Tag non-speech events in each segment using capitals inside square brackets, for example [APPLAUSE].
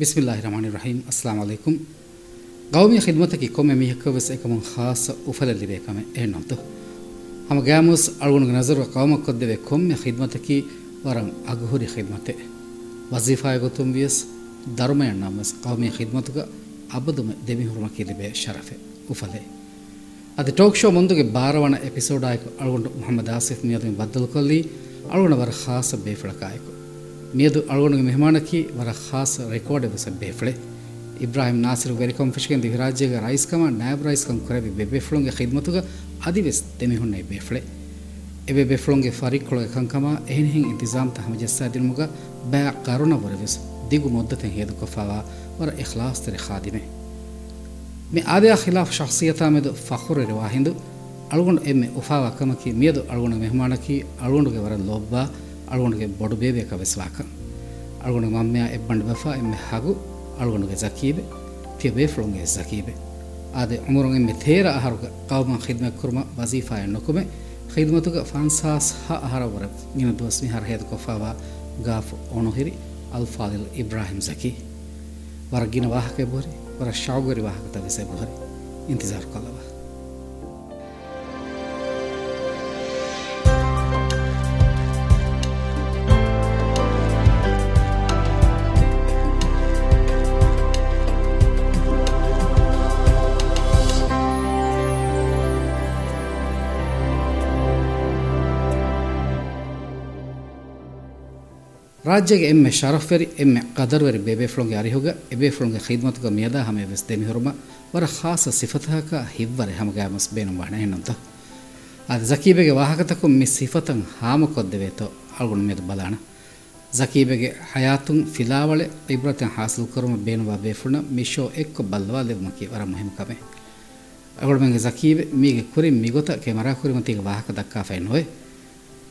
බිස්මිල්ලාහ රහමානි රහීම් අස්ලාම අලයිකුම් ගෞමිය ඛිදමතකි කොමෙ මිහකවස් එකමන් ખાસ උෆලලිබේ කම එනොතු හම ගෑමුස් අල්ගුණු නසර කවම කොද්දෙවෙ කොමෙ ඛිදමතකි? වරම් අගහුරි ඛිදමතේ. වසීෆාය ගොතුම් වියස් ධර්මයන් නම්ස් කවමේ ඛිදමතක අබදුම දෙමිහුරුම කිලිබේ ශරෆෙ උෆලේ අද ටෝක් ෂෝ මුන්දුගේ බාරවන එපිසෝඩ් ආයක අල්ගුණු මුහම්මද් ආසිෆ් නියතෙන් බද්දල් කොල්ලි අල්ගුණු වර ખાસ බේෆලකායකෝ. ಮಿಯದು ಅಳ್ಗೊಂಡು ಮೆಹಮಾನಕಿ ವರ ಖಾಸ ರೆಕಾರ್ಡ್ ಎಬಸ ಬೇಫಳೆ ಇಬ್ರಾಹಿಂ ನಾಸಿರು ವೆರಿಕಂ ಫಿಶ್ಕೆಂದು ವಿರಾಜ್ಯಗ ರೈಸ್ ಕಮ ನ್ಯಾಬ್ ರೈಸ್ ಕಮ್ ಕೊರೆಬಿ ಬೆಬೆಫ್ಲೊಂಗೆ ಖಿದ್ಮತುಗ ಅದಿವೆಸ್ ದೆಮಿಹುನ್ನೆ ಬೇಫಳೆ ಎಬೆ ಬೆಫ್ಲೊಂಗೆ ಫರಿಕ್ಕೊಳಗೆ ಕಂಕಮ ಎಹಿನ ಹಿಂಗ್ ಇಂತಿಜಾಮ್ ತ ಹಮಜಸ್ಸಾ ದಿಲ್ಮುಗ ಬ್ಯಾ ಕರುಣ ವರವೆಸ್ ದಿಗು ಮೊದ್ದತೆ ಹೇದು ಕೊಫಾವ ವರ ಇಖ್ಲಾಸ್ ತೆರೆ ಖಾದಿಮೆ ಮೆ ಆದೆಯ ಖಿಲಾಫ್ ಶಖ್ಸಿಯತಾ ಮೆದು ಫಖುರ್ ರಿವಾಹಿಂದು ಅಳ್ಗೊಂಡು ಎಮ್ಮೆ ಉಫಾವ ಕಮಕಿ ಮಿಯದು ಅಳ್ಗೊಂಡು ಮೆಹಮಾನಕಿ ಅಳ್ಗೊಂಡುಗೆ ವರ ಲೊಬ್ಬ ಅಳ್ಗೊಂಡುಗೆ ಬೊಡು ಬೇಬೇಕ ವೆಸ್ವಾಕ ಅಳ್ಗೊಂಡು ಮಮ್ಮೆಯ ಎಬ್ಬಂಡು ಬಫಾ ಎಮ್ಮೆ ಹಾಗೂ ಅಳ್ಗೊಂಡುಗೆ ಜಕೀಬೆ ತಿಯ ಬೇಫ್ಳೊಂಗೆ ಜಕೀಬೆ ಆದೆ ಉಮರುಂಗೆ ಎಮ್ಮೆ ಥೇರ ಅಹರುಗ ಕೌಮ ಖಿದ್ಮೆ ಕುರ್ಮ ವಜೀಫಾಯ ನೊಕುಮೆ ಖಿದ್ಮತುಗ ಫಾನ್ಸಾಸ್ ಹ ಅಹರ ವರ ಗಿನ ದೋಸ್ಮಿ ಹರ ಹೇದ ಕೊಫಾವ ಗಾಫ್ ಒಣುಹಿರಿ ಅಲ್ಫಾದಿಲ್ ಇಬ್ರಾಹಿಂ ಜಕಿ ವರಗಿನ ವಾಹಕ ಬೋರಿ ವರ ಶಾವುಗರಿ ವಾಹಕ ತವಿಸೆ ಬೋರಿ ಇಂತಜಾರ್ ಕೊಲ್ಲವ ರಾಜ್ಯಗೆ ಎಮ್ಮೆ ಶರಫ್ವೆರಿ ಎಮ್ಮೆ ಕದರ್ವೆರಿ ಬೇಬೇಫ್ಳೊಂಗೆ ಅರಿಹುಗ ಎಬೇಫ್ಳೊಂಗೆ ಖೈದ್ಮತುಗ ಮಿಯದ ಹಮೆ ವೆಸ್ ದೆಮಿ ಹುರುಮ ವರ ಖಾಸ ಸಿಫತಹಕ ಹಿವ್ವರೆ ಹಮಗಾಮಸ್ ಬೇನು ಬಾಣ ಹೆಣ್ಣಂತ ಅದು ಜಕೀಬೆಗೆ ವಾಹಕತಕ್ಕು ಮಿ ಸಿಫತಂ ಹಾಮ ಕೊದ್ದೆವೇತೋ ಅಳ್ಗುಣ ಮೇದು ಬಲಾಣ ಜಕೀಬೆಗೆ ಹಯಾತುಂ ಫಿಲಾವಳೆ ಇಬ್ರತೆ ಹಾಸಲು ಕರುಮ ಬೇನುವ ಬೇಫುಣ ಮಿಶೋ ಎಕ್ಕು ಬಲ್ವಾ ಲೆವ್ಮಕಿ ವರ ಮುಹಿಮ್ ಕಮೆ ಅಗಳು ಮೆಂಗೆ ಜಕೀಬೆ ಮೀಗೆ ಕುರಿ ಮಿಗೊತ ಕೆಮರಾ ಕುರಿ ಮತಿಗೆ ವಾಹಕ ದಕ್ಕಾ ಫೈನ್ ಹೋಯ್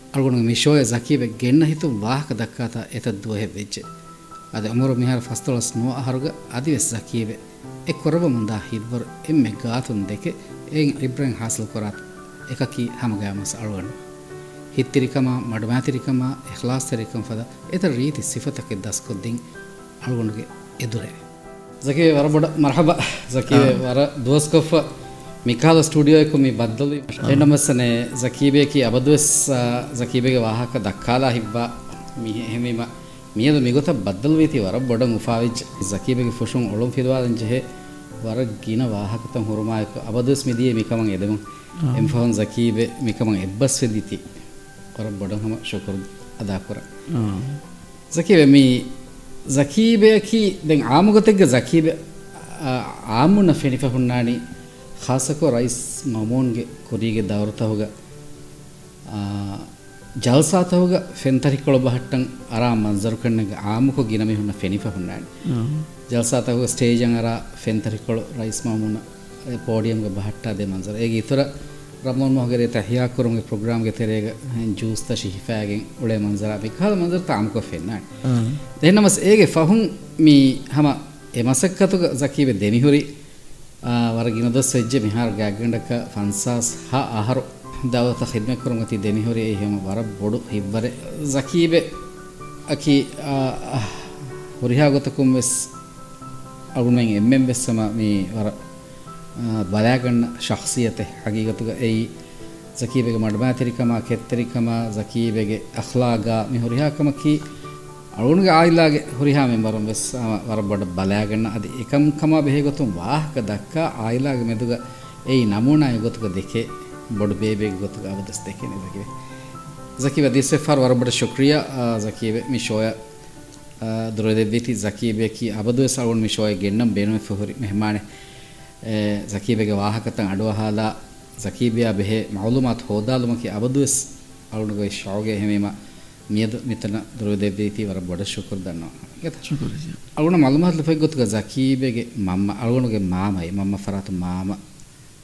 අල්ගොන මිෂෝය ජකීබ ගෙන්න හිතු වාහක දක්කාතා එතත් දුව හෙබ්වෙච්ච අද උමරු මිහර ෆස්තොලස් නෝ අහරුග අදිවෙස් ජකීබ එ කොරබ මුන්දා හිද්වර එම්මෙ ගාතුන් දෙක එයින් ඉබ්‍රන් හාසල් කොරත් එකකී හමගෑමස් අල්ගොන හිත්තිරිකමා මඩමෑතිරිකමා එහලාස්තරිකම් පද එත රීති සිෆතකෙ දස්කොද්දිින් අල්ගොනගේ එදුරේ. ජකීව වර බොඩ මරහබ. ජකීව වර දුවස්කොෆ්ව ಮಿಕಾಲ ಸ್ಟುಡಿಯೋಕು ಮಿ ಬದ್ದಲು ಎಂಡಮಸ್ಸನೆ ಜಕೀಬೇಕಿ ಅಬದುವೆಸ್ ಜಕೀಬೆಗೆ ವಾಹಕ ದಕ್ಕಾಲ ಹಿಬ್ಬ ಮಿ ಹೆಮಿಮ ಮಿಯದು ಮಿಗುತ ಬದ್ದಲು ವೀತಿ ವರ ಬೊಡ ಮುಫಾವಿಜ್ ಜಕೀಬೆಗೆ ಫುಶುಂ ಒಳುಂ ಫಿದ್ವಾದಂ ಜೆಹೆ ವರ ಗಿನ ವಾಹಕತಂ ಹುರುಮಾಯಕ ಅಬದುವೆಸ್ ಮಿದಿಯೆ ಮಿಕಮಂ ಎದೆಮು ಎಂಫಾನ್ ಜಕೀಬೆ ಮಿಕಮಂ ಎಬ್ಬಸ್ ಫೆದಿತಿ ವರ ಬೊಡ ಹಮ ಶುಕರ್ ಅದಾ ಕುರ ಜಕೀಬೆ ಮಿ ಜಕೀಬೆಕಿ ದೆನ್ ಆಮುಗತೆಗ್ಗ ಜಕೀಬೆ ಆಮುನ ಫೆನಿಫ ಹುಣ್ಣಾಣಿ ಖಾಸಕೋ ರೈಸ್ ಮಮೋನ್ಗೆ ಕುರಿಗೆ ದೌರತಹುಗ ಜಲ್ಸಾತಹುಗ ಫೆಂತರಿಕೊಳಬ ಹಟ್ಟಂ ಅರಾ ಮಂಜರು ಕಣ್ಣಗೆ ಆಮುಕೊ ಗಿನಮಿ ಹುನ್ನ ಫೆನಿಫ ಹುಣ್ಣಾಣಿ ಜಲ್ಸಾತಹುಗ ಸ್ಟೇಜಂ ಅರ ಫೆಂತರಿಕೊಳು ರೈಸ್ ಮಾಮೂನ ಪೋಡಿಯಂಗೆ ಬಹಟ್ಟಾದೆ ಮಂಜರ ಈಗ ಇತರ ರಮೋನ್ ಮೊಹಗರೆ ತಹಿಯಾ ಕುರುಂಗೆ ಪ್ರೋಗ್ರಾಮ್ಗೆ ತೆರೆಗ ಜ್ಯೂಸ್ ತ ಶಿಹಿಫಾಗೆ ಉಳೆ ಮಂಜರ ಬಿಕಾದ ಮಂಜರ ತಾಮುಕೊ ಫೆನ್ನಾಣಿ ದೇನಮಸ್ ಏಗೆ ಫಹುಂ ಮಿ ಹಮ ಎ ಮಸಕ್ಕತುಗ ಜಕೀಬೆ ದೆಮಿಹುರಿ ವರಗಿನದ ಸಜ್ಜೆ ಮಿಹಾರ್ ಗ್ಯಾಗಂಡಕ ಫನ್ಸಾಸ್ ಹ ಆಹಾರ ದಾವತ ಖಿದ್ಮೆ ಕುರುಮತಿ ದೆಮಿಹುರಿ ಹೇಮ ವರ ಬೊಡು ಹಿಬ್ಬರೆ ಜಕೀಬೆ ಅಕಿ ಹುರಿಹಾಗೊತಕುಂ ವೆಸ್ ಅಗುಮೆಂಗ್ ಎಮ್ಮೆಂ ಬೆಸ್ಸಮ ಮೀ ವರ ಬಲಾಗಣ್ಣ ಶಖ್ಸಿಯತೆ ಹಗೀಗತುಗ ಏಯ್ ಜಕೀಬೆಗೆ ಮಡ್ಮಾತಿರಿಕಮ ಕೆತ್ತರಿಕಮ ಜಕೀಬೆಗೆ ಅಖ್ಲಾಗ ಮಿ ಹುರಿಹಾಕಮಕಿ ಅಳುಣಿಗೆ ಆಯಿಲಾಗೆ ಹುರಿಹಾ ಮೆಂಬರಂ ವೆಸ್ ವರ ಬಡ ಬಲಾಗಣ್ಣ ಅದು ಏಕಂ ಕಮ ಬೆಹೆ ಗೊತ್ತು ವಾಹಕ ದಕ್ಕ ಆಯಿಲಾಗೆ ಮೆದುಗ ಏಯ್ ನಮೂನಾಯ ಗೊತ್ತುಗ ದೆಕೆ ಬೊಡು ಬೇಬೆಗೆ ಗೊತ್ತುಗ ಅವದಸ್ ದೆಕೆನೆ ಜಕಿವೆ ಜಕೀಬೆ ದಿಸೆ ಫಾರ್ ವರ ಬಡ ಶುಕ್ರಿಯ ಜಕೀಬೆ ಮಿ ಶೋಯ ದುರದೆವ್ವಿತಿ ಜಕೀಬೆ ಕಿ ಅಬದು ಸಳವಣ ಮಿ ಶೋಯ ಗೆನ್ನಂ ಬೇನುವೆ ಫುಹುರಿ ಮೆಹಮಾನೆ ಜಕೀಬೆಗೆ ವಾಹಕತಂ ಅಡುವ ಹಾಲ ಜಕೀಬಿಯ ಬೆಹೆ ಮಾಲೂಮಾತ್ ಹೋದಾಲುಮಕಿ ಅಬದುಸ್ ಅಳುಣಿಗೆ ಶೋಗೆ ಹೆಮೇಮ නියද මෙතන ද්‍රෝදේදීති වර බොඩ ශුකර දන්නවා. ඒකත් ශුකර අවුණ මල්මහත් ලපේ ගොතුක සකීබේගේ මම්ම අවුණගේ මාමයි මම්ම ෆරාත් මාම.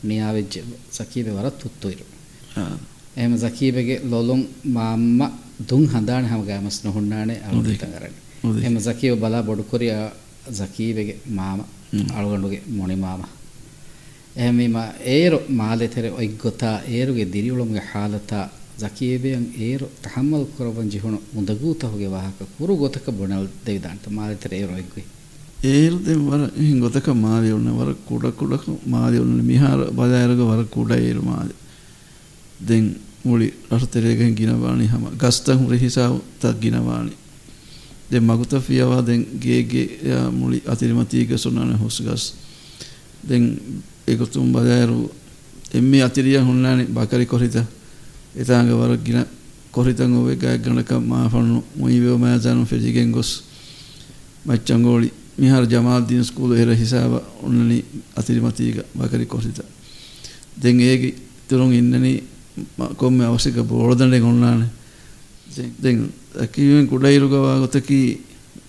මියාවෙජ් සකීබේ වර තුත්තුයිරු. එහෙම සකීබේගේ ලොලොන් මාම්ම දුන් හඳානේ හැම ගෑමස් නොහුන්නානේ අවුණ කරන්නේ. එහෙම සකීව බලා බොඩු කොරියා සකීබේගේ මාම අලුගණ්ඩුගේ මොණි මාමා. එහෙම මේ ඒරු මාලෙතර ඔයි ගොතා ඒරුගේ දිරිවුලුම්ගේ හාලතා ޒަކީބެއަށް އޭރު ތަޙައްމަލް ކުރަވަން ޖިހުނު މުދަގޫތަހުގެ ވާހަކަ ކުރު ގޮތަކަ ބޮނަލް ދެވިދާންތަ މާލެތަރ އޭރުއެއްގު ඒල්දෙන් වර එහෙන් ගොතක මාදි උන්න වර කුඩ කුඩක මාදි උන්න මිහාර බදායරග වර කුඩ ඒරු මාදි දෙන් මුලි රටතරේගෙන් ගිනවානි හැම ගස්තන් හුරි හිසාව තක් ගිනවානි දෙන් මගුත ෆියවා දෙන් ගේ ගේ මුලි අතිරිමතීග සොනන හොස් ගස් දෙන් ඒකතුම් බදායරු එම්මේ අතිරිය හොන්නානි බකරි කොරිතා එතාග වර ගින කොරිතන් ඔවේ ගයක් ගණක මාෆන්නු මුයිවෝ මෑතනු ෆෙජිගෙන් ගොස් මච්චංගෝලි මිහාර ජමාල්දීන් ස්කූල එර හිසාව ඔන්නනි අතිරිමතීග බකරි කොරිත. දෙන් ඒගේ තුරුන් ඉන්නනි කොම්ම අවශ්‍යක බෝර්දණය ගොන්නානේ. දෙන් ඇකිවෙන් කුඩයිරුගවා ගොතකි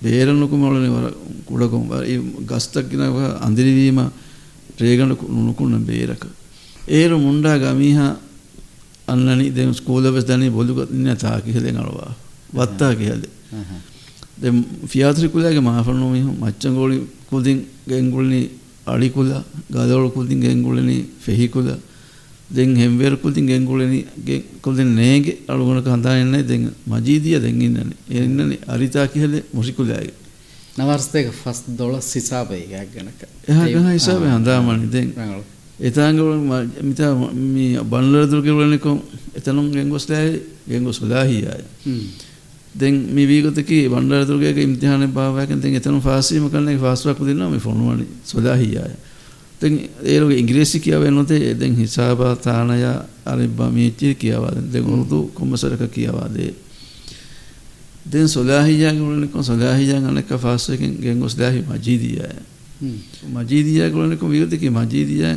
බේරනුකුමලනේ වර කුඩකොම් ගස්තක් ගෙනව අඳිරිවීම රේගණ නුකුන්න බේරක. ඒරු මුණ්ඩා ගමීහා අන්නනි දෙ ස්කූලවස් දනි බොලුගත් ඉන්න තා කිහෙලෙන් අලවා වත්තා කිහෙලේ දැන් ෆියාත්‍රි කුලගේ මාෆරනෝ මිහු මච්චංගෝලි කුදින් ගෙන්ගුල්නි අලි කුල ගදවල කුදින් ගෙන්ගුල්නි ෆෙහි කුල දැන් හෙම්වේර කුදින් ගෙන්ගුල්නි කුදින් නේගේ අලුගුණක හඳාන්නේ දැන් මජීදිය දැන් ඉන්නනේ එන්නනේ අරිතා කිහලේ මුසිකුලයි නවර්ස්තේක ෆස් දොලස් හිසාබේ ගයක් ගනක. එහා ගහ හිසාබේ හඳාමනි. දැන් එතාංගවල මිතා මේ බන්ලර දුර්ගේ වලනිකෝ එතනුම් ගෙන්ගොස්ලායි ගෙන්ගොස්ලාහියයි දැන් මේ වීගතකි බණ්ඩාරතුරුගේ ඉම්තිහානයේ පාවාකෙන් දැන් එතන ෆාසීම කරන්නේ ෆාස්වක් දෙනවා මේ ෆොනුවනි සොදාහියාය දැන් ඒලෝගේ ඉංග්‍රීසි කියවෙන්නේ නොතේ දැන් හිසාබා තානය අරිබ්බා මේචි කියවා දැන් උරුදු කොමසරක කියවා දේ දැන් සොදාහියාගේ වලනේ කො සොදාහියා අනක ෆාස්වකින් ගෙන් ගොස්දාහි මජීදියාය. මජීදියා ගලනේ කො වීගතකි මජීදියා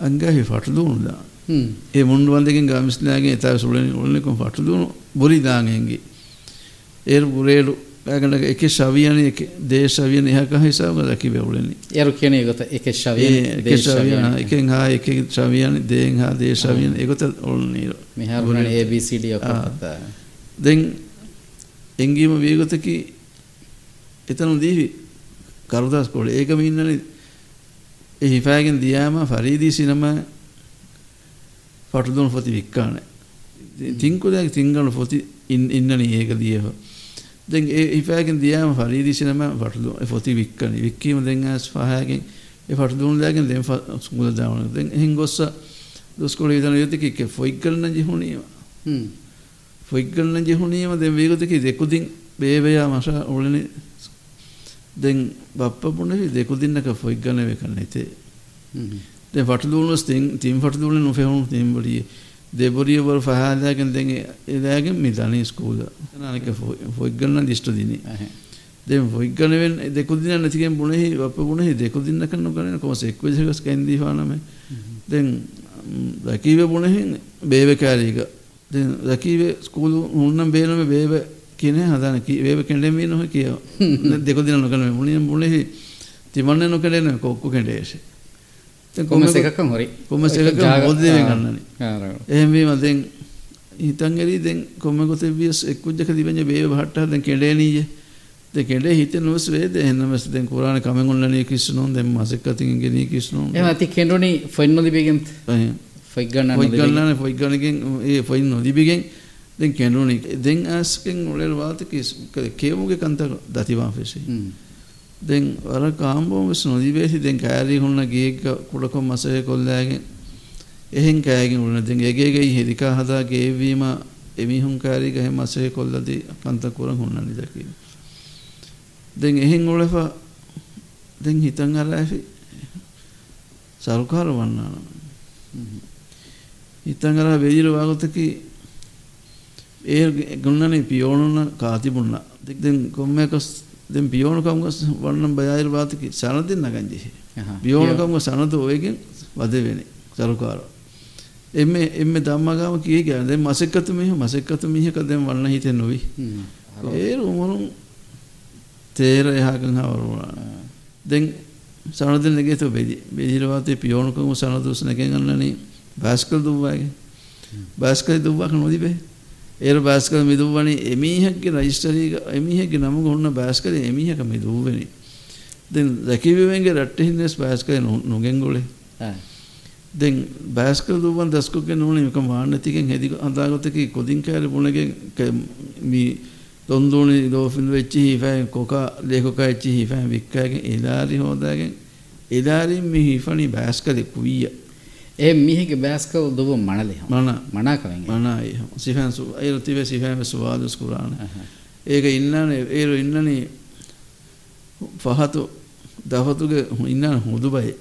අංගහි ෆටදුණුලා ඒ මුන්ඩු වන්දකින් ගාමිස්ලාගේ එතර සුලනේ කො ෆටදුණු බොරි දාගෙන්ගේ. ඒරු ගුරේලු ඇගනක එක ශවියන එක දේශවියන එහක හිසාව දකි බැවුලනි යරු කියන ගොත එක ශවියන එකෙන් හා එක ශවියන දේෙන් හා දේශවියන එකත ඔල්නීර මෙහගුණ ABCD දෙන් එංගීම වේගොතකි එතනු දීවි කරුදස් කොල ඒකම ඉන්නන එහිපෑගෙන් දියාම ෆරීදී සිනම පටුදුන් ොති වික්කාන තිංකුදයක් තිංගලු ොති ඉන්නන ඒක දියහ ඒ ඉෆෑගෙන් දියාම ෆරීදිසිනම ෆටුදු ෆොති වික්කනි. වික්කීම දැන් ඇස් පහයගෙන් ඒ ෆටුදුන් දැගෙන් දැන් ස්කූල දාවන. දැන් එහෙන් ගොස්ස දුස්කොල විදන යුතික කෙ ෆොයික්කල්න ජිහුණීම. ෆොයික්කල්න ජිහුණීම දැන් වේගතකි දෙකුදින් බේබයා මෂා ඔලනි දැන් බප්ප පුණේ දෙකුදින්නක ෆොයික්ගන වේකන්නේ තේ දැන් ෆටුදුන්ස් තින් තින් ෆටුදුන් නොෆෙහුණු තින් බඩියේ දෙබොරියවර ෆහාදාගෙන් දෙන් එදාගෙන් මිදනි ස්කූල අනක ෆොයිගන්න දිස්ටු දිනි. දෙන් ෆොයිගනවෙන් දෙකුදින නැතිගෙන් බුණෙහි අප බුණෙහි දෙකුදින්න කන්න කරන කොස එක්වජකස් කැන්දීවානම දෙන් දකීව බුණෙහින් බේවකාරීක දෙන් දකීව ස්කූලු උන්නම් බේනම බේව කියන හදන වේව කෙන්ඩෙමී නොහ කියව. [LAUGHS] දෙකුදින නොකන මුණියම් බුණෙහි තිමන්න නොකඩන කොක්කු කෙඩේශේ කොමස එකකම් හොරි. කොමස එකක මොදේ ගන්නනේ? එහෙම වීම දැන් හිතන් එරි දැන් කොම ගොතේ වියස් එක්කුජ්ජක දිවෙන්නේ බේ බහට්ටා දැන් කෙඩේනීයේ දැන් කෙඩේ හිතේ නොස් වේද? එහෙනමස් දැන් කුරාන කමෙන් ඔන්නනේ කිස්සනොන් දැන් මාසෙකතින් ගෙනී කිස්සනොන් එහෙම අති කෙන්ඩෝනි ෆොයින් නොදිබෙගෙන් එහෙම. ෆොයික් ගන්න ෆොයික් ගන්න ෆොයික් ගන්නගෙන් ඒ ෆොයින් නොදිබෙගෙන් දැන් කෙන්ඩෝනි දැන් ආස්කෙන් ඔලෙල් වාත කිස් කේමුගේ කන්ත දතිවා ෆෙසි දැන් අර කාම්බෝම නොදිබේසි දැන් කෑරි හුන්න ගේක කුඩකොම් මසය කොල්ලෑගෙන් එහෙන් කෑගෙන් උන දැන් එගේගෙයි හෙදිකා හදා ගේවීම එමිහුන් කාරික එහෙම මසය කොල්ලදී කන්ත කුරන් හුන්න නිදකි. දැන් එහෙන් උලෙෆා දැන් හිතන් අර ඇෆි සරුකාර වන්නාන. හිතන් අර වෙදිර වාගතකි ඒ ගුණනේ පියෝනුන කාතිබුන්න දැන් කොම්මකස් දැන් පියෝණකම්ග වන්නම් බයයිර වාතික. සනදින් නගන්ජෙහි පියෝණකම්ග සනද ඔයගෙන් වද වෙනේ සරුකාර. එම්මේ එම්මේ ධම්මගාම කී කියන දැන් මසෙක්කතු මිහ මසෙක්කතු මිහක දැන් වන්න හිතේ නොවි. ඒ රුමරුන් තේර එහාකන් හවරුණා. දැන් සනදින් නගෙතු බෙදි. බෙදිර වාතේ පියෝණකම්ග සනදුස් නගෙන් අන්නනේ. බාස්කල් දුවගේ බාස්කල් දුවක නොදිබේ ඒර බෑස්කර මිදුවනි එමීහක්ගේ රජිස්ටරීක එමිහගේ නම ගොන්න බෑස්කර එමිහක මිදුවනි දෙ දැකිවවෙන්ගේ රට්ට හිදෙස් බෑස්කය නොගෙන්ගොලේ. දෙ බෑස්කර දුවන් දස්කුක නොන එක මානතිකෙන් හෙදි අදාගතක කොදින් කෑර පුුණගේ දොන්දුනි දෝෆින් වෙච්චි හිපෑන් කොකා ලේකොකා එච්චි හිපෑන් වික්කායගෙන් එදාරි හෝදාගෙන් එදාරින් මෙ හිපනි බෑස්කරෙ කුවිය. ඒ මිහිගේ බෑස්කව දුව මනලෙ මන මනාකවෙන් මනයි සිෆෑන් සු අයරු තිබේ සිෆෑන් සුවාදුස් කුරාන ඒක ඉන්නනේ ඒරු ඉන්නනේ ෆහතු දහතුගේ ඉන්නන හුදුබයි.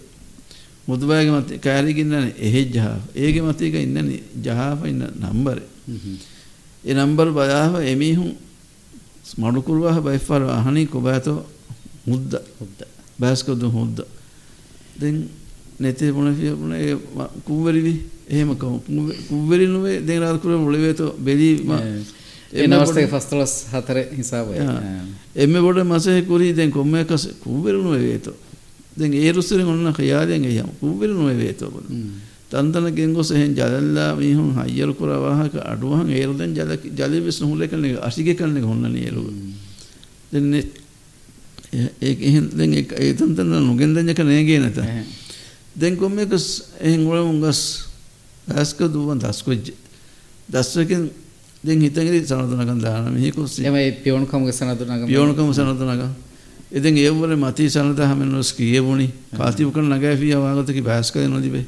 මුදුබයගේ මත කෑරිගින්නනේ එහෙ ජහාව ඒගේ මතයක ඉන්නනේ ජහාව ඉන්න නම්බරේ. ඒ නම්බර බයාව එමිහුන් මඩුකුරුවාහ බයිෆාර අහනි කොබෑතෝ මුද්ද හුද්ද. බෑස්කොද්ද හුද්ද. දෙන් නැතේ මොන පුන කූවරිවි එහෙම කුව්වරි නුවේ දෙන් රාද කුර මුලවේතෝ බෙලි එනවස්තේ ෆස්තලස් හතර හිසාබය එම බොඩ මසහ කුරී දැන් කොම්මය කස කුව්වරි නුවේ වේතෝ. දැන් ඒ රුස්සරෙන් ඔන්න ඛයාලෙන් එයම් කුව්වරි නුවේ වේතෝ බොඩ තන්තන ගෙන්ගොස එහෙන් ජලල්ලා මිහුන් හයියරු කුර වාහක අඩුවහන් ඒරු දැන් ජල ජලි විස් නුහුල කන්නේ අසිගේ කන්නේ හොන්න නියලු දැන් ඒ එහෙන් දැන් ඒ තන්තන නුගෙන් දැන් එක නේගේ නැත දැන් කොම්මෙකස් එහෙන් ඔලමුන් ගස් ඇස්ක දුවන් දස්කොජ් දස්වකින් දැන් හිතගිරි සනදුනකන් දාන මිහිකුස් එමයි පියවුණුකම්ගේ සනදුනග පියවුණුකම සනදුනක ඉතින් ඒවල මතී සනද හැමෙන්නොස් කියවුණි. කාතිව කන නගෑෆිය වාගතකි බෑස්ක නොදිබේ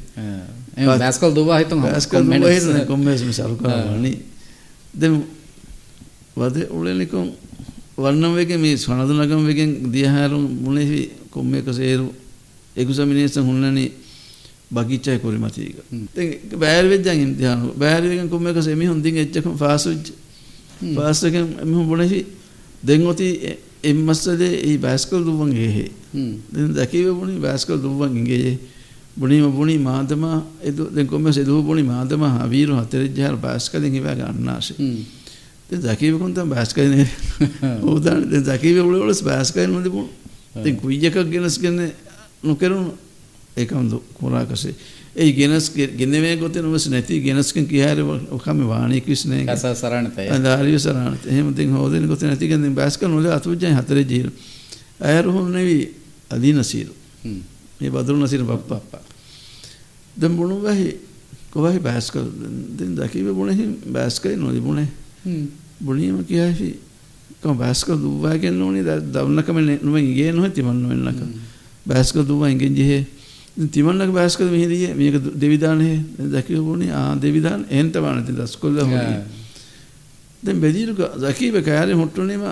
බෑස්කල් දුවා හිතන් බෑස්කල් දුවා හිතන් කොම්මෙස් මිසරුකවනි දැන් වද උලෙනිකොන් වන්නම් වෙගේ මේ සනදුනගම් වෙගෙන් දියහාරුන් මුනේහි කොම්මේක සේරු එකුසමිනේෂන් හුන්නනේ බගිච්චයි කොරිමතීක බෑරවෙද්ජන් ඉම්තියාන බෑරවෙන් කුම එකස එමි හොඳින් එච්චකම් පාසුජ් පාසක එමිහු බොනෙහි දෙංගොති එම්මස්සදේ ඒ බෑස්කල් දුවන් ඒහේ දෙ දැකිවබුණනි බෑස්කල් දුවන් ඉගේයේ බුණීම බුණි මාතම එතු දෙ කොම සෙදූ බුණි මාතම හවීරු හතරෙජ්ජහර බෑස්කලින් හිවා ගන්නාශේ දෙ දැකිවකුන්තම් බෑස්කයින ඕදාන [LAUGHS] දෙ දැකිව ල ොලස් බෑස්කයින් මතිබුණ තින් කුයිජකක් ගෙනස් ගන්නේ නොකරුණු ඒකම කුරාකසේ. ඒ ගෙනස් ගෙනවේ ගොතේ නොවස් නැති ගෙනස්කන් කියාර ඔකම වාණී කිස්නේ කස සරණතය අදාරිය සරණත. එහෙම තින් හොදෙන ගොතේ නැති ගෙන් බෑස්ක නොල අතුජ්ජන් හතරේ ජීර අයර හොම් නෙවි අදී නසීර. මේ බදුරු නසීර බප්පා. දැන් බුණු වහි කොවහි බෑස්ක දැන් දකීව බුණෙහි බෑස්ක නොදි බුණේ. බුණීම කියාහි කොම් බෑස්ක දුවාගෙන නොනි? දවන්නකම නුවෙන් ගේ නොහෙති මන්න වෙන්නක බෑස්ක දුවා ඉගෙන් ජෙහේ තිමන්නක බෑස්ක මෙහිදිය මේක දෙවිදානේ දැකිවුණේ ආ දෙවිදාන එහෙන්ත වනති දස්කොල්ල හොනි දැන් බෙදීරුක දකීව කෑරේ හොට්ටුනේම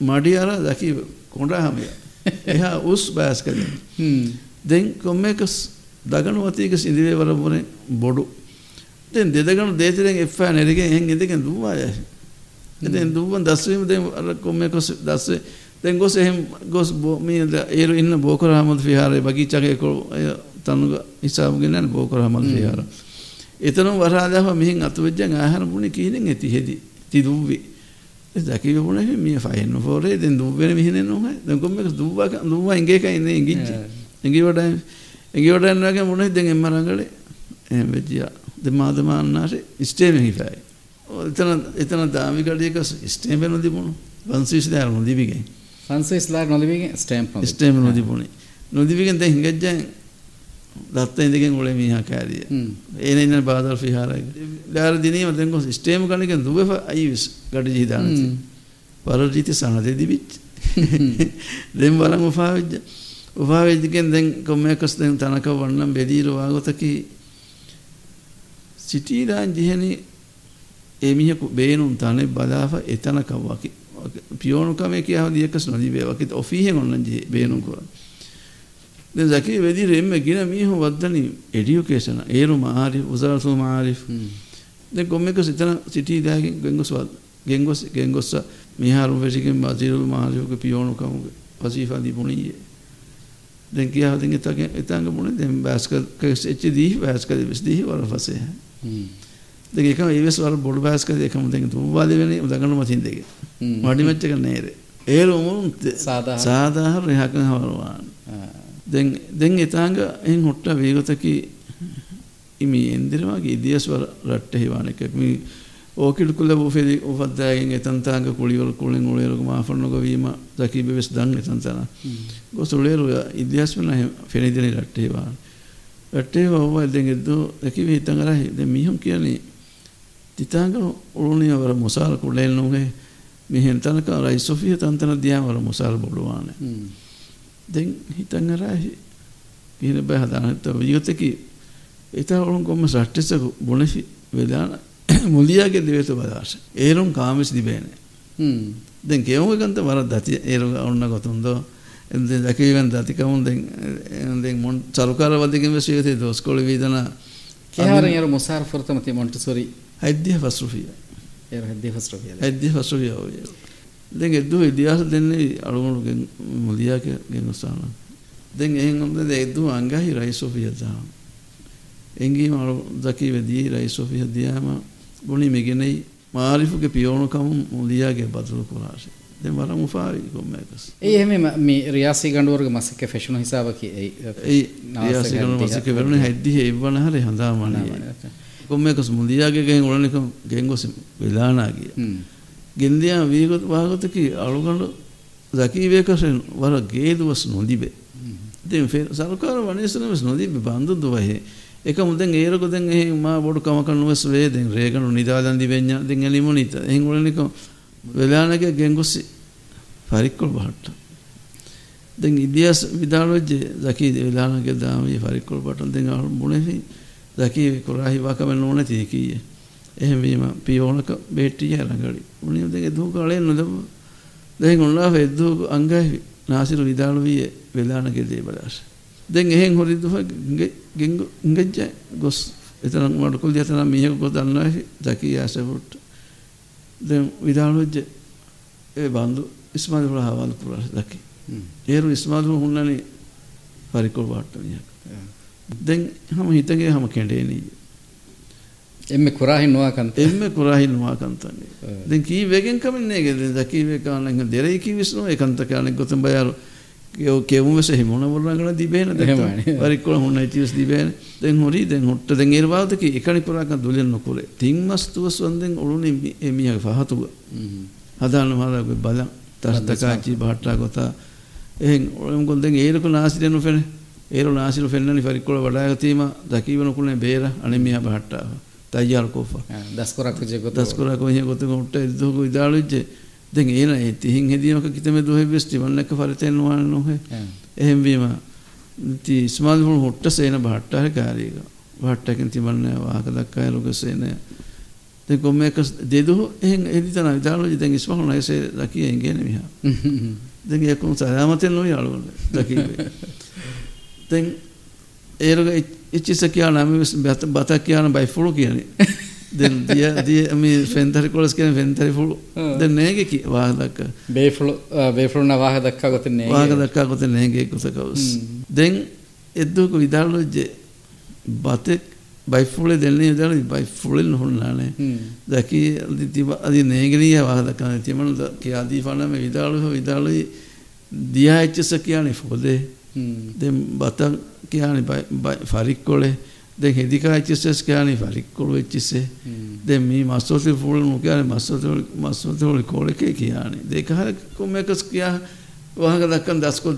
මඩි අර දකීව කොඬාහමය එහා උස් බෑස්ක දැන් කොම්මේකස් දගනු වතීක සිඳිවේ වරබුනේ බොඩු. දැන් දෙදගනු දේතිරෙන් එෆ්ෆා නෙරගෙන් එහෙන් ඉඳගෙන දුවාය දැන් දුවන් දස්වීම දැන් අර කොම්මේකස් දස්වේ දැන් ගොස් එහෙම ගොස් මේ ඒරු ඉන්න බෝකර අහමද් විහාරේ බගීචාගේ තනුග හිසාබුගෙන යන බෝකර අහමද් විහාර. එතන වරාදාව මෙහින් අතුවෙජ්ජන් ආහාර බුනේ කීනෙන් ඇති හෙදි තිදුව්වි. ඒ දකිව බුනේ මේ ෆයින් ෆෝරේ දැන් දුව්වෙන මෙහිනෙන් නෝහයි. දැන් කොම්මක දුව්වා දුව්වා ඉංගේ කයි ඉන්නේ ඉංගිච්ච. ඉංගි වඩා ඉංගි වඩා යනවාගේ මොනේ දැන් එම්ම රංගලේ එහෙම වෙජ්ජා. දෙමා දෙමා අන්නාසේ ස්ටේම හිෆයි. එතන එතන දාමිකඩියක ස්ටේම වෙනදිමුණු. වන්සිස් දාර නොදිවිගේ. සංසේස්ලා නොලිවිගෙන් ස්ටෑම්ප් ස්ටෑම්ප් නොදිබුණේ නොදිවිගෙන් දැන් හිඟජ්ජන් දත්ත ඉඳගෙන උලේ මීහා කෑරිය එන ඉන්න බාදල් ෆිහාරයි ලාර දිනීම දැන් කොස් ස්ටෑම්ප් කණකෙන් දුවෙ අයිවිස් ගඩ ජීදාන පරජීති සනදේ දිවිච් දැන් වරන් උපාවෙජ්ජ උපාවෙජ්ජකෙන් දැන් කොම්මේකස් දැන් තනක වන්නම් බෙදීර වාගතකි සිටීලාන් ජිහනි එමිහකු බේනුම් තනෙ බදාව එතන කව්වකි පියෝනුකමේ කියාව දියකස් නොදිබේ වකිත ඔෆීහෙන් ඔන්නන් ජී බේනුම් කරා. දැන් zaki වෙදිර එම්ම ගින මීහු වද්දනි එඩියුකේෂන් ඒරු මාරි උසරසු මාරි දැන් කොම්මක සිතන සිටි දාගෙන් ගෙන්ගොස් වද ගෙන්ගොස් ගෙන්ගොස් මිහාරු වෙසිකෙන් බාසිරු මාරියුක පියෝනුකම වසීෆා දිපුණියේ. දැන් කියාව දෙන් එතක එතංග මුනේ දැන් බාස්කල් කෙස් එච්චි දී බාස්කල් විස් දී වර ෆසේ එකම ඒවස් වර බොඩු බාස්කල් එකම දැන් තුවාලි වෙන්නේ උදගන්න මතින් දෙක. මඩි මච්ච කන්නේරේ ඒරු මුන් සාදාහ සාදාහ රහකන් හවරවාන්. දැන් එතාංග එහෙන් හොට්ට වේගතකි ඉමි එන්දිරවාගේ ඉදියස්වර රට්ට හිවානක මේ ඕකිඩ කුල බෝෆෙදි උපද්දාගෙන් එතන්තාංග කුලිවල කුලෙන් උලේරුක මාෆන්නක වීම දකීබ වෙස් දන් එතන්තන ගොස් උලේරු ඉදියස්වන ෆෙනිදින රට්ට හිවාන. රට්ට ඔවල් දැන් එද්දු දකීබ හිතන් දැන් මිහුම් කියන්නේ තිතාංග උළුනිය වර මුසාර කුලෙන් නුගේ මෙහෙන් තනක රයි සොෆිය තන්තන දියාවර මුසාර බොළුවානේ. දැන් හිතන් අරයි කියන බය හදානත් වියතකි ඒතවරුන් කොම්ම සට්ටසක බොනසි වෙදාන [COUGHS] මුලියාගේ දෙවේත බදාශ ඒරුම් කාමිස් දිබේනේ. දැන් කෙවුගන්ත වර දති ඒරු ඔන්න ගොතුන්දෝ? එද දකිවන් දතිකමුන් දැන් මොන් සරුකාර වදිකම සියතේ දොස්කොළ වීදන කියාරන් යර මුසාර ෆොර්තමති මොන්ටසොරි ෆස්රුෆිය ඒ හයිද්‍ය ෆස්රුෆිය හයිද්‍ය ෆස්රුෆිය ඔය දැන් එද්දු ඉතිහාස දෙන්නේ අලුමුණු මුලියාක ගෙනුස්සාන දැන් එහෙන් හොඳ එද්දු අංගහි රයිසොෆිය දාන එංගී මරු දකී වෙදී රයිසොෆිය දියාම බුණි මෙගෙනයි මාරිෆුගේ පියෝණුකම මුලියාගේ බදලු කුරාශේ දැන් වර මුෆාවි කොම්මකස් ඒ එහෙම මේ රියාසි ගඬුවර්ග මසක ෆැෂන් හිසාබකි ඒ ඒ රියාසි ගඬුවර්ග මසක වෙරුනේ හැද්දි එවන හරි හඳා මුලියාගේ ගෙන් උලනික ගෙන් ගොස් වෙලානාගිය ගෙන්දියා වීගොත් වාගතකි අලුගඬ දකීවේකසෙන් වර ගේදුවස් නොදිබේ. දැන් සරකාර වනේසනවස් නොදිබේ බන්දු දුවහේ. එක මුදෙන් ඒරක දැන් එහි මා බොඩු කමක නුවස් වේ. දැන් රේගණු නිදාදන් දිවෙඤ්ඤා දැන් එලිමුනිත එහෙන් උලනික වෙලානගේ ගෙන්ගොස්සි ෆරික්කොල් බහට්ට. දැන් ඉදියස් විදාලොජ්ජේ දකී වෙලානගේ දාමී ෆරික්කොල් බටන් දැන් අහු මුණෙහි දකී කුරාහි වකම නෝන තීකීය එහෙම වීම පියෝනක බේට්ටිය ළඟඩි උණිය දැන් දූ කාලේ නොදම දැන් උන්ලා ෆෙද්දු අංගයි නාසිරු විදාලු විය වෙලානගේ දේබලාශ දැන් එහෙන් හොරිදු ගෙංගු ඉංගජ්ජ ගොස්. එතන මඩ කුල් දියතන මියක ගොස් දන්නා දකී ආසෙවුට්ට දැන් විදාලොජ්ජ ඒ බන්දු ඉස්මාදුල හවල් පුරස් දකි. ඒරු ඉස්මාදුල හුන්නනි පරිකොල් වාට්ටනියක් දැන් හම හිතගේ හම කෙඩේනී. එම්මෙ කුරාහි නොවාකන්ත එම්මෙ කුරාහි නොවාකන්තන්නේ දැන් කී වේගෙන් කමින්නේගේ දැන් දකී වේ කාණන් දෙරයි කී විශ්නෝ ඒකන්ත කාණන් ගොතම් බයරු යෝ කෙවුමස හිමුණ වරනගන දිබේන දැන් පරිකොල හුන්න ඉතිස් දිබේන. දැන් හොරි දැන් හොට්ට දැන් ඒරවාදක එකනි පුරාක දුලෙන් නොකුරේ. තින් මස්තුවස් වන්දෙන් ඔළුනේ එමියගේ පහතුව. හදාන මාදගේ බල තස්තකාචි බහට්ටා ගොතා. එහෙන් ඔලම් ගොන්දෙන් ඒරක නාසිරෙනු ෆෙන ඒරු නාසිරු ෆෙන්නනි පරිකොල වඩාගතීම දකීවන කුලේ බේර අනෙමියා බහට්ටා තයියාර කෝෆා දස්කොරක් ජෙ ගොත දස්කොරක් ඔය ගොත ගොට්ට ඉදුක ඉදාලුජ්ජේ දැන් ඒන ඒ තිහින් හෙදීමක කිතම දුහෙ වෙස්ටි වන්නක ෆරතෙන් වාන නොහෙ. එහෙම වීම ති ස්මාල් හුන් හොට්ට සේන බහට්ටා කාරීක බහට්ටකින් තිබන්නේ වාහක දක්කා ලොක සේන. දැන් කොම්මේක දෙදු එහෙන් එදිතන ඉදාලුජ්ජ දැන් ඉස්මහුන් නැසේ දකී එංගේන මිහා [LAUGHS] දැන් ඒකම සලාමතෙන් නොය අලුවල දකී දැන් ඒරග ඉච්චිස කියන නම් බත කියන බයි ෆුළු කියන්නේ. දැන් [LAUGHS] දිය දිය මේ ෆෙන්තරි කොලස් කියන ෆෙන්තරි ෆුළු. දැන් නේගේ කි වාහ දක්ක. බේ ෆුළු බේ ෆුළු න වාහ දක්ක ගොත නේගේ. වාහ දක්ක ගොත නේගේ කුසකවස් දැන් එද්දුක විදාලොජ්ජේ බතෙක් බයි ෆුළේ දෙන්නේ දාල බයි ෆුළෙන් හොන්නානේ දකි තිබ අදි නේගනිය වාහ දක්ක තිමන කිය අදී ෆන මේ විදාලු විදාලු දියා එච්චස කියන්නේ ෆොදේ දැන් බත කියන්නේ ෆරික්කොලේ දැන් හෙදිකාච්චිස්සස් කියන්නේ ෆරික්කොල වෙච්චිස්සේ දැන් මේ මස්සොති ෆුල් නු කියන්නේ මස්සොති මස්සොති වල කොලකේ කියන්නේ දෙක හර කොමකස් කියා වහක දක්කන් දස්කො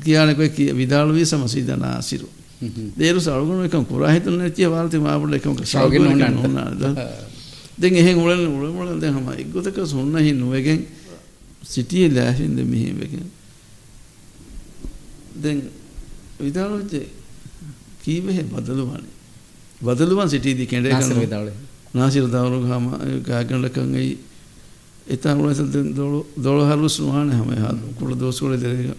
කියන්නේ කොයි කිය විදාල වී සමසීදන ආසිරු දේරු සල්ගුණ එකම් කුරා හිතන නැතිය වාල්ති මාපුල එකම් සල්ගුණ නෝනා දැන් එහෙන් උලන උලන දැන් හම ඉක්ගොතක සොන්න හි නුවගෙන් සිටියේ ලෑහින්ද මෙහෙ වෙගෙන දැන් විදාලොච්චේ කීවෙහෙ බදලුවනේ. බදලුවන් සිටියදී කෙඬේ කරන විදාලේ නාසිර දවරු ගාම කාගණ්ඩකන් එයි එතා උලස දොළො හරුස් නුහානේ හැම හා කුල දෝස්කොල දෙරේ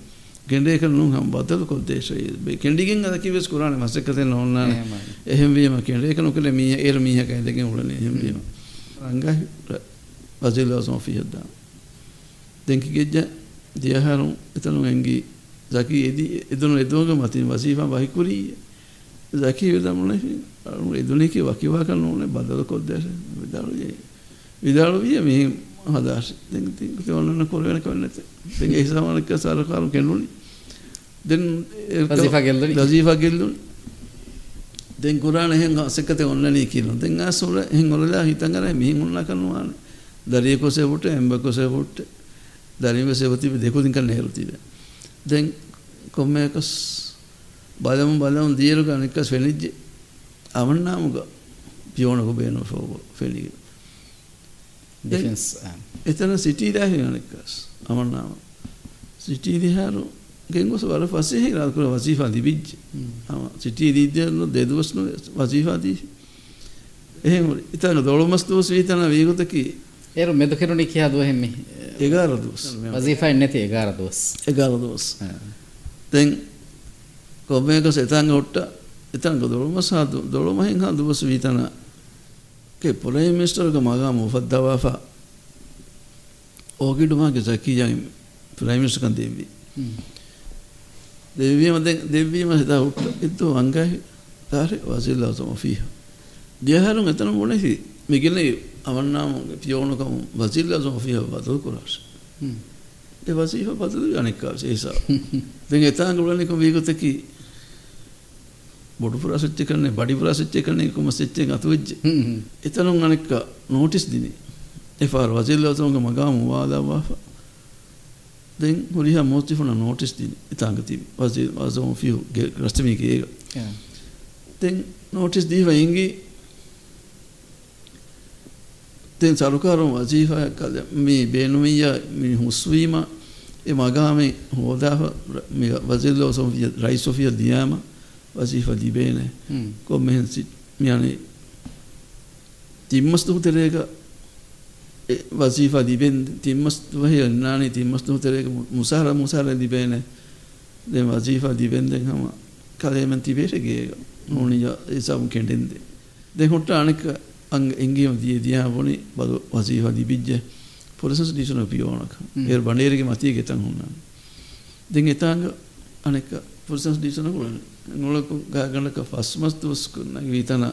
කෙඬේ කරනු හම් බදල කොද්දේශය බේ කෙඬිගෙන් අද කිවස් කුරානේ මසකතේ නොන්නානේ එහෙම වීම කෙඬේ කරනු කලේ මීහ ඒර මීහ කැඳගෙන උලනේ එහෙම වීම. රංගා බසිලෝ සෝෆියදා දෙන්කි ගෙජ්ජ දියහරු එතනු එංගි zaki edi edunu edunga matin wasifa bahikuri zaki vedamune eduni ki wakiwa kanune badal koddese vidalu ye. Vidalu ye mi hadash den tin ko onna korena konnete den e samana ka sarakaru kenuli den wasifa gelluni wasifa gelluni den qur'an hen sekate onnani kinu den asura hen olala hitangara mi onna kanuane dariye ko se futte emba ko se futte dariye se futte dekudin kan neruti දැන් කොම්මයකස් බලමු බලමු දියරු කණික සෙනිජ්ජ අවන්නාමුග පියෝණ හොබේන ෆෝබ ෆෙලිග. Defence එතන සිටී දැහි කණිකස් අවන්නාම. සිටී දිහාරු ගෙන්ගොස වර පස්සේ හිරල් කර වසීෆා දිවිජ්ජ. සිටී දීද්‍යනු දෙදවස්නු වසීෆා දීශ එහෙම ඉතන දොළොමස් දෝස ඊතන වීගතකි. ඒරු මෙදකරුණි කියා දුව හෙම්මේ 11 දවස්. වසීෆා නැති 11 දවස්. 11 දවස්. දැන් කොබේක සෙතන් ඔට්ට එතන දොළොම සාදු දොළොමෙන් හා දවස් වීතන කේ පොලේ මිස්ටර්ක මගා මුෆද්දවාෆා ඕගිඩුමාගේ සකීයන් ප්‍රයිම් මිනිස්ටර් කන් දෙවි. දෙවියම දෙවියම හිතා උට්ට එතු අංගයි තාරේ වසිල්ලා සමෆී. දියහරුන් එතන මොනේ මිගිනේ අවන්නාම පියෝණකම වසිල්ලා ෆීහ බදල් කුරාස් ඒ වසීහ බදල් අනෙක්කා ඒසා දැන් එතන ගුලනික වීගතකි බොඩු පුරාසච්ච කරන්නේ බඩි පුරාසච්ච කරන්නේ කොම සෙච්චෙන් අතුවෙච්ච එතනුන් අනෙක්ක නෝටිස් දිනේ එෆාර වසිල්ලාතුන්ගේ මගාම වාදා වාෆා දැන් හොරිහා මෝස්ටිෆුන නෝටිස් දිනේ ඉතාංග තිබි වසි වසෝම ෆියු රස්තමී කේග දැන් නෝටිස් දීවා ඉංගි දැන් සරුකාරම් වසීෆා කද මේ බේනුමිය මේ හුස්වීම ඒ මගාමේ හෝදාහ වසිල්ලා සොම් රයිසෝෆිය දියාමා wasifa di bene mm. come hensi yani timmastu terega wasifa di ben timmastu hiya nani timmastu terega musara musara di bene de wasifa di ben den hama kalemen ti bere ang engeem diya boni badu wasifa dibijje පුරසස දීසන පියෝනක ඒ බණේරගේ මතිය ගෙතන් හුන්නා දෙන් එතාංග අනෙක පුරසස දීසන කුලන නොලක ගාගණක ෆස්මස්තුස් කුන්න ගීතන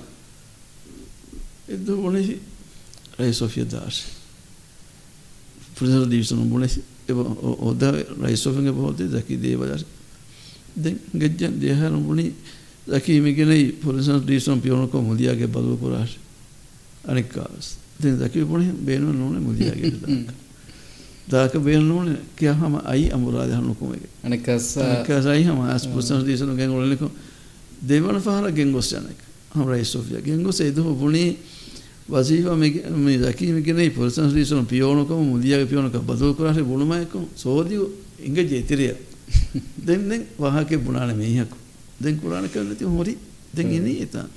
එද බොනේ රේ සොෆිය දාස් පුරසස දීසන බොනේ එබ ඔද රේ සොෆියගේ බොතේ දකි දේවදාස් දෙන් ගෙජ්ජන් දෙහරම් බොනේ දකි මිගෙනේ පුරසස දීසන පියෝනක මුදියාගේ බදු පුරාශ අනික් අවස්. ඉතින් දකිපොනේ බේනව නෝනේ මුදියාගේ [LAUGHS] දාක. දාක බේන නෝනේ කියහම අයි අමුරාද හනු කොමෙක. අනිකස් අනිකසයි හම අස්පුසන දිසන ගෙන් ඔලෙලක දෙවන පහර ගෙන් ගොස් යනක. හම රයිස් සොෆියා ගෙන් ගොස් ඒ දෝ බුනේ වසීෆා මේ දකීම කියන්නේ පුරසන දිසන පියෝනකම මුදියාගේ පියෝනක බදෝ කරාට බුණුමයක සෝදිය ඉංග ජේතිරිය. [LAUGHS] දැන් දැන් වහකේ බුණානේ මේහක. දැන් කුරාන කරන්නේ ති හොරි දැන් ඉන්නේ එතන.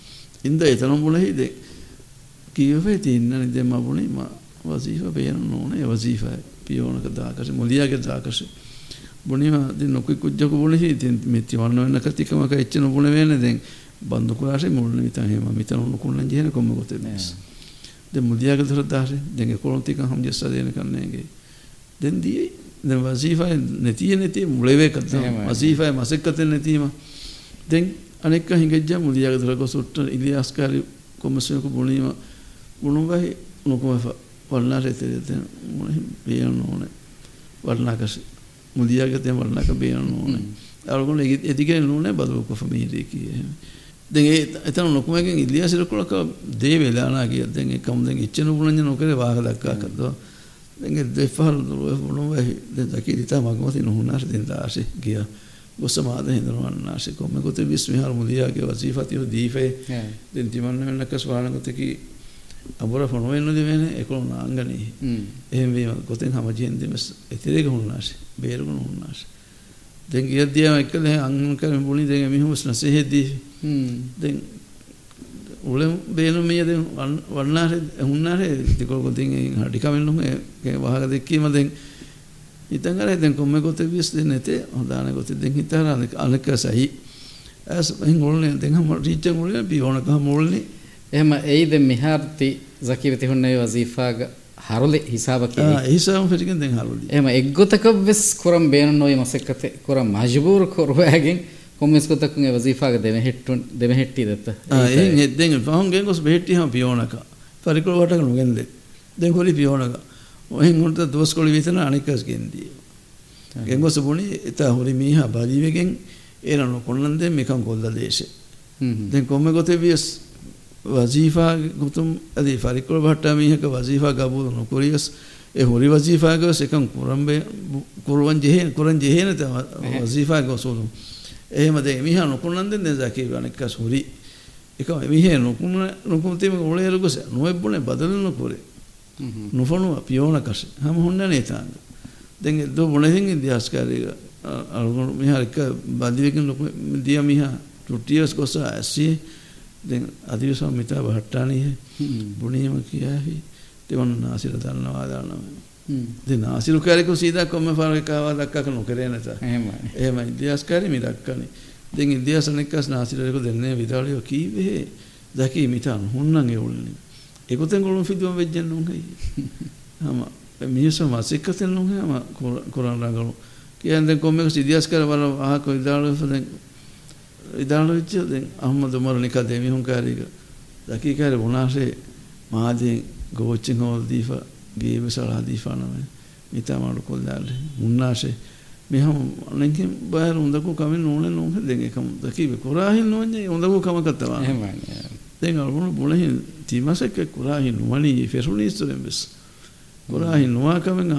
ඉන්ද එතනම බුණෙහි දැන් කීවේ තින්නනේ දැන් මා බුණේ මා වසීෆා බේරන්න ඕනේ. වසීෆා පියෝනක දාකස මුලියාගේ දාකස බුණිම දින් නොකි කුජ්ජක බුණෙහි තින් මෙති වන්න වෙන කතිකමක එච්චන බුණ වෙන දැන් බන්දු කුලාසේ මුල්න මිතන් හේම මිතන උණුකුන්න ජීන කොම්ම ගොතේ මේස් දැන් මුලියාගේ දොර දාහේ දැන් කොලොන් තික හම් ජස්ස දෙන කන්නේගේ. දැන් දී දැන් වසීෆා නැතිය නැති මුලවේ කත වසීෆා මසෙක්කත නැතිම. දැන් අනෙක්ක හිඟජ්ජ මුලියාගේ දොර ගොසුට්ට ඉලියාස් කාරි කොමසයක බුණීම බුණුවයි නොකොමෆා වල්නාරෙතෙත බේයන්න ඕන. වල්නාකස මුදියාගතය වල්නාක බේයන්න ඕන. අරගොල එතිගෙන නූනේ බදලුකො ෆමීරේ කිය. දෙ එතන නොකුමකින් ඉලියසිරකුලක දේ වෙලානා කිය දෙන් එකම් දෙන් ඉච්චන පුණඤ්ඤ නොකරේ වාහ දක්කා කද්දෝ දෙන් දෙෆහල් නොව දකි දිතා මගමති නොහුනාර දෙන් දාසි කිය ගොසමාද හිඳනවන්නාසි කොම්ම කොතේ විස්මිහාර මුදියාගේ වසීෆතිය දීෆේ දෙන් තිමන්න වෙන්නක ස්වාලගතකි අබර ෆොනොවෙන්නද වෙන එකළු නාංගනී එහෙම වීම ගොතෙන් හමජයෙන් දෙමස් එතිරේක හුන්නාසි බේරුණු හුන්නාසි. දැන් ගියද්දියම එක්කල අංගන කරමින් බුණි දැන් මිහුස් නැසෙහෙද්දී දැන් උලෙම් බේනු මිය දැන් වන්නාරේ හුන්නාරේ තිකොල් ගොතින් හඩි කමෙන්නු ඒ වහක දෙක්කීම දැන් ඉතින් අර දැන් කොම්මේ ගොතේ විස් දෙන්නේ නැතේ හොදානේ ගොතේ දැන් හිතාර අනක සහි. ඔල්නේ දැන් හම රීචන් ඔල්නේ බිවණක හම ඔල්නේ එහෙම එයිද මිහාර්ති සකීවති හුන්නේ වසීෆාග හරුලි හිසාබක හිසාම ෆෙටිකෙන් දැන් හරුලි. එහෙම එක්ගොතක වෙස් කුරම් බේන නොයි මසෙක්කත කුරම් මජබූර් කරවෑගෙන් කොම්මස් කොතකුන් ඒ වසීෆාග දෙමෙ හෙට්ටුන් දෙමෙ හෙට්ටි දත්ත එහෙන් හෙද්දෙන් ෆහන් ගෙන් ගොස් බෙහෙට්ටි හම පියෝනක. පරිකල වටක නුගෙන්ද දැන් කොලි පියෝනක. ඔහෙන් උන්ට දොස් කොලි විතන අනිකස් ගෙන්දී ගෙන් ගොස් බුණි එත හොරි මීහා බාදීවෙගෙන් ඒනන කොන්නන් දෙන් මිකන් කොල්ද දේශේ. දැන් කොම්මේ ගොතේ වියස් ವಜೀಫಾ ಗುತುಂ ಅದಿ ಫರಿಕುಳ ಭಟ್ಟ ಮೀಹಕ ವಜೀಫಾ ಗಬೂದು ನುಕುರಿಯಸ್ ಎ ಹುರಿ ವಜೀಫಾಗ ಸಿಕಂ ಕುರಂಬೆ ಕುರುವನ್ ಜೆಹೆ ಕುರನ್ ಜೆಹೇನ ತ ವಜೀಫಾಗ ಸೋಲು ಎಹಮದೆ ಮೀಹ ನುಕುಣಂದೆನ್ ದೆ ಜಾಕಿ ವನಕ್ಕ ಸುರಿ ಇಕ ಮೀಹೆ ನುಕುಣ ನುಕುಂತಿ ಉಳೆಯರುಗು ಸೆ ನುವೆಬ್ಬುಣೆ ಬದಲನು ಕುರಿ ನುಫಣು ಪಿಯೋಣ ಕಶ ಹಮ ಹುಣ್ಣನೆ ತಾಂಗ ದೆಂಗೆ ದು ಬುಣೆಹಿಂ ಇತಿಹಾಸಕಾರಿಗ ಅಳಗುಣ ಮೀಹ ಇಕ ಬಾದಿವಿಕಿನ ನುಕು ದಿಯ ಮೀಹ ಟುಟಿಯಸ್ ಕೊಸ ಅಸಿ දැන් අධිවිසම මිතා භට්ටානීය බුණියම කියාහි දෙවන් නාසිර දන්නවා දන්නවා දෙන ආසිරු කාරිකු සීදා කොම්ම ෆාරකව දක්කක නොකරේ නැත. එහෙමයි. එහෙමයි. ඉතිහාස කාරි මි දක්කනේ දැන් ඉතිහාස නිකස් නාසිරේක දෙන්නේ විදාලියෝ කීවේ? දැකී මිතන් හොන්නන් එවුල්නේ. ඒකතෙන් ගොළුන් ෆිදුම් වෙජ්ජන් නුංගයි [LAUGHS] හම මියස මාසිකතෙන් නුංගම කොරන් රංගලු. කියන්නේ කොම්මක ඉතිහාස කාර වල ආහ කොයිදාලෝ දැන් විදාලියෝ වෙච්ච දැන් අහමද් උමර් නිකා දෙමිහුන් කාරීක දකී කාරේ වුණාසේ මාදීන් ගෝච්චින් හෝල් දීෆා ගේම සලා දීෆා නම මිතා මාඩු කොල්දාල්ලේ මුන්නාෂේ මෙහම අනෙකින් බාහිර හොඳකු කමින් නෝනේ නෝහ දෙන් එකම දකීබ කුරාහින් නෝන්නේ හොඳකු කම කත්තවා එහෙමයි. දැන් අරමුණු බුලහින් තිමසක කුරාහින් නුවණී ෆෙරුනිස්තුරෙන් බස් කුරාහින් නුවා කමෙන්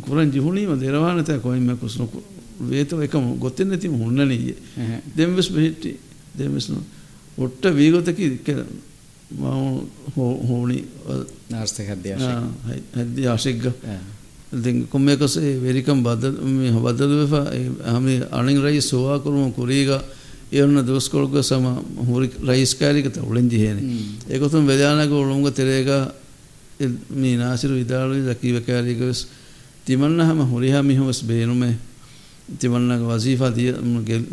කුරන් ජිහුණීම දෙරවාන තෑ කොයින් මේ කුස්න නැති මුන්නනී දෙම් බස් බෙහිටි දෙම් බස් නෝ ඔට්ට වීගතකි කියලා හෝනි නාර්ථක හැද්‍ය ආශිග්ග ඉතින් කොම්මේකසේ වෙරිකම් බද බදදුව හමි අනින් රයි සෝවා කරුම කුරීග ඒවන්න දොස්කොල්ග සම හුරි රයිස්කාරිකත උළෙන්ජිහේන ඒකොතුම් වෙදානක උළුම්ග තෙරේක මේ නාසිරු විදාලුයි දකීවකාරීකස් තිමන්න හම හුරිහා මිහොස් බේනුමේ तिमन्ना को वजीफा दिया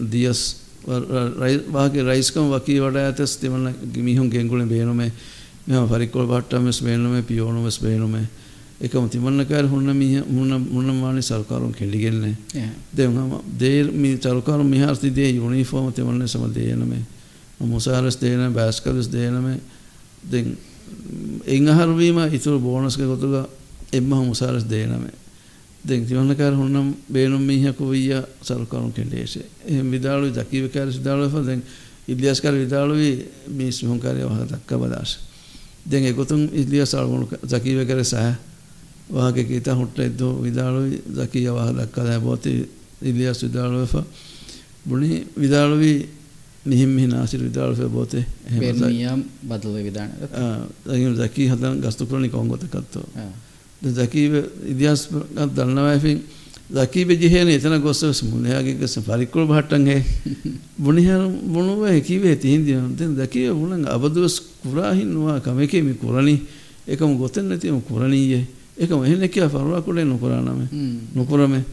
दियस वहाँ के राइस कम वकी वडाया तस तिमन्ना मिहुं गेंगुले बहनों में मैं फरिकोल भाट्टा में बहनों में पियोनों में बहनों में එකම තිමන්නකාර හොන්න මිහ මුණ මුණමානි සල්කාරුන් කෙලිගෙන්නේ දෙවම දේර් මි සල්කාරු මිහාර්ති දේ යුනිෆෝම තිමන්නේ සම දේනමේ මුසාරස් දේන බෑස්කලස් දේනමේ දෙන් එංහරවීම ඉතුරු බෝනස්ක ගොතුග එම්ම මුසාරස් දේනමේ දැන් තිවන්නකාර හොන්නම් බේනුම් මිහකු විය සල්කරුන් කෙලේසේ එහෙම විදාලු දකීවකාර විදාලු දැන් ඉලියස්කාර විදාලුයි මිස් මොහොන්කාරය වහ දක්ක බදාස. දැන් ඒකොතුන් ඉලියස් අල්මුණු දකීවකාර සහ වාගේ කීත හොට්ට එද්දෝ විදාලුයි දකීය වහ දක්ක දැන් බොති ඉලියස් විදාලු වෙෆ බුණි විදාලුයි නිහිම් මිහ නාසිර විදාලු වෙ බොතේ. එහෙම නියම් බදල විදාන. ආ දැන් දකී හදන් ගස්තු කරණි කොංගොත කත්තෝ ආ දකීව ඉතිහාස දන්නවායිෆින් දකීබ ජිහේන එතන ගොස්සස් මුලයාගේ ගස පරික්කුල භට්ටන් හේ. බුණිහර බුණුව කිවේ තිහින්දිය දැන් දකීව බුණන් අබදුවස් කුරාහින් නවා කමකේ මි කුරණි. එකම ගොතෙන් නැතිම කුරණීයේ. එකම එහෙන කියා ෆරුවා කුලේ නුකුරානම නුකුරමේ.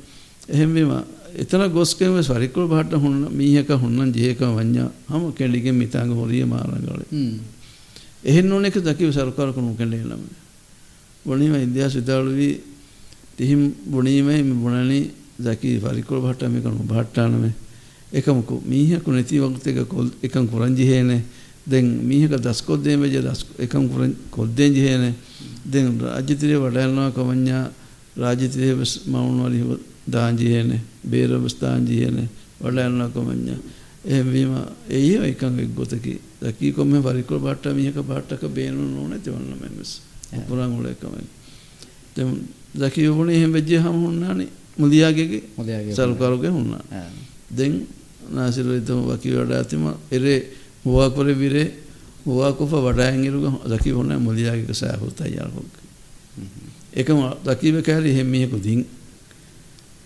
එහෙම වීම එතන ගොස්කෙම පරික්කුල භට්ට හුන්න මීහක හුන්නන් ජිහේක වඤ්ඤා හම කෙලිගෙන් මිතාංග හොරිය මාරංගලේ. එහෙන් නොනෙක දකීව සරකාර කුණු කෙලේ ළමනේ බොනීම ඉන්දයා සිතාලුවී තිහිම් බොනීමේ මෙ බොනනී ذකී ෆරිකොල් භට්ටා මේකනු භට්ටානමේ එකමුකු මීහකු නැති වගතක කොල් එකම් කුරංජි හේනේ. දැන් මීහක දස්කොද්දේ මෙජ දස් එකම් කුරං කොද්දෙන්ජි හේනේ. දැන් රාජ්‍යතිරේ වඩයන්නා කමඤ්ඤා රාජ්‍යතිරේ මවුනවලි දාංජි හේනේ. බේරවස්ථාංජි හේනේ. වඩයන්නා කමඤ්ඤා. එහෙම වීම එයි එකම් එක්ගතකි ذකී කොම්මේ ෆරිකොල් භට්ටා මීහක භට්ටක බේනු නොනේ තවන්න මෙමස් පුරාගුල එකමයි දැක යුබුණේ එහෙම වෙජ්ජ හම හුන්නානේ මුදියාගේගේ සල්කරුගේ හුන්නා දෙන් නාසිරරිතම වකි වඩා ඇතිම එරේ හවාකොර විරේ හවාකොප වඩාඇගිරුග දකි හොන්න මුදියාගේක සෑහුත් අයාහොක් එකම දකිව කෑරි එහෙම මියකු දිින්.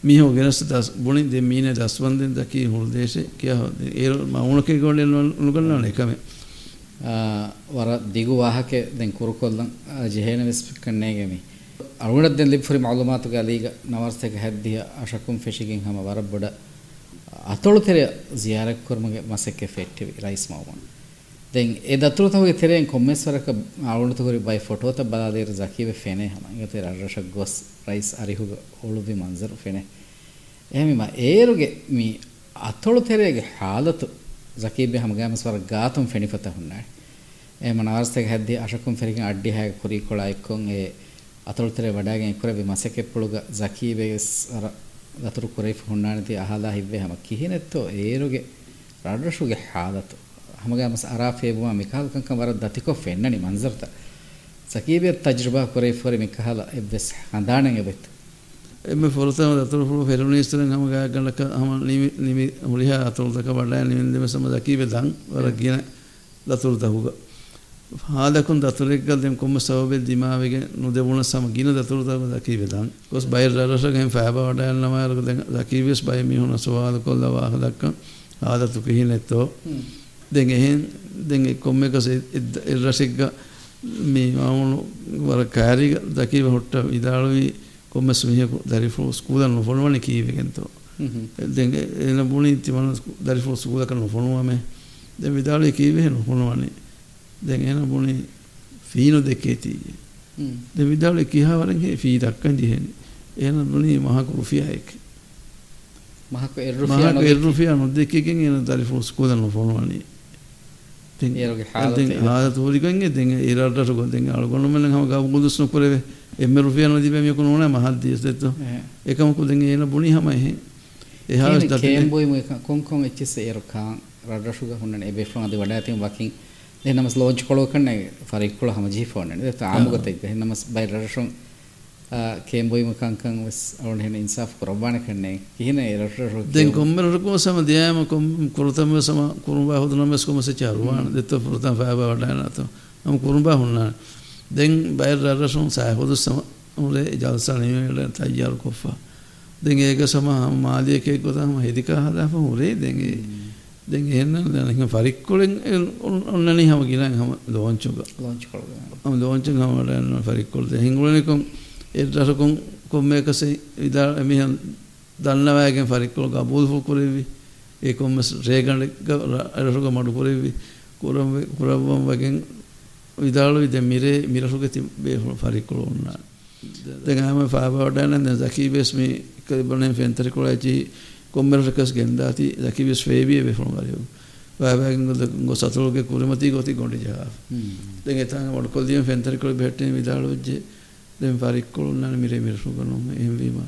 මිහෝ ගෙනස් දස් බුණින් දෙ මීන දස්වන්දෙන් දකී හුල් දේශය කිය ඒරු මවුණකේ ගොඩ නුගන්නන එකමේ. ವರ ದಿಗು ವಾಹಕೆ ದೆನ್ ಕುರುಕೊಲ್ಲ ಜಿಹೇನ ವಿಸ್ಕಣ್ಣೇಗೆಮಿ ಅರುಣದ್ದೆನ್ ಲಿಫ್ರಿ ಮಾಲೂಮಾತುಗ ಅಲೀಗ ನವರ್ಸೆಗೆ ಹೆದ್ದಿಯ ಅಶಕುಂ ಫೆಶಿಗಿಂಗ್ ಹಮ ವರಬ್ಬಡ ಅತೊಳು ತೆರೆ ಜಿಯಾರಕ್ ಕುರ್ಮಗೆ ಮಸಕ್ಕೆ ಫೆಟ್ಟಿವಿ ರೈಸ್ ಮಾವನ್ ದೆನ್ ಎ ದತ್ರು ತಮಗೆ ತೆರೆ ಕೊಮ್ಮೆಸ್ವರಕ ಅರುಣತ ಗುರಿ ಬೈ ಫೋಟೋ ತ ಬದಾದೇರು ಜಕೀವೆ ಫೆನೆ ಹಮ ಈಗ ತೆರೆ ಅರಶ ಗೊಸ್ ರೈಸ್ ಅರಿಹುಗ ಒಳುಬಿ ಮಂಜರು ಫೆನೆ ಎಹಮಿಮ ಏರುಗೆ ಮೀ ಅತೊಳು ತೆರೆಗೆ ಹಾಲತು zakibe hamga maswar gatum fenifata hunna e manarsteg haddi ashakum ferigen addi ha kuri kola ikkon e atolu tere wadagen ikkore maseke puluga zakibe ದತರು ಕುರೈಫ್ ಹುಣ್ಣಾಣಿತಿ ಅಹಲ ಹಿವ್ವೆ ಹಮ ಕಿಹಿನೆತ್ತೋ ಏರುಗೆ ರಾಡ್ರಶುಗೆ ಹಾದತು ಹಮಗೆ ಮಸ್ ಅರಾಫೇಬುಮ ಮಿಕಾಲ್ ಕಂಕ ವರ ದತಿಕೊ ಫೆನ್ನಣಿ ಮಂಜರ್ತ ಸಕೀಬೆ ತಜ್ರಬಾ ಕುರೈಫ್ ವರಿ ಮಿಕಾಲ ಎವ್ವೆಸ್ ಹಂದಾಣಂಗೆ ಬೆತ್ತು එම ොරතම දතුරපුරු පෙරුණනිස්තරෙන් හම ගලක හම නිමි මුලිහ අතුරතක වඩා නිමින්දම සමදකීව දං වර කියන දතුර දහුග. හාදකුන් දතුරෙක්ග දෙම් කොම සවබෙල් දිමාවග නොදෙවුණ සම ගින දතුරතම දකීව දං කොස් බයි රරසගෙන් ෑබ වඩයල් නමයරක දකීවස් බයමිහුණ ස්වාද කොල්ල වාහ දක්ක ආදතු පිහි නැත්තෝ දෙ එහෙන් දෙ කොම්ම එකස එල්රසික්ග මේ මවුණු වර කෑරි දකීව හොට්ට විදාලුවී කොම්ම සුමියකු දරිෆෝ ස්කූදන් නොෆොනුවන කීවගෙන්තෝ දෙන් එන බුණි තිමන දරිෆෝ ස්කූදක නොෆොනුවමේ දැන් විදාළුවේ කීවේ නොෆොනුවනේ දැන් එන බුණි ෆීනු දෙකේ තියේ දැන් විදාළුවේ කියාවරන් හේ ෆී දක්කන් දිහෙනේ එන බුණි මහකු රුෆියායක මහකු මහකු එරුෆියා නොදෙකකින් එන දරිෆෝ ස්කූදන් නොෆොනුවනේ ආද තෝරිකන්ගේ දෙ ඒරට ගො අලගොනමල හම ගබුදුස් නොකරේ එම රුපියන දිබමියකු නොන මහදදියස්තෙත්ත එකමකු දෙ ඒන බුණි හමයි. එහා කේම්බොයි කොංකොන් එච්චෙස ඒරකාන් රඩශුග හුන්න එබෙෆ්ලන් අද වඩා ඇතිම වකින්. එනමස් ලෝජ් කොලෝ කන්න ෆරික්කොල හම ජීෆෝන ආමුගත එනමස් බයි රඩශුන් කේම්බොයිම කංකං වස් අවුන් හෙන ඉන්සාෆ් කරබාන කන්නේ කිහින රට දෙන් කොම්මරකෝ සම දයාම කොම් කුරුතම සම කුරුම්බා හොදනමස් කොමස චාරුවාන දෙත්ත පුරතම් ෆාබා වඩානත නම් කුරුම්බා හුන්නා දෙන් බයිර් රරසුන් සාය හොදු සම උලේ ජල්සා නිමේල තයියාර කොෆා දෙන් ඒක සම මාලියකේ කොතම හෙදිකා හදාප උරේ දෙන් දැන් එහෙනම් දැන් එහෙනම් ෆරික්කොලෙන් ඔන්නනේ හැම ගිලන් හැම ලෝන්චුක ලෝන්ච් කොල හැම ලෝන්ච් හැම දැන් ෆරික්කොල දැන් හිඟුලනේ කොම් එදරකොන් කොම්මේකසේ ඉදා එමිහන් දන්නවෑගෙන් ෆරික්කොල ගබූල් ෆොකුරෙවි ඒ කොම්මස් රේගණක අරසුක මඩු කොරෙවි කුරම් කුරවම් වගෙන් විදාලු ඉද මිරේ මිරසුක තිබේ ෆරික්කොල උන්නා දැන් හැම ෆාබවඩන දැන් සකීබස් මේ කබනේ ෆෙන්තරිකොලයි කොම්මරකස් ගෙන්දාති දකිවිස් ෆේබිය වෙෆොන් ගරියෝ වැෑගෙන් ගො සතුරුගේ කුරමති ගොති ගොඩි ජා දැන් එතන වඩකොල්දියම් ෆෙන්තරිකොල බෙට්ටේ විදාලුජ්ජේ දැන් ෆරික්කොලුන්නන මිරේ මිරසු කරනොම එහෙම වීම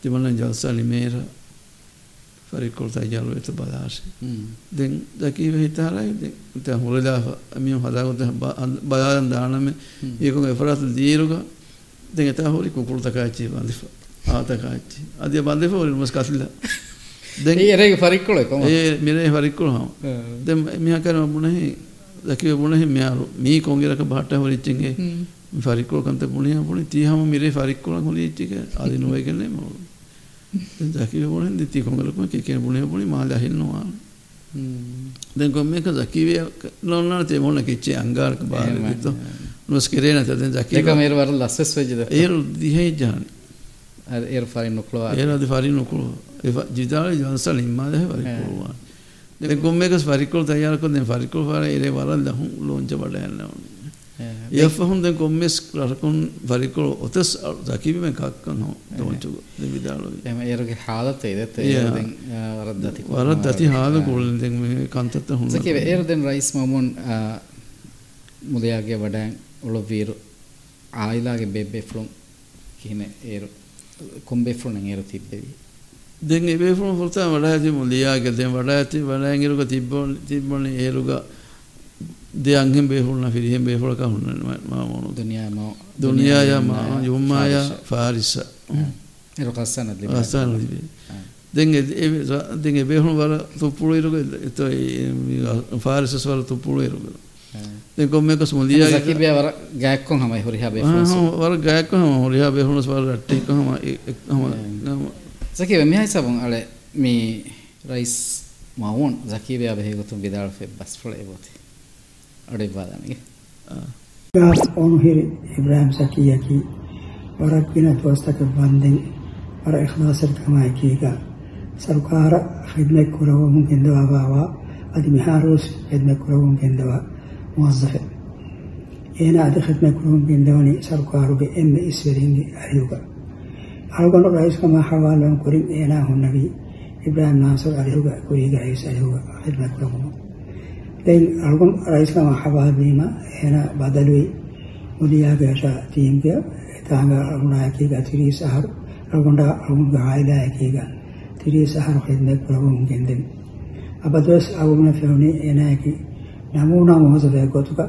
තිමන්න ජල්සලි මේර ෆරික්කොල් තයිජාලු එත බදාශ දැන් දකීව හිතාරයි. දැන් හොලදා මිය හදාගොත බදාදන් දානම ඒකුන් එෆරත් දීරුග. දැන් එත හොරි කුකුල් තකාච්චි බන්දිෆ ආතකාච්චි. අදිය බන්දිෆ හොරි මස් කතිලා දැන් ඒරේ ෆරික්කොල කොම ඒ මිරේ ෆරික්කොල හම. දැන් මියා කරන මුණහි දකීව මුණහි මියාරු? මී කොංගිරක බහට හොරිච්චින්ගේ ෆරික්කොල කන්ත පුණිය පුණි තියහම මිරේ ෆරික්කොල හොරිච්චික ආදි නොවේ කන්නේ මො දකීව මුණෙන් දිති කොංගලකම කේ පුණිය පුණි මාල ඇහින්නවා දැන් කොම්මේක දකීව නොන්නා තේ මොන කිච්චේ අංගාරක බාර දිතෝ නොස් කෙරේ නැත. දැන් දකීව ඒක මේර වර ලස්සස් වෙජද ඒ දිහේ ජානි ඒර ෆරින් නොකලෝ ඒර අද ෆරින් නොකලෝ ඒ ජිදාල ජන්සල් ඉම්මා දෙහ ෆරික්කොල දැන් කොම්මේක ෆරික්කොල තයාර කො දැන් ෆරික්කොල ෆාර ඒරේ වරල් දහු ලොන්ච බඩ යනවා އިއަފަހުންދެން ކޮންމެސް ރަރަކުން ވަރިކޮޅު އޮތަސް އަރުދަކީވެން ކައްކަން ހު ދޯންޖުގު ދެވިދާޅުވި އޭރުގެ ހާލަތ އެދެތ ވަރަށް ދަތި ހާލ ކުޅުންދެން މެ ކަންތައްތަ ހުން ސަކިވެ އޭރުދެން ރައީސް މަމުން ಮುದಿಯಾಗೆ ವಡಾಂಗ್ ಉಳುವೀರು ಆಯಿಲಾಗೆ ಬೇಬೆ ಫ್ಲುಂ ಕಿನೆ ಏರು ಕೊಂಬೆ ಫ್ಲುಂ ನಂಗೆ ಏರು ತಿಬ್ಬೇವಿ ದೆಂಗೆ ಬೇಫ್ಲುಂ ಹೊರತಾ ವಡಾಯತಿ ಮುದಿಯಾಗೆ ದೆಂ ವಡಾಯತಿ ವಡಾಂಗಿರುಗ ತಿಬ್ಬೊಳ್ ತಿಬ್ಬೊಳ್ಳಿ ಏರುಗ දෙයන්ගෙන් බේහුල්න ෆිරිහෙන් බේහුලක හුන්න මාමෝනු දුනියා මා දුනියා මා යුම්මායා ෆාරිස. එරකස්සන දිබේ රස්සන දිබේ දෙන්ගේ ඒ දෙන්ගේ බේහුල් වල තුපුළු ඉරුග එතෝ ෆාරිසස් වල තුපුළු ඉරුග. දැන් කොම්මේක සුමුලියා සකිබේ වර ගෑක්කොන් හමයි හොරිහා බේහුලස් වර ගෑක්කොන් හම හොරිහා බේහුලස් වල රට්ටි කොහම හම. සකිබේ මිහයි සබන් අලේ මේ රයිස් මාවුන් සකිබේ බේහුතුම් විදාල් ෆෙබ්බස් ෆලේ බෝතේ ಬಸ್ ಫಳ ಏಬೋತಿ ಅಡೆ ಬಾದಾನಿಗೆ ಗಾಸ್ ಅವನು ಹೇಳಿ ಇಬ್ರಾಹಿಂ ಸಕಿಯಕಿ ವರಕ್ಕಿನ ದೋಸ್ತಕ್ಕೆ ಬಂದೆ ವರ ಇಖ್ಲಾಸರ್ ಕಮಾಯ್ಕೀಗ ಸರ್ಕಾರ ಖಿದ್ಮೆ ಕುರವ ಮುಂಕೆಂದವ ಬಾವ ಅದು ಮಿಹಾರೋಸ್ ಖಿದ್ಮೆ ಕುರವ ಮುಂಕೆಂದವ موظفه ಏನ ಅದು ಖಿದ್ಮೆ ಕುರವ ಮುಂಕೆಂದವನಿ ಸರ್ಕಾರು ಬೆ ಎಮ್ಮೆ ಇಸ್ವರಿಂಗಿ ಅರಿಯುಗ ಅಳಗೊಂಡು ರೈಸ್ ಕಮ ಹವಾಲಂ ಕುರಿಂ ಏನ ಹುನ್ನವಿ ಇಬ್ರಾಹಿಂ ನಾಸರ್ ಅರಿಯುಗ ಕುರಿಗ ರೈಸ್ ಅರಿಯುಗ ಖಿದ್ಮೆ ಕುರವ දැන් අලුගොන් රයිස්කම හබාදීම එන බදලුයි මුදියාගේෂ තීම්ක එතාංග අරුණායකී ගතිරි සහර අලුගොන්ඩ අලුගොන් ගායිදායකීග තිරි සහර ඛෙද්මත් ප්‍රභුන් ගෙන්දෙන් අබදස් අවුන ෆෙවනි එනායකි නමුනා මොහොතේ ගොතුක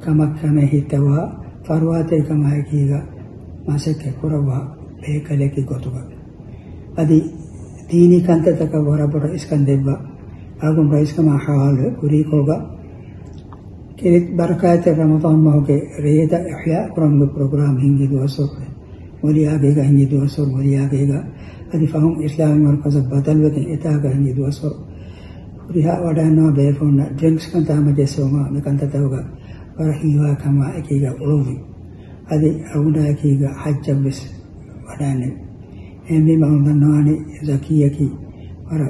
කමක් කමේ හිතවා ෆර්වාතේ කමයිකීග මාසෙක කරවා බේකලකි ගොතුක. අදි දීනි කන්තතක වරබර ඉස්කන්දෙබ්බා आगुन भाई इसका माहौल कुरीक होगा किरित बरक़ात रमदान माह के रेदा अहिया कुरान में प्रोग्राम हिंगी दुआ सौ मोरी आगेगा हिंदी दुआ सौ मोरी आगेगा अदिफाहम इस्लाम मरकज बदल वेते इतागा हिंदी दुआ सौ रिहा वडाना बेफोन ड्रिंक्स कंता मज़े सोमा नकंता तवगा और हीवा कमा एकीगा ओवी अदि अगुडा एकीगा हज्ज बिस वडाने एमी माउंदा नानी जकिया की और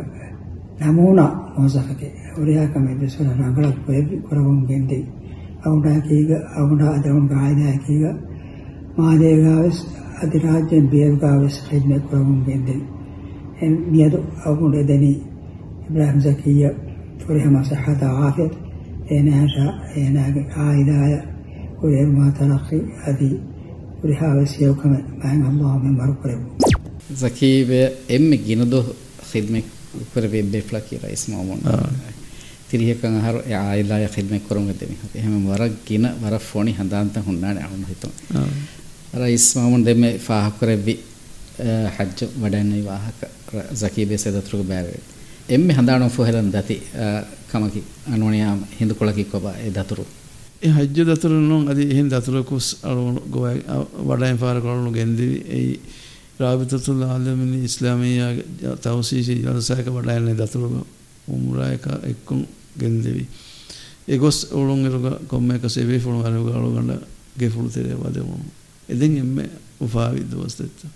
නමුණ මෝසකගේ ඔරයාකමද සොන නගලක් පොය කොරවුන් ගෙන්දේ අවුඩාකීග අවුඩා අදවුන් රායදාකීග මාදේගාවස් අධිරාජ්‍යයෙන් බේවගාවස් රෙජ්ම කොරවුන් ගෙන්දේ එම් මියද අවුඩ දෙනී ඉබ්‍රාහිම් සකීය فرهم صحة عافية إنها شاء إنها قاعدة وليه ما تلقي هذه ولها وسيا وكما معنا الله من مرقب زكي بأم جندو خدمك උපර වෙබ් එකලා කියලා ඉස්මෝ මොන තිරියකන් අහර ආයලා යකිල්ම කරොංග දෙමි හත එහෙම වරක් කින වර ෆෝනි හඳාන්ත හොන්නානේ අහුන් හිතෝ අර ඉස්මෝ මොන දෙමෙ ෆාහ කරෙවි හජ්ජ වඩන්නේ වාහක සකීබේ සදතුරුක බෑවේ එම්මෙ හඳානෝ ෆොහෙලන් දති කමකි අනෝනියා හින්දු කොලකි කොබා ඒ දතුරු. ඒ හජ්ජ දතුරු නෝ අදි එහෙන් දතුරු කුස් අර ගොය වඩයන් පාර කරනු ගෙන්දිවි ඒ රාබිතතුල් ආලමිනි ඉස්ලාමීයා තවසීසි ජලසයක වඩයන්නේ දතුරු උමුරායක එක්කුම් ගෙන්දෙවි. එගොස් ඔළුන් එරුග කොම්ම එක සෙවේ ෆුණු අරුග අලුගන්න ගෙෆුණු තෙරේ වදෙමුණු එදින් එම්මෙ උෆාවි දවස්තෙත්ත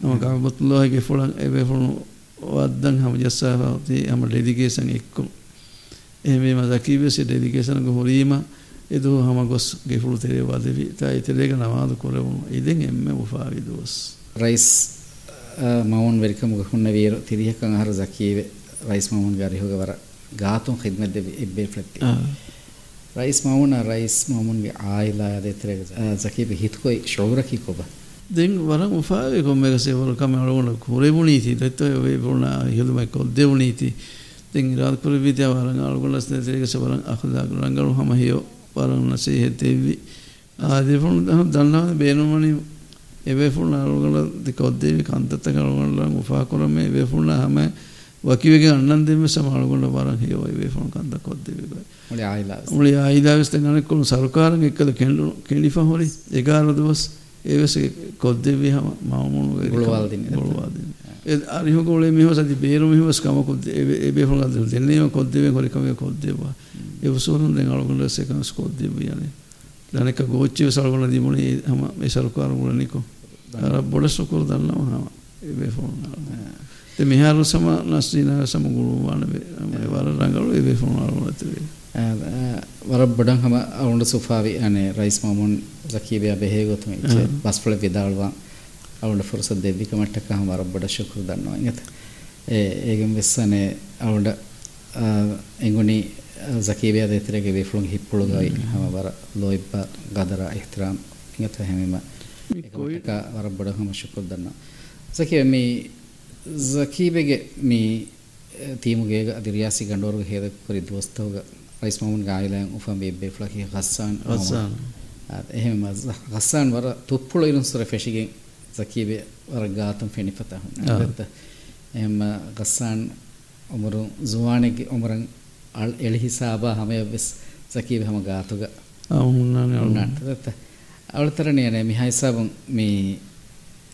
නම කාබතුල්ලාහි ගෙෆුණන් එවේ ෆුණු වද්දන් හම ජස්සාෆති හම ඩෙඩිකේෂන් එක්කුම් එහෙම මදකීවෙසි ඩෙඩිකේෂන් ග හොරීම එදු හම ගොස් ගෙෆුණු තෙරේ වදෙවි. තා ඉතලේක නමාදු කොරවුණු. ඉදින් එම්මෙ උෆාවි දවස් ರೈಸ್ ಮೌನ್ ವೆರಿಕ ಮುಗಹುನ್ನ ವೀರು ತಿರಿಯಕಂ ಆಹಾರ ಜಕೀವೆ ರೈಸ್ ಮೌನ್ ಗಾರಿ ಹೋಗವರ ಗಾತು ಖಿದ್ಮತ್ ದೆ ಇಬ್ಬೆ ಫ್ಲೆಕ್ತಿ ರೈಸ್ ಮೌನ್ ರೈಸ್ ಮೌನ್ ಗೆ ಆಯಿಲ ಅದೆ ತೆರೆ ಜಕೀವೆ ಹಿತ್ಕೊಯ್ ಶೌರಕಿ ಕೊಬ දෙන් වරම් උපාවේ කොම්මක සේවල කම අලුණ කුරෙමුණීති දත්තෝ වේ වුණ හිලුම කොද්දෙවුණීති දෙන් ඉරාද කුර විද්‍යාව වරන් අලුගල ස්නේතේක සවරන් අඛලාක රංගල හම හියෝ වරන් නසී හෙතෙවි ආදෙෆුණ දන්නා බේනුමනි එවේ ෆුණ අලුගල දෙකොද්දේවි එවේෆුල්නාරුගල දිකොද්දේවි කන්තත්තකරුගලන් උපාකුරමේ එවේෆුල්නා හැම වකිවගේ අන්නන්දෙම සමාරුගල වරන් හේවයි. එවේෆුල් කන්ත කොද්දේවිගයි මුලි ආයිලාස් මුලි ආයිලාස් තනන කුණු සරකාරන් එක්කල කෙල්ලු කෙලිෆා හොරි 11 දවස් ඒවස කොද්දේවි හැම මවමුණු වේ ගොලවල් දින්නේ ගොලවල් දින්නේ. අරිහ ගොලේ මිහව සති බේරු මිහවස් කම කොද්දේ එවේෆුල් කන්ත දෙන්නේම කොද්දේවේ හොරි කමේ කොද්දේවා. එවසෝරුන් දැන් අලුගල සේකන්ස් කොද්දේවි යන්නේ. දැනක ගෝච්චිව සල්ගොන දිමුනේ හැම මේ සරකාරන් ගොලනිකෝ අර බොල සුකුර දන්නව හම ඒ ෆෝන් ද මෙහාරු සම නස්නීන සම ගුරු වන වර රඟලු ඒ ෆෝන් අරුණ ඇතිවේ වර බඩන් හම අවුන්ඩ සුෆාවි අනේ රයිස් මාමුන් රකීබය බෙහෙගොතුම ඉච්ච බස්පල විදාල්වා. අවුන්ඩ ෆුරස දෙබ්බික මට්ටක හම වර බඩ ශුකුරු දන්නවා. ඉගත ඒ ඒගෙන් වෙස්සනේ අවුන්ඩ එඟුනි සකීබය දෙතරගේ වෙෆලුන් හිප්පුළු ගයි හම වර ලොයිබ්බ ගදර ඉහතරම් ඉගත හැමීම ಇಂಗತ ಹೆಮಿಮ ಏಕಮಟ್ಟಕ್ಕ [LAUGHS] ವರ ಬಡ ಹಮ ಶುಕ್ರ ದಣ್ಣು ಜಕೀಬೆ ಮೀ ಜಕೀಬೆಗೆ ಮೀ ತೀಮುಗೆ ಅದಿ ರಿಯಾಸಿ ಗಂಡೋರ್ಗೆ ಹೇದ ಕೊರಿ ದೋಸ್ತವ್ಗ ರೈಸ್ ಮಾಮೂನ್ ಗಾಯಿಲಂ ಉಫಂ ಬೆಬ್ಬೆ ಫ್ಲಕಿ ಗಸ್ಸಾನ್ ගස්සාන එහෙම ගස්සාන් වර තුප්පුල ඉරුන්සර ෆෙෂිගෙන් සකීබේ වර ගාතම් ෆෙනිපත හුන්න එහෙම ගස්සාන් උමරු ජුවානෙගේ උමරන් අල් එලි හිසාබා හැම වෙස් සකීබේ හැම ගාතුග අවුන්නානේ උන්නාට නේ මිහයි සබන් මේ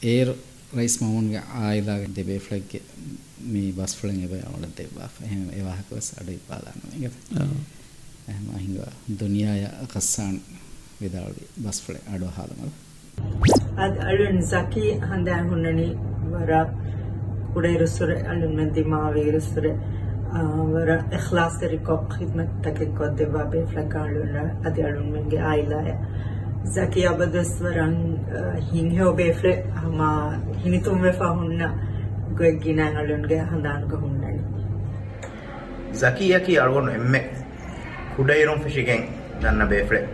ඒර් රයිස් මාමුන්ගේ ආයිලාගේ දෙබේ ෆ්ලැග්ගේ මේ බස් ෆ්ලෙන් එබ අවල දෙබා. එහෙම ඒ වාහකවස් අඩුයි පාදාන මේක එහෙම අහිංග දුනියාය කස්සාන් විදාවි බස් ෆ්ලෙ අඩුව හාලමල. ad alun zaki handan hunnani wara udairussure alun mendi maavirusure wara ikhlas kari ko khidmat takin ko deba be flakalun adi alun menge ailaya zaki abadus desafiadoras hinhe obefre ama hinitumwe fahunna gwe ginan alunge handan ko hunnani zakiya ki algon emme kudairon fishigen danna befre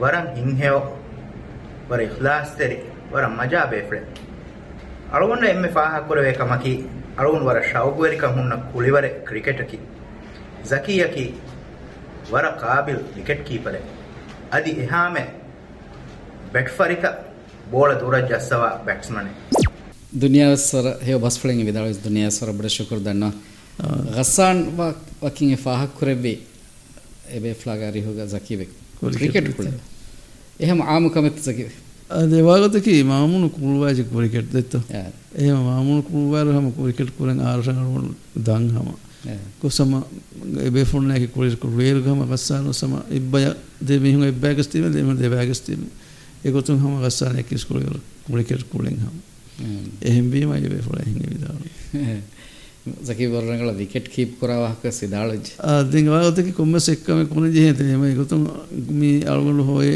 waran hinheo war ikhlas teri waran maja befre algon emme faha kurwe kamaki algon war shaugweri kan hunna kuliware cricket ki zakiya ki war qabil wicket keeper adi ehame ಬೆಟ್ಫರಿಕ ಬೋಳ ದೂರ ಜಸ್ಸವ ಬ್ಯಾಟ್ಸ್ಮನೆ ದುನಿಯಾಸರ ಹೇ bus ಫ್ಲೆಂಗ್ ವಿದಾಳ ದುನಿಯಾಸರ ಬಡ ಶುಕ್ರ ದಣ್ಣ ಗಸಾನ್ ವಕಿಂಗ್ ಫಾಹ ಕುರೆಬಿ එබේ ෆ්ලාගාරි හොග ජකීවෙක් Cricket cricket කුල එහෙම ආමුකමෙත් ජකීව ಅದೇ ವಾಗತಕಿ ಮಾಮೂನು ಕುರುವಾಜಿ cricket ದೆತ್ತು ಏ ಮಾಮೂನು ಕುರುವಾರು ಹಮ cricket ಕುರಂಗ ಆರ್ಷಗಳು ದಂಗ್ ಹಮ ಕುಸಮ ಎಬೆ ಫುಣ್ಣಾಕಿ ಕುಳಿ ಕುರುವೇರು ಹಮ ಗಸ್ಸಾನು ಸಮ ಇಬ್ಬಯ ದೆ ಮಿಹುಂಗ ಇಬ್ಬಾಗಸ್ತೀವಿ ದೆ එකතුන් හම ගස්සාන එක්කිස්කුල කුලිකෙට කුලෙන් හම. එහෙම්බීම අයවේ ොල හිඟ විදාවන ැකිවරනගල wicket keep කරවාහක සිදාලජ. අදවාගතක කොම්ම එක්කම කුණ ජහතනීම එකතුන් මේ අල්ගුණු හෝය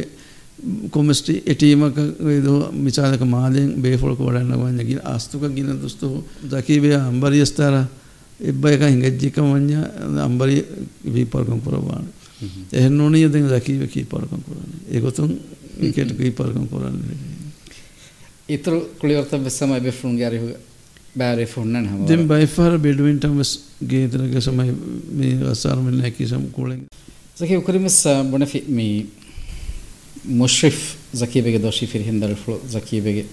කොමස්ටි එටීමක වේද මිචාලක මාදයෙන් බේෆොලක වඩන්න වන්නගින් අස්තුක ගින දුස්තු දකිබේ අම්බරියස්ථාර එබ්බ එක හිඟජ්ජික මං්්‍ය අම්බරි වීපර්කම් කරවාන එහෙ නොනීය දෙ දකිව කී පරකම් කරන්න ඒකොතුන් විකට් කීපර්කම් කරන්නේ ඉතුරු කුලිවර්තම් වෙස්සමයි බෙෆුන් ගැරිහු බෑරේ ෆොන්නන් හම දෙම් බයිෆාර බෙඩුවින්ටම් වෙස් ගේතරක සමයි මේ අසාර මෙන්න හැකි සම් කුලෙන්. සකේ උකරිමස් බොන ෆි මේ මුෂරිෆ් සකීබෙගේ දෝෂි ෆිර හින්දල් ෆ්ලෝ සකීබෙගේ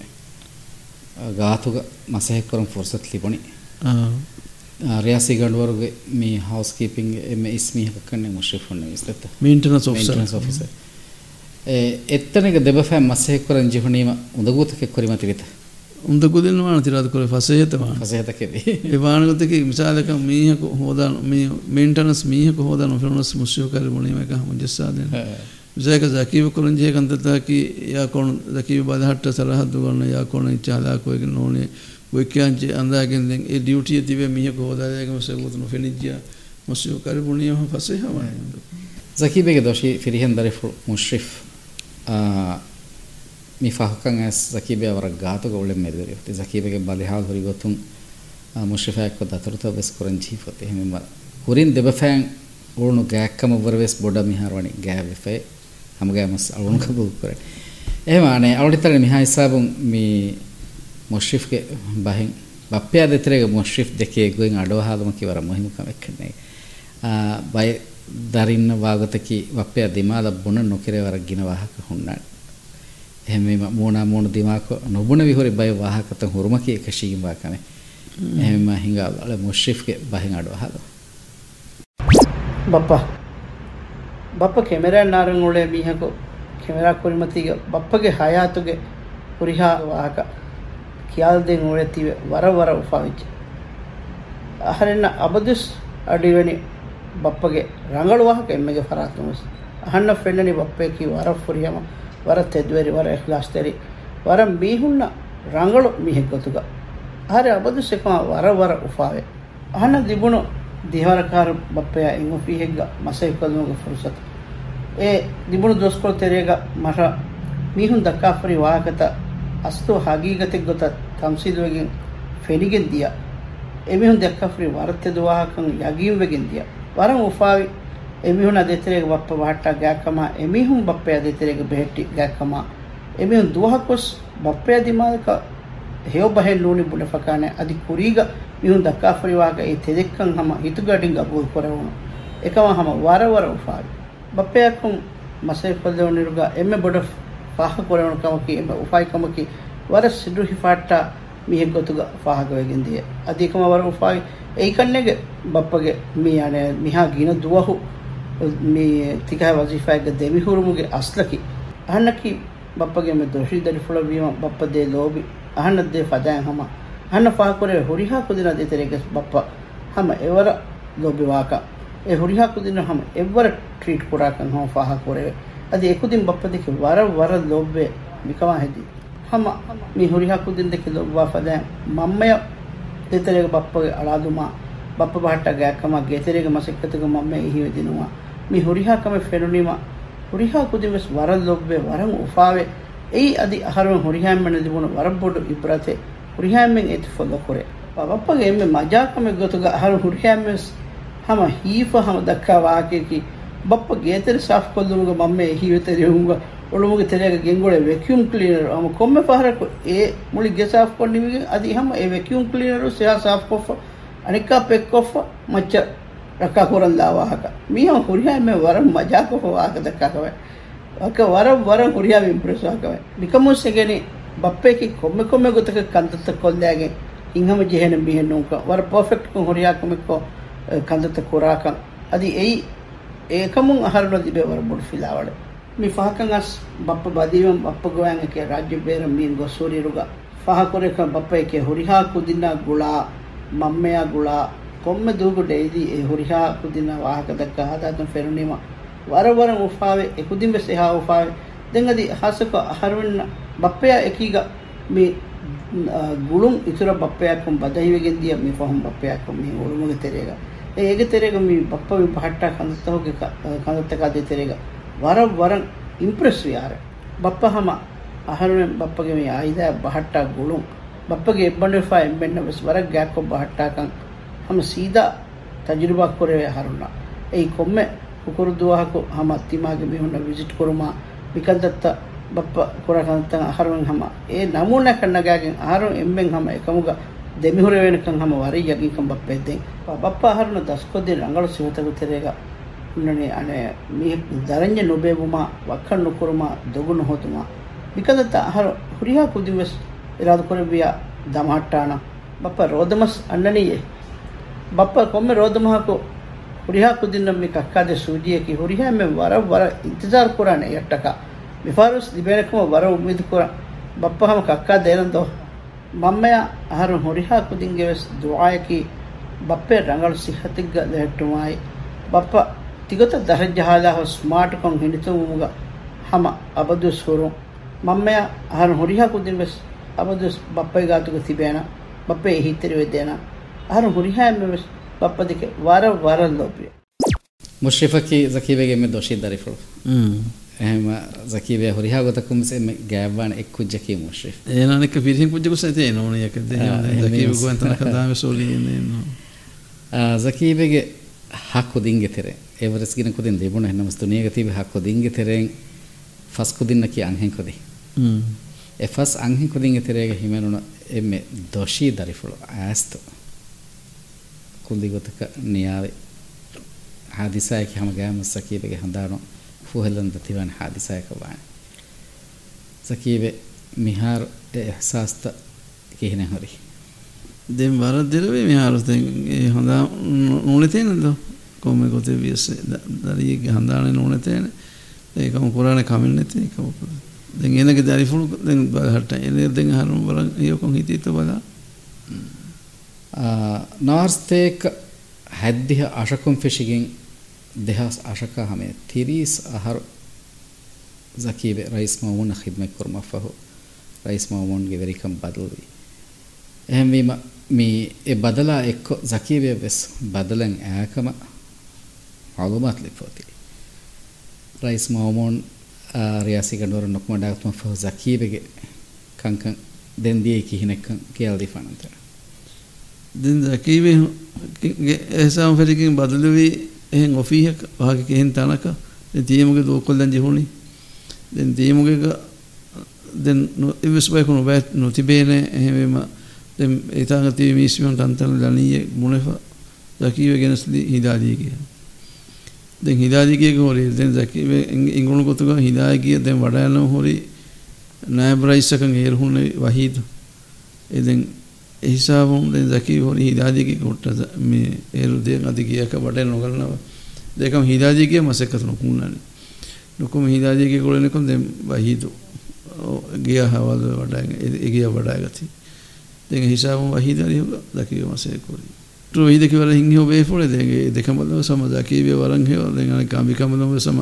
ගාතුග මසහෙක් කරම් ෆුර්සත් ලිබොනි රියාසි ගඩුවරුගේ මේ හවුස් කීපින් එම ඉස්මීහකන්නේ මුෂරිෆ් වන්නේ ඉස්තත් මේන්ටනස් ඔෆිසර් එත්තනක දෙබෆෑ මස්සෙක්කරන් ජිහුණීම උඳගූතකෙ කොරිමති වෙත උඳගුදෙන් වානතිරාද කොර පසේතවා පසේතකෙදී එවානගතක මිසාලක මීහක හෝදාන මේන්ටනස් මීහක හෝදාන ෆිරුණස් මුස්යෝකර මුණීම එක මුජස්සාදෙන විසයක ජකීව කොරන් ජයකන්තතාකි යාකොන් දකීව බදහට්ට සරහද්දු වන්න යාකොන ඉච්චාලාකොයක නෝනේ ඔයකයන්ච අන්දාගෙන්දෙන් ඒ ඩියුටිය තිබේ මීහක හෝදායකම සගුතුන ෆෙනිජ්ජා මුස්යෝකර මුණීම පසේ හවන ජකීබේගේ දොෂී ෆිරිහෙන් දරිෆු මුශ්‍රිෆ් މިފަހުކަން އަސް ޒަކީބެއަ ވަރަށް ގާތުގެ އުޅެން މެދުވެރި އޮތީ ޒަކީބެގެ ބަލިހާލް ހުރި ގޮތުން ಮುಷಫಾಕ್ ದತರತ ಬೆಸ್ ಕುರಂಜಿ ಫತೆ ಹಿಮ ಕುರಿನ್ ದೆಬಫಾನ್ ಓಣು ಗ್ಯಾಕ್ಕಮ ವರ್ವೆಸ್ ಬೊಡ ಮಿಹಾರವಣಿ ಗ್ಯಾವೆಫೆ ಹಮಗ ಮಸ್ ಅವಣು ಕಬು ಕುರೆ ಏಮಾನೆ ಅವಳಿತರ ಮಿಹಾ ಹಿಸಾಬು ಮಿ ಮುಷರಿಫ್ ಗೆ ಬಹಿಂ ಬಪ್ಪ್ಯಾ ದೆತ್ರೆಗೆ ಮುಷರಿಫ್ ದೆಕೆ ಗೋಯಿನ್ ಅಡೋಹಾದಮಕಿ ವರ ಮುಹಿಮ ಕಮೆಕ್ಕನೆ ಬೈ දරින්න වාගතකි වපය දිමා ලබ්බුණ නොකිරවර ගින වාහක හොන්නන්. එහෙම මෝනා මෝන දිමාක නොබුණ විහොරි බය වාහකත හුරුමකි එක ශීම්වා කන එහෙම හිඟාල මුශ්‍රිෆ්ගේ බහින් අඩු හල බප්පා. බප්ප කෙමෙරා නාරන් උලේ මීහකෝ කෙමෙරා කුරිමතිගේ බප්පගේ හයාතුගේ කුරිහා වාහක කියාල් දෙන් උලේ තිව වර වර උපාවිච්ච. අහරෙන්න අබදුස් අඩිවෙනි ಬಪ್ಪಗೆ ರಂಗಳುವಾಹಕ ಎಮ್ಮೆಗೆ ಫರಾತುಮಸ್ ಅಹಣ್ಣ ಫೆಣ್ಣನಿ ಬಪ್ಪೇಕಿ ವರ ಫುರಿಯಮ ವರ ತೆದ್ವೆರಿ ವರ ಎಹ್ಲಾಸ್ತೇರಿ ವರ ಮೀಹುಣ್ಣ ರಂಗಳು ಮೀಹೆ ಗೊತ್ತುಗ ಹರೆ ಅಬದು ಸಿಕ ವರ ವರ ಉಫಾವೆ ಅಹಣ್ಣ ದಿಬುಣು ದಿಹವರಕಾರ ಬಪ್ಪೆಯ ಇಂಗು ಫೀಹೆಗ್ಗ ಮಸೆ ಕಲ್ನುಗ ಫುರ್ಸತ್ ಏ ದಿಬುಣು ದೋಸ್ಕೊಳ ತೆರೆಯಗ ಮರ ಮೀಹುನ್ ದಕ್ಕಾಫರಿ ವಾಹಕತ ಅಸ್ತು ಹಗೀಗತಿಗೆ ಗೊತ್ತ ಕಂಸಿದ್ವೆಗಿನ್ ಫೆನಿಗೆನ್ ದಿಯ ಎಮಿಹುನ್ ದಕ್ಕಾಫರಿ ವರತ್ತೆದು ವಾಹಕಂ ಯಗೀವ್ವೆಗಿನ್ ದಿಯ ವರಂ ಉಫಾವಿ ಎಮಿಹುನ ದೆತೆರೆಗೆ ಬಪ್ಪ ಬಹಟ್ಟ ಗ್ಯಾಕಮ ಎಮಿಹುಂ ಬಪ್ಪೆಯ ದೆತೆರೆಗೆ ಭೇಟಿ ಗ್ಯಾಕಮ ಎಮಿಹುಂ ದುವಹಕೊಸ್ ಬಪ್ಪೆಯ ದಿಮಾದಕ ಹೇವ ಬಹೆಲ್ ಲೂಣಿ ಬುಡ ಫಕಾನೆ ಅದಿ ಕುರೀಗ ಮಿಹುಂ ದಕ್ಕಾ ಫರಿವಾಗ ಈ ತೆದೆಕ್ಕಂ ಹಮ ಹಿತುಗಡಿಂಗ ಅಬೂಲ್ ಕೊರವನು ಏಕಮ ಹಮ ವರ ವರ ಉಫಾವಿ ಬಪ್ಪೆಯಕ್ಕಂ ಮಸೈ ಫಲ್ದವನಿರುಗ ಎಮ್ಮೆ ಬುಡ ಫಾಹ ಕೊರವನು ಕಮಕಿ ಎಮ್ಮೆ ಉಫಾಯಿ ಕಮಕಿ ವರ ಸಿಡ್ರು ಹಿಫಾಟ್ಟ ಮಿಹೆ ಗೊತ್ತುಗ ಫಾಹಗವೆಗೆಂದಿಯೆ ಅದಿಕಮ ವರ ಉಫಾಯಿ ඒ කන්නේගේ බප්පගේ මේ අනේ මිහා ගින දුවහු මේ තිකහ වජිෆායක දෙවි හුරුමුගේ අස්ලකි. අහන්නකි බප්පගේ මේ දොෂි දරි ෆුල වීම බප්ප දේ ලෝබි අහන්න දේ ෆදායන් හම. අහන්න ෆාකුරේ හුරිහා කුදින දෙතරේක බප්ප. හම එවර ලෝබි වාකා. ඒ හොරිහා කුදින හම එවර ට්‍රීට් කුරාකන් හොම ෆාහ කොරේ. අද එකුදින් බප්ප දෙක වර වර ලොබ්බේ මිකවා හැදී. හම මේ හොරිහා කුදින් දෙක ලොබ්වා ෆදෑ මම්මය දෙතරක බප්පගේ අලාදුමා බප්ප බහට්ට ගෑකම ගෙතරේක මසෙක්කතක මම්ම එහිවෙදිනවා මේ හොරිහාකම ෆෙනුනිම හොරිහා කුදිවෙස් වරන් ලොබ්බේ වරන් උපාවේ එයි අධි අහරුව හොරිහෑම්මන තිබුණු වරබොඩු ඉපරතේ හොරිහෑම්මෙන් එති ොල්ල කොරේ. බප්පගේ එම මජාකම ගොතුග අහරු හොරිහෑම්මස් හම හීප හම දක්කා වාකයකි ಬಪ್ಪ ಗೇತರಿ ಸಾಫ್ ಕೊಲ್ಲುಮುಗ ಮಮ್ಮೆ ಹೀವೆತರಿ ಹುಂಗ ಒಳುಮುಗ ತೆರೆಗ ಗೆಂಗೊಳೆ ವ್ಯಾಕ್ಯೂಮ್ ಕ್ಲೀನರ್ ಅಮ ಕೊಮ್ಮೆ ಪಹರಕು ಏ ಮುಳಿ ಗೆ ಸಾಫ್ ಕೊಂಡಿಮಿಗೆ ಅದಿ ಹಮ ಏ ವ್ಯಾಕ್ಯೂಮ್ ಕ್ಲೀನರು ಸಿಹಾ ಸಾಫ್ ಕೊಫ ಅನಿಕಾ ಪೆಕ್ ಕೊಫ ಮಚ್ಚ ರಕ್ಕ ಕೊರಂದ ವಾಹಕ ಮೀಹ ಹುರಿಯಾ ಮೆ ವರ ಮಜಾ ಕೊಫ ವಾಹಕ ದಕ್ಕಾಕವೆ ಅಕ ವರ ವರ ಹುರಿಯಾ ಇಂಪ್ರೆಸ್ ಆಕವೆ ನಿಕಮು ಸೆಗೆನಿ ಬಪ್ಪೆಕಿ ಕೊಮ್ಮೆ ಕೊಮ್ಮೆ ಗೊತ್ತಕ ಕಂತತ್ತ ಕೊಲ್ಲಾಗೆ ಹಿಂಗಮ ಜೆಹೆನ ಮೀಹೆನ್ನುಂಕ ವರ ಪರ್ಫೆಕ್ಟ್ ಕು ಹುರಿಯಾ ಕೊಮೆಕ್ಕೋ ಕಂದತ ಕುರಾಕ ಅದಿ ಎಯಿ ඒකමුන් අහරන දිබේ වර බොඩ ෆිලාවඩ mi fahakan as bappa badiwam bappa goyan ke rajya bera min gosuri ruga faha kore ka bappa ke huriha kudina gula mammeya gula komme dugu deidi e huriha kudina wahaka dakka hada tan ferunima wara wara ufave e kudin bes eha ufave dengadi hasaka harwen bappa ekiga mi gulum itura bappa kum badahiwegen dia mi fahum bappa kum mi ulumuge terega ege terega mi bappa mi pahatta kandatta hoge kandatta ka de terega ವರ ವರಂ Impress ಯಾರ ಬಪ್ಪ ಹಮ ಅಹರುವೆ ಬಪ್ಪಗೆ ಮಿ ಆಯ್ದ ಬಹಟ್ಟ ಗುಳು ಬಪ್ಪಗೆ ಎಬ್ಬಂಡಿಫಾ ಎಂಬೆಣ್ಣ bus ವರ ಗ್ಯಾಕೊ ಬಹಟ್ಟ ಕಂ ಹಮ ಸೀದಾ ತಜುರ್ಬಾ ಕೊರೆ ಹರುಣ ei komme ukuru duwahaku hama timage mihunna visit kuruma bikandatta bappa kurakantan aharun hama e namuna kannagagen aharun emben hama ekamuga demihure venakan hama wari yagin kan bappe den bappa aharuna daskodde rangalu sivatagu terega ಉನ್ನಣಿ ಅನೆ me ದರಂಜ ನೊಬೇಬುಮ ವಕ್ಕಣ್ ನುಕುರುಮ ದೊಗುನು ಹೋತುಮ ಬಿಕದತ್ತ ಹರ ಹುರಿಯಾ ಕುದಿವಸ್ ಇರಾದ ಕೊರಬಿಯ ದಮಹಟ್ಟಾಣ ಬಪ್ಪ ರೋದಮಸ್ ಅಣ್ಣನಿಯೆ ಬಪ್ಪ ಕೊಮ್ಮೆ ರೋದಮಹಕು ಹುರಿಯಾ ಕುದಿನ ಮಿ ಕಕ್ಕಾದೆ ಸೂಜಿಯಕಿ ಹುರಿಯಾ ಮೆ ವರ ವರ ಇಂತಜಾರ್ ಕುರಾನೆ ಎಟ್ಟಕ ಮಿಫಾರುಸ್ ದಿಬೇನಕಮ ವರ ಉಮ್ಮೀದ್ ಕುರ ಬಪ್ಪ ಹಮ ಕಕ್ಕಾ ದೇನಂದೋ ಮಮ್ಮೆಯ ಹರ ಹುರಿಯಾ ಕುದಿಂಗೆ ದುಆಯಕಿ ಬಪ್ಪೆ ರಂಗಳು ಸಿಹತಿಗ್ಗ ಲೆಟ್ಟುಮಾಯಿ ಬಪ್ಪ ತಿಗತ ದರಜ್ಜಹಾದ smart ಕಂ ಹಿಂಡಿತುಮುಗ ಹಮ ಅಬದುಸ್ ಹುರು ಮಮ್ಮೆಯ ಹರ ಹುರಿಹ ಕುದಿನ್ ಬೆಸ್ ಅಬದುಸ್ ಬಪ್ಪೈ ಗಾತುಗ ತಿಬೇನ ಬಪ್ಪೈ ಹಿತ್ತರಿ ವೆದ್ದೇನ ಹರ ಹುರಿಹ ಎಮ್ಮೆ ಬೆಸ್ ಬಪ್ಪದಿಕೆ ವಾರ ವಾರ ಲೋಪಿ ಮುಷ್ರಿಫಕಿ ಜಕೀಬೆಗೆ ಎಮ್ಮೆ ದೋಷಿ ದರಿಫಳು එහෙම zakiya horiha gota kumse gævvan ekkujjaki mushrif enan ekka pirhin kujjakusa te no ne ekka de zakiya guantana kadame soli no zakiya ge hakku dinge tere everest gina kudin debuna hennamas duniya ge tibe hakku dinge teren fas kudinna ki anhen kudi mm e fas anhen kudinge tere ge himenuna emme doshi darifulu aastu kundi gotaka niyave hadisa ek hama gæmas zakiya ge handano ಫುಹಲಂದ ತಿವನ್ ಹಾದಿಸಾಯಕ ಬಾಣೆ ಸಕೀಬೆ ಮಿಹಾರ್ ಎಹ್ಸಾಸ್ತ ಕಿಹಿನೆ ಹೊರಿ දැන් වරද්දරවේ මෙහාරතෙන් ඒ හොඳා නොනතේනද කොම ගොතේ වියස දරියගේ හඳානේ නොනතේන ඒකම පුරාණ කමින් නැති ඒකම දැන් එනක දරිෆුණු දැන් බලහට එන දැන් හරුම් බල යකොන් හිතීත බලා දෙහස් අශකහමේ තිරිස් අහර زكيب رئيس مامون خدمة كرما فهو رئيس مامون جذري كم بدل دي أهم بما مي بدلا إكو زكيب بس بدلن أهكما معلومات لفوتي رئيس مامون رئاسي كنور نكما داكتما فهو زكيب كان كان دين دي كي هناك كيال دي فانتر دين زكيب إحسان فريقين بدلوي එහෙන් ඔෆීහක වහගේ කෙහෙන් තනක. දෙන් තියමුගේ දෝකොල්ලන් ජිහුණි. දෙන් තියමුගේ දෙන් ඉවස් බයිකුණු බෑත් නොතිබේනේ එහෙම දැන් ඒතන තිය මිස්මියන් තන්තන ලණීය මුණෙෆ දකීව ගෙනස්ලි හිදාදීගේ දැන් හිදාදීගේ හොරි දැන් දකීව ඉංගුණු කොතුක හිදාදීගේ දැන් වඩා යන හොරි නායබ රයිසකන් හේරුන්නේ වහීද ඒ දැන් ඒ හිසාවුම් දැන් දකීව හොරි හිදාදීගේ කොට මේ ඒරු දෙන් අධිකියක වඩා නොගලනවා දෙකම හිදාදීගේ මසකත නොකුණානේ නොකම හිදාදීගේ කොලෙනකොන් දැන් වහීද ගියා හවල් වඩා ඒ ගියා වඩා ගතියි දෙක හිසාම වහිදරිය දකිව මසේ කුරි තු වහිදක වල හිංහෝ බේෆොල දෙගේ දෙකමල සම දකීබේ වරන් හේව දෙගන කාමිකමලම සම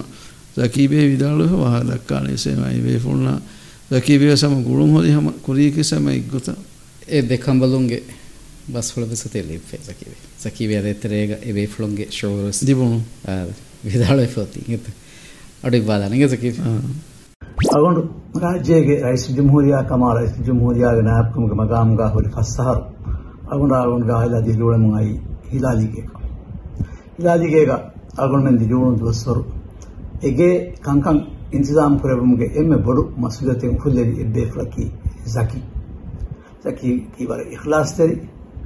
දකීබේ විදාලහ වහ දක්කානේ සේමයි බේෆොල්නා දකීබේ සම ගුරුම් හොදි හම කුරීක සම ඉක්ගොත ඒ දෙකම්බලුන්ගේ බස්වල බසතෙලි සකිවේ සකිවේ අදතරේග එබේ ෆලොන්ගේ ශෝරස් දිබුණු විදාල ෆෝති ගත අඩු බාධනග සකි අගොඩු රාජයගේ රයිස් ජමහූරයා කමා රයිස් ජමහූරයාගේ නායකමක මගාම්ගා හොරි පස්සහරු අගොඩ අගොඩ ගාහිලා දිලුවලමයි හිලාදිගේක හිලාදිගේක අගොඩමෙන් දිලුවුණු දොස්වරු එගේ කංකං ඉන්සිදාම් කරබමුගේ එම බොඩු මසුදතෙන් හුල්ලෙරි එබ්බේ ෆලකි සකි sakkii bara ikhlaas tari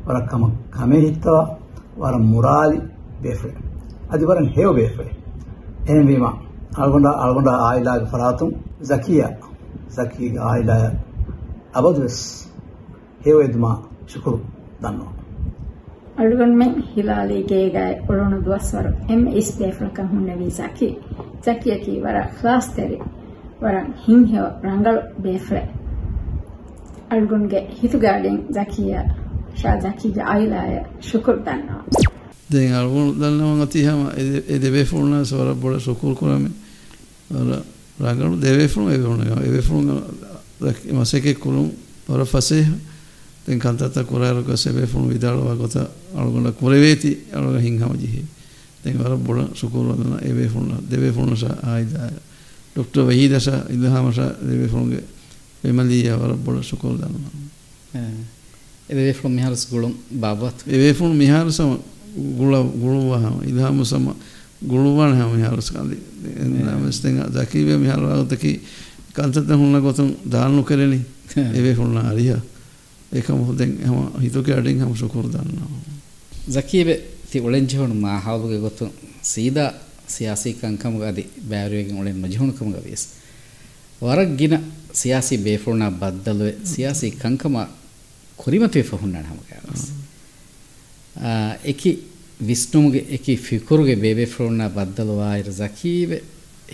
bara kama kamee hittawa wara muraali beefre adi baran heew beefre enen wima algonda algonda aayilaaga faratum zakiya zakiiga aayilaaya abadu wes heeweeduma shukuru danno. ಅಳುಗಣ್ಮೆನ್ ಹಿಲಾಲಿಗೇಗಾಯ್ ಒಳೊಣ ದ್ವಸ್ವರು ಎಮ್ ಇಸ್ ಬೇಫ್ಲಕ ಹುಣ್ಣವಿ ಸಖಿ ಸಖಿಯ ಕಿ ವರ ಕ್ಲಾಸ್ ತೆರಿ ವರ ಹಿಂಹೆವ ರಂಗಳು ಬೇಫ್ಲೆ أرجون هيتوغالين ذكية شا ذكية عائلة شكر دانا دين أرجون دلنا وانتي هم إدبي فورنا سورا بورا شكر كرامي ورا راجعون دبي فورنا إدبي فورنا إدبي فورنا ما سكت كلهم ورا فسيه den kantata kurar ko sebe fun vidalo wa kota algona kureveti algona hinghama jihi den wara bola sukuru dana ebe fun debe fun sa aida dr wahida sa ilhama sa debe fun ge Family, our board school done. Away from Mihar's Gulum Babat. Away from Mihar's Gula Guluva, Idhamu Sama Guluvan Ham Mihar's Kali. And I was thinking, Zakive Mihara Taki, Kantata Huna Gotum, Danu Kereni, away from Naria. ඒකම හොදෙන් හැම හිතක අඩින් හැම ශුකුර දන්නවා. ජකීබේ ති ඔලෙන්ජහුණු මාහාවගේ ගොතු සීදා සියාසී කංකම ගදි බෑරුවේගෙන් ඔලෙන් මජහුණුකම ගවිස්. වරක් ගින ಸಿಯಾಸಿ ಬೇಫುಣ್ಣ ಬದ್ದಲುವೆ ಸಿಯಾಸಿ ಕಂಕಮ ಕೊರಿಮತುವೆ ಫಹುಣ್ಣಣ ಹಮಗ eki ವಿಷ್ಣುಗೆ ಎಕಿ ಫಿಕುರುಗೆ ಬೇಬೆ ಫ್ರೋಣ್ಣ ಬದ್ದಲುವಾಯಿರ ಜಕೀವೆ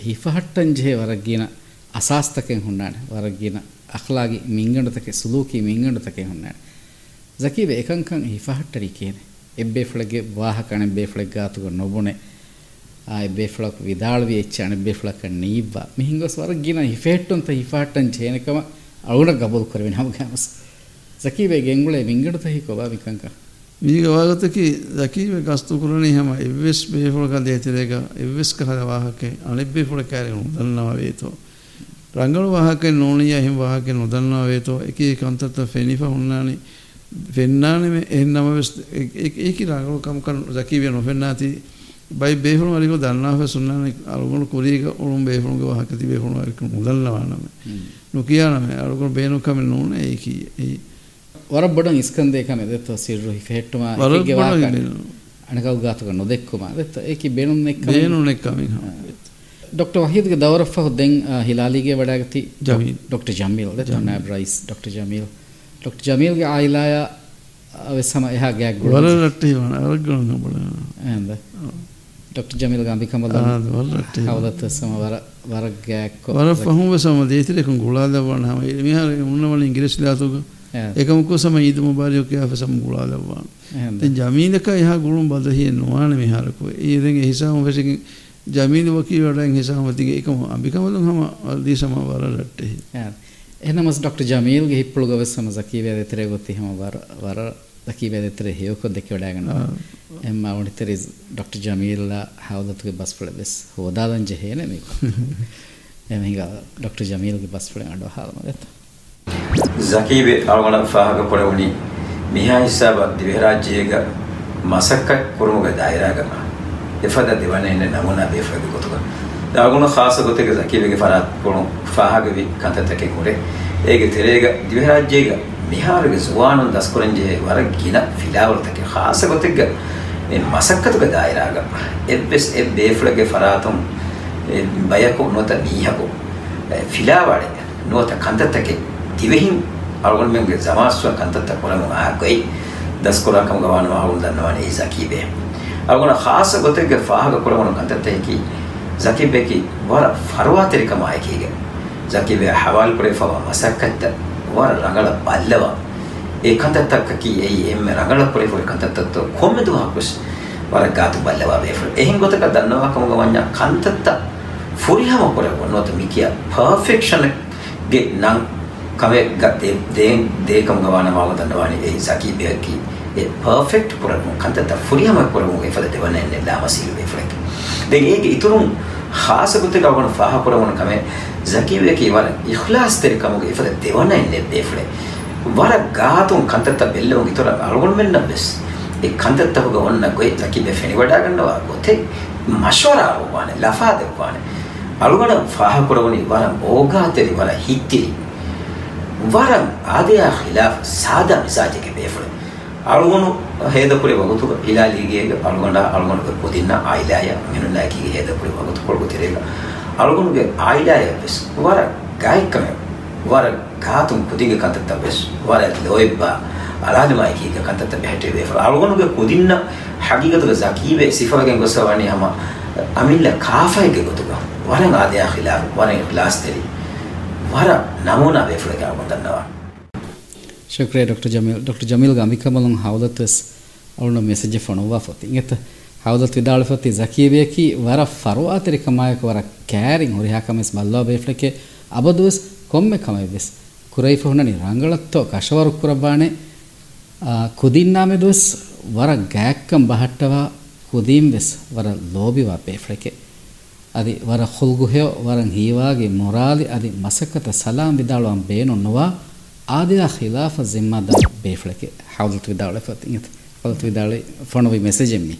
ಹಿಫಹಟ್ಟನ್ J ವರಗ್ಗಿನ ಅಸಾಸ್ತಕೆ ಹುಣ್ಣಾಣೆ ವರಗ್ಗಿನ ಅಖ್ಲಾಗಿ ಮಿಂಗಂಡತಕೆ ಸುಲೂಕಿ ಮಿಂಗಂಡತಕೆ ಹುಣ್ಣಾಣೆ ಜಕೀವೆ ಏಕಂಕಂ ಹಿಫಹಟ್ಟರಿ ಕೇನೆ ಎಬ್ಬೆ ಫ್ಳಗೆ ವಾಹಕಣೆ ಬೇಫ್ಳಗೆ ಗಾತುಗ ನೊಬುಣೆ ಆ ಬೇಫಳಕ್ ವಿದಾಳ್ವಿ ಹೆಚ್ಚಾಣ ಬೇಫಳಕ್ಕ ನೀಬ್ಬ ಮಿ ಹಿಂಗ ಸ್ವರ್ಗಿನ ಹಿಫೆಟ್ಟು ಅಂತ ಹಿಫಾಟನ್ ಛೇನಕಮ ಅಳುಣ ಗಬದು ಕೊರವೆ ನಾವು ಗ್ಯಾಮಸ್ ಸಕಿ ಬೇ ಗೆಂಗುಳೆ ಮಿಂಗಿಡತ ಹಿಕೋಬಾ ಮಿಕಂಕ ಮೀಗ ವಾಗತಕಿ ಸಕಿ ಬೇ ಗಸ್ತು ಕುರಣಿ ಹಮ ಎವ್ವೆಸ್ ಬೇಫಳಕ ದೇತಿರೇಗ ಎವ್ವೆಸ್ ಕಹದ ವಾಹಕೆ ಅಣಿಬ್ಬೇಫಳ ಕ್ಯಾರೆ ನುದನ್ನವ ವೇತೋ ರಂಗಳು ವಾಹಕೆ ನೋಣಿಯ ಹಿಂ ವಾಹಕೆ ನುದನ್ನವ ವೇತೋ ಏಕಿ ಕಂತತ ಫೆನಿಫ ಹುನ್ನಾನಿ ಫೆನ್ನಾನಿ ಮೆ ಎನ್ನಮ ವೆಸ್ ಏಕಿ ರಂಗಳು ಕಮಕ ಸಕಿ ಬೇ ನೋಫೆನ್ನಾತಿ ಬೈ ಬೇಹುಳುವರಿಗೂ ದನ್ನಾಹ ಸುನ್ನನೆ ಅಳುಗುಣ ಕುರಿಗ ಉಳುಂ ಬೇಹುಳುಗ ವಾಹಕತಿ ಬೇಹುಳುವರಿಗೂ ಮುದಲ್ಲವಾನಮ ನುಕಿಯಾನಮ ಅಳುಗುಣ ಬೇನು ಕಮೆ ನೂನೆ ಏಕಿ ಏ ವರಬ್ಬಡಂ ಇಸ್ಕಂದೆ ಕಮೆ ದೆತ್ತ ಸಿರ್ರು ಹಿಫೆಟ್ಟುಮ ಏಕಿಗೆ ವಾಹಕ ಅಣಕೌ ಗಾತುಗ ನೊದೆಕ್ಕುಮ ದೆತ್ತ ಏಕಿ ಬೇನು ನೆಕ್ಕ ಬೇನು ನೆಕ್ಕ ಡಾಕ್ಟರ್ ವಹೀದ್ಗೆ ದೌರಫ ಹುದ್ದೆಂ ಹಿಲಾಲಿಗೆ ವಡಾಗತಿ ಜಮೀಲ್ ಡಾಕ್ಟರ್ ಜಮೀಲ್ ದೆತ್ತ ನಾಬ್ ರೈಸ್ ಡಾಕ್ಟರ್ ಜಮೀಲ್ ಡಾಕ್ಟರ್ ಜಮೀಲ್ಗೆ ಆಯಿಲಾಯ ಅವೆ ಸಮ ಎಹ ಗ್ಯಾಗ್ ಗುಣ ವರರಟ್ಟಿ ವಣ ಅರಗುಣ ಬಡ ಎಂದ ඩොක්ට ජමිල් ගම්බිකමල කවදත් සම වරගයක් වර පහුම සම දේතරෙකු ගුලාදවන්න හම මෙහර උන්නවල ඉංග්‍රෙස් ලාතුක එකමක සම ඊතුම භාරයෝක සම ගුලාදවන්න ජමීලක එහ ගුළුම් බදහිය නොවාන මෙහාරකු ඒදෙන් හිසාම වැසකින් ජමීල වකී වඩන් හිසාමතිගේ එකම අභිකමලු හම අදී සම වර රට්ටෙහි එනම ඩොක්ට ජමීල්ගේ හිප්පුළු ගවස් සම සකීවය දෙතරය ගොත්ති හම වර lakini etre heyoko dekke odagana emma oniteri dr jamila hawdatuge bus pole bes hodadan jehene me em hinga dr jamila ge bus pole ando halma gata zakibe alwana fahaga pole uni miha hisaba divharajyega masakka kurumuga daira gama efada devane ne namuna befadi gotuga දාගුණ ખાસ ගොතේක සකීවේගේ ෆරාත් පොණු ෆාහගේ කන්තතකේ කුරේ. ඒගේ තෙරේග දිවහරජ්‍යේග ಜುವಾನು ದಸ್ಕುರಂಜೆ ವರ ಗಿನ ಫಿಲಾವರ್ತಕ್ಕೆ ಖಾಸ ಗೊತ್ತಿಗ ಮಸಕ್ಕತುಗ ದಾಯಿರಾಗಮ ಎಬ್ಬೆಸ್ ಎಬ್ ಬೇಫ್ಳಗೆ ಫರಾತುಂ ಬಯಕು ನೋತ ಮೀಹಕು ಫಿಲಾವಾಡೆ ನೋತ ಕಂತತಕ್ಕೆ ತಿವೆಹಿಂ ಅವಳು ಮೆಂಗೆ ಜಮಾಸ್ವ ಕಂತತ್ತ ಕೊಳಮು ಆಗೊಯ್ ದಸ್ಕೊರ come ಗವಾನು ಅವಳು ದನ್ನವಾನೆ ಈ ಜಕೀಬೆ ಅವಳ ಖಾಸ ಗೊತ್ತಿಗೆ ಫಾಹಗ ಕೊಳಮನು ಕಂತತ್ತ ಏಕಿ ಜಕೀಬೆಕಿ ವರ ಫರ್ವಾತಿರಿ ಕಮ ಆಯ್ಕೆಗೆ ಜಕೀಬೆ ಹವಾಲ್ ಕೊಡೆ ಫವ ಮಸಕ್ಕತ್ತ wara rangala ballava e kantattaka ki ei emme rangala pore pore kantattatto kommedu hakus wara gatu ballava be fur ehin gotaka dannawa kamuga wanya kantatta furihama pore wonnota mikiya perfection ge nan kame gatte de de kamuga wana mawa dannawani ei saki be ki e perfect pore kantatta furihama pore mo e fada dewana enne lama silu be fur den ege iturun khas gutte ga gon faha puramu kame zaki be ki wala ikhlas ter kamu e fada dewana ne be frek wala gaatun kanta ta bello itura algon men na bes e kanta ta ga onna goy zaki be feni wada gannawa gote mashwara wane lafa de wane algon faha puramu wala oga teri wala hittiri ವರಂ ಆದೆಯ ಖಿಲಾಫ್ ಸಾದಾ ಮಿಸಾಜಿಗೆ ಬೇಫುಳೆ අලුගුණු හේදපුරේ වගතුක ඉලාලීගේ අලුගොඩ අලුගොඩක පුදින්න ආයිලාය මිනුලාකීගේ හේදපුරේ වගතු කොල්ගු තිරේග අලුගුණුගේ ආයිලාය වෙස්. වර ගායකම. වර ගාතුම් පුදිග කන්තත වෙස්. වර ලොයිබ්බා අලාදමයි කීක කන්තත බැහැටේ වේ අලුගුණුගේ පුදින්න හගීගතුක සකීවේ සිෆාගෙන් ගොසවන්නේ හම අමිල්ල කාෆයිගේ ගොතුක. වරන් ආදයා ඛිලා වරන් ප්ලාස්තරි වර නමෝනා වේ ෆලකව දන්නවා ಶುಕ್ರಿಯ ಡಾಕ್ಟರ್ ಜಮೀಲ್ ಡಾಕ್ಟರ್ ಜಮೀಲ್ ಗಮಿಕಮಲಂ ಹೌದತ್ಸ್ ಅವಳ ಮೆಸೇಜ್ ಫೋನವಾ ಫತಿ ಇಂಗತ ಹೌದತ್ ವಿದಾಳ ಫತಿ ಜಕೀಬೇಕಿ ವರ ಫರುವಾ ತೆರಿ ಕಮಾಯಕ ವರ ಕ್ಯಾರಿಂಗ್ ಹೊರಿ ಹಾಕಮೆಸ್ ಬಲ್ಲೋ ಬೇಫ್ಲಕ್ಕೆ ಅಬದುಸ್ ಕೊಮ್ಮೆ ಕಮೈವೆಸ್ ಕುರೈಫ ಹುಣನಿ ರಂಗಳತ್ತೋ ಕಶವರು ಕುರಬಾಣೆ ಕುದಿನ್ನಾಮೆ ದುಸ್ ವರ ಗ್ಯಾಕ್ಕಂ ಬಹಟ್ಟವ ಕುದೀಂ ವೆಸ್ ವರ ಲೋಬಿವಾ ಬೇಫ್ಲಕ್ಕೆ ಅದಿ ವರ ಹುಲ್ಗುಹೆಯೋ ವರಂ ಹೀವಾಗಿ ಮೊರಾಲಿ ಅದಿ ಮಸಕತ ಸಲಾಂ ವಿದಾಳುವಂ ಬೇನು عادل خلاف الذمة بيفلك حاولت بدولة فتنت حاولت بدولة فنو بمسج مي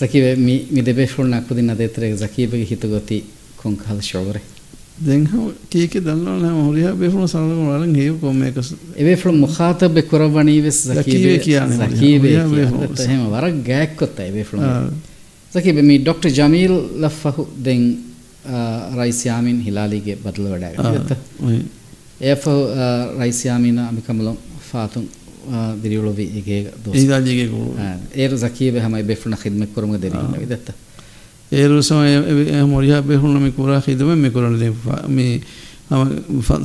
زكي مي مي دبي فلنا كودي نديتر زكي بيجي هتوغتي كون كهذا شعوره දැන්හම කීක දන්නවන හොරිය බේපුුණ සඳ වලින් හි කොම එක එබේපුළ මොකාතබ කොරවනී වෙස් කිය කියහෙම වරක් ගෑක්කොත් එබේපුළ සකිබ මේ ඩොක්ට. ජමීල් ලෆහු දෙන් රයිස්යාමින් හිලාලීගේ බදල වැඩ ගත Eva uh, Raisiamina amicamulam fatum diriulo vi ige dos. Ida dige go. Eru zakiye hamai befuna khidmat kurunga deri na vidata. Eru so e moriya befuna me kura khidmat me kurun de me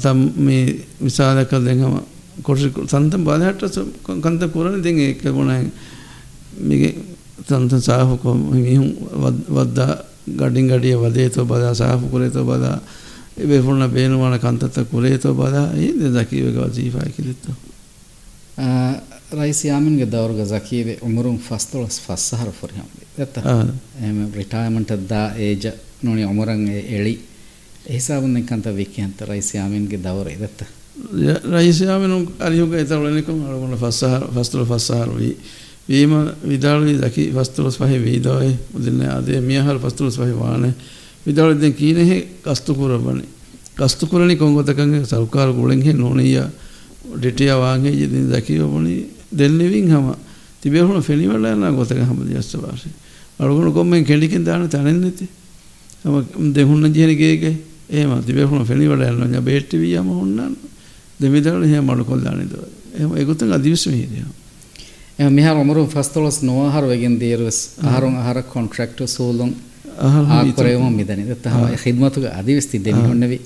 tam me misala kal den hama korsi santam balhatta kanta kurun den e kabuna me santam sahu ko me hum vadda gadin gadiye vade to bada sahu kure to bada එබෙහුණ බේනුවන කන්තත කුලේතෝ බදා ඒද දකීවගව ජීවාය කිලිත්ත. Rice යාමින්ගේ දවරුග ජකීවේ උමරුම් ෆස්තොලස් ෆස්සහර ෆොරිහම්බේ ඇත්ත එම රිටායමන්ට දා ඒජ නොනි උමරන් එළි. එහිසාබුන් නිකන්ත වික්කයන්ත rice යාමින්ගේ දවරේ ඇත්ත rice යාමිනුම් අරියුග එතරලෙනිකම් අරුගුණ ෆස්සහර ෆස්තොල ෆස්සහර වී. වීම විදාලුවේ දකී ෆස්තොලස් පහේ වීදෝයේ මුදින්න ආදේ මියහල් ෆස්තොලස් පහේ වානේ විදාලි දෙන් කීනෙහි කස්තුකුරබනේ කස්තුකුරණි කොංගොතකංගේ සෞකාර ගුලෙන් හේ නෝනිය ඩිටිය වාගේ ජිදින් දකියොබනි දෙල්නෙවින් හම තිබෙහුණ ෆෙනිවල යන ගොතක හම දියස්ස වාසි අලුගුණ කොම්මෙන් කෙලිකින් දාන තනෙන් නැති හම දෙහුන්න ජීන ගේගේ එහෙම තිබෙහුණ ෆෙනිවල යන ඥා බේට්ටි වියම හොන්නන් දෙමිදල එහෙම මඩ කොල් දානේ දෝ එහෙම ඒගොතන් අදිවිස් මෙහිදියා ಮಿಹಾರ್ ಒಮರು ಫಸ್ತೊಳಸ್ ನೋಹಾರ್ ආකරයම මෙදන තම හිදමතුක අධිවස්ති දෙවි හොන්නවේ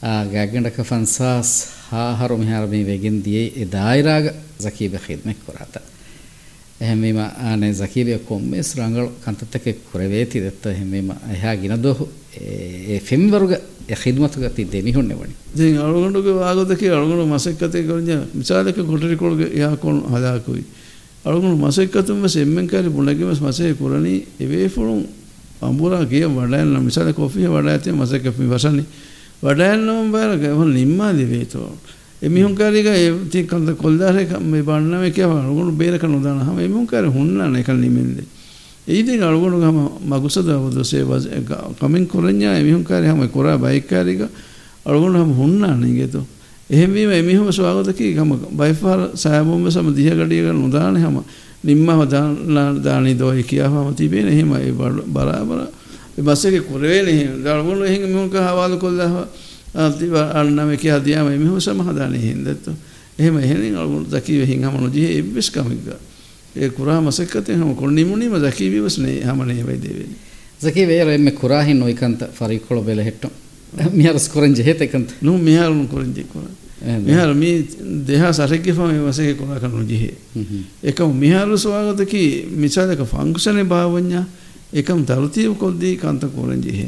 ගැගඩක ෆන්සාස් හාහරු මෙහාරමී වගෙන් දියේ එ දායිරාග සකීබ හිදමෙක් කොරාත. එහෙමීම ආනේ සකීබය කොම්මෙස් රංගල කන්තතක කුරවේති දෙත්ත එහෙමීම එහා ගින දොහු ඒ ෆෙම්වරුග එ හිදමතුග ති දෙමි හොන්න වනි. දෙ අලුගඩුගේ වාගදක අලුගුණු මසෙක්කතය කරජ විසාලක කොටරිකොල්ග යාකොන් හදාකුයි. අලුගුණු මසෙක්කතුම සෙම්මෙන් කාරි බුණගම මසය කරණී එවේ ෆුරුන් ගිය වඩයන් මිසල කොෆිය වඩා ඇති මසෙක් කපි වසනි වඩයන් නම් බර ගහන නිම්මා දිවේතෝ එමිහුන් කාරික ඒ ති කන්ද කොල්දාරේ මේ බන්නම කියව අලුගුණු බේරක නොදාන හැම එමිහුන් කාරි හුන්නන එක නිමෙන්දේ. ඒදින අලුගුණු ගම මගුසද වදසේ කමින් කුරඤ්ඤා එමිහුන් කාරි හැම කොරා බයික් කාරික අලුගුණු හැම හුන්නන නේතෝ එහෙමවීම එමිහම ස්වාගතකී ගම බයිෆාර සෑබොම්බ සම දිහ ගඩියක නොදාන හැම නිම්මම දානි දෝයි කියාහම තිබෙන එහෙම ඒ බරාබර බස්සක කුරේන එහෙම දල්ගොන එහෙම මෙහුක හවාල කොල්ලහ අතිව අන්නම කියා දියාම එමිහම සමහදානේ හින්දත්තු එහෙම එහෙනින් අලගොන දකී වෙහින් හම නොජී එබ්බස් කමික ඒ කුරා මසකතේ හැම කොන්නිමුනිම දකී විවස්නේ හැමනේ වෙයි දෙවෙනි zaki vera emme kurahin noikanta farikolo bele hetto mihar skorenje hetekant nu mihar nu korenje fa me waseke kora kanu jihe ekam mihar swagat ki misale ka function bhavanya ekam tartiib koddi kanta korenje he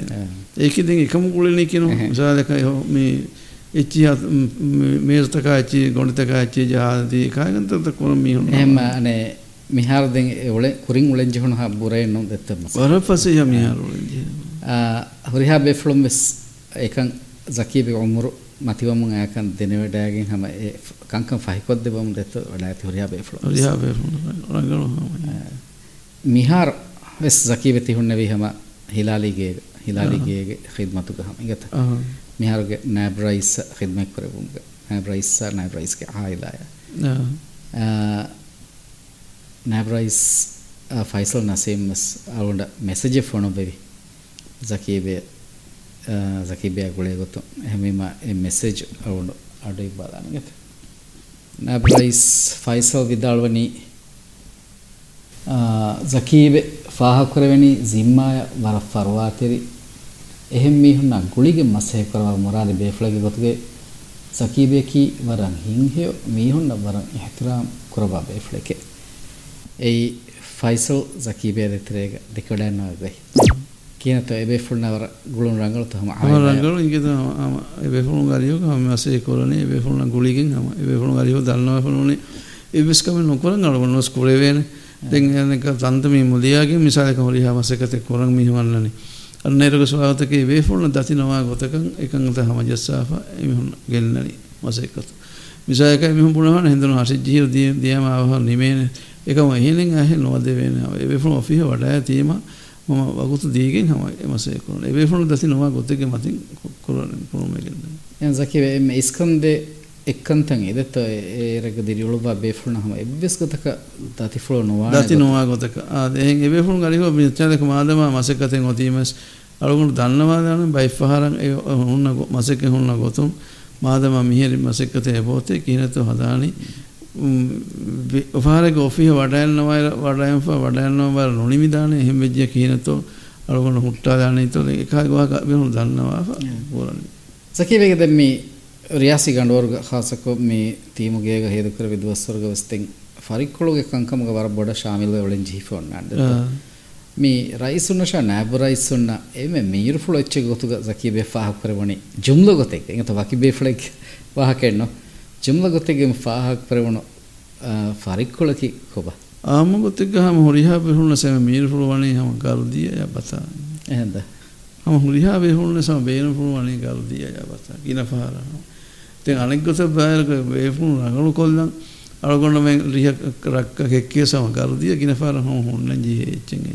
eki den ekam kulene kino misale ka me එච්චි මේර්තක ඇච්චි ගොඩතක ඇච්චි ජාති කායගන්ත කොන මිහුන් එහෙම අනේ මිහාර දෙන් ඔලේ කුරින් උලෙන් ජහුන හා බුරේ නො දෙත්තම. වර පසේ ය මිහාර උලෙන් ජහ හරිහා බෙෆ්ලොම් වෙස් එකන් zakībi umru matiwamun akan denewedagin hama e kankan fahikod debam detto walati horiya beflo horiya beflo rangalo mihar ves zakībi tihunnevi hama hilali ge hilali ge khidmatu ga hama igata mihar ge nab rais khidmat korebum ge nab rais nab rais ge ailaya nab rais faisal nasim mas alunda message ಸಕೀಬಿಯಾಗುಳಿಗೊತ್ತು ಹೆಮ್ಮಿಮ ಈ message ಅವಳು ಅಡುಗೆ ನನಗೆ. ನಾ price Faisal ವಿದ್ದಾಳ್ವನಿ ಝಕೀಬೆ ಫಾಹಕುರವೆನಿ ಜಿಮ್ಮಾಯ ವರ ಫರ್ವಾತಿರಿ එහෙම මිහුණ ගුලිගේ මසෙහ කරවල් මොරාලි බේෆලගේ ගොතුගේ සකීබේකී වරන් හිංහයෝ මිහුන්න වරන් ඉහතරාම් කරබා බේෆලකේ එයි ෆයිසල් සකීබේ දෙතරේග දෙකඩන්නවා වෙයි කියනත එබේෆුල් නවර ගුළුන් රංගලත හම ආම රංගල ඉංගිත හම එබේෆුල් ගාරියෝ හම මාසේ කොරනේ එබේෆුල් න ගුලිකින් හම එබේෆුල් ගාරියෝ දල්නවා ෆුනුනේ එබස් කම නොකරන ගලවන ස්කෝලේ වේන. දෙන් එනක තන්ත මේ මුලියාගේ මිසාලක හොරි හමසකත කොරන් මිහවන්නනේ. අන්නේරක ස්වාගතක එබේෆුල් න දතිනවා ගොතකන් එකඟත හම ජස්සාෆා එමිහුන් ගෙල්නනි මාසේකත මිසායක එමිහුන් බුණහන හෙන්දන හසි ජීව දියම ආවහ නිමේන. එකම එහෙලෙන් ඇහෙ නොදේ වෙනවා එබේෆුල් ඔෆිහ වඩා තීමා. මම වගුතු දීගෙන් හම එමසේ කරන එවෙෆුන දති නොවා ගොතක මතින් කරන කුරුමගෙන් යන් සකිව එම ඉස්කන්දේ එක්කන්තන් එදත ඒරක දිරියුළුබ බේෆුල්න හම එබ්බෙස් ගතක දතිෆුල නොවා දති නොවා ගොතක. ආදෙන් එබේෆුල් ගලිව මිච්චාදක මාදම මසකතෙන් ඔතීමස් අලුගුණු දන්නවා දාන බයිෆහරන් ඒ හුන්න මසක හුන්න ගොතුම්. මාදම මිහිරි මසකතේ බෝතේ කිනතු හදානි උපහාරක ඔෆිහ වඩයන්නවයි වඩයන්ප වඩයන්නව බර නොනිමිදානේ එහෙම වෙජ්ජ කියනතෝ අලුගොන හුට්ටා දානේ තෝ එකයි ගවා වෙනු දන්නවා පොරන්නේ. සකීවේක දැන් මේ රියාසි ගඬවර්ග ખાසකෝ මේ තීමුගේග හේතු කර විදවස්වර්ග වස්තෙන් ෆරික්කොලෝගේ කංකමග වර බොඩ ශාමිල් වෙලෙන් ජීෆෝන් නඩ මේ රයිසුන්නෂ නැබ රයිසුන්න එමෙ මීර්ෆුල එච්ච ගොතුග සකීබේ ෆාහ කරවණි ජුම්ල ගොතෙක්. එංගත වකිබේ ෆ්ලෙක් වාහකෙන්නෝ. ಜುಮ್ಲಗೊತ್ತಿಗೆ ಫಾಹಕ್ ಪ್ರವಣು ಫರಿಕ್ಕುಳಕಿ ಕೊಬ ಆಮಗೊತ್ತಿಗ ಹಮ ಹುರಿಹಾ ಬಿಹುಳ್ನ ಸಮ ಮೀರು ಹುಳುವಣಿ ಹಮ ಕಾಲು ದಿಯ ಯಾ ಬತಾ ಎಂದ ಹಮ ಹುರಿಹಾ ಬಿಹುಳ್ನ ಸಮ ಬೇನು ಹುಳುವಣಿ ಕಾಲು ದಿಯ ಯಾ ಬತಾ ಗಿನ ಫಾರ ತೆಂ ಅನೆಗ್ಗೊತ ಬಾಯಲ ಬೇಫುನ್ ರಗಳು ಕೊಲ್ಲಂ ಅಳಗೊಂಡ ಮೆ ರಿಹ ರಕ್ಕ ಕೆಕ್ಕೆ ಸಮ ಕಾಲು ದಿಯ ಗಿನ ಫಾರ ಹಮ ಹುಣ್ಣನ್ ಜಿ ಹೆಚ್ಚೆಂಗೆ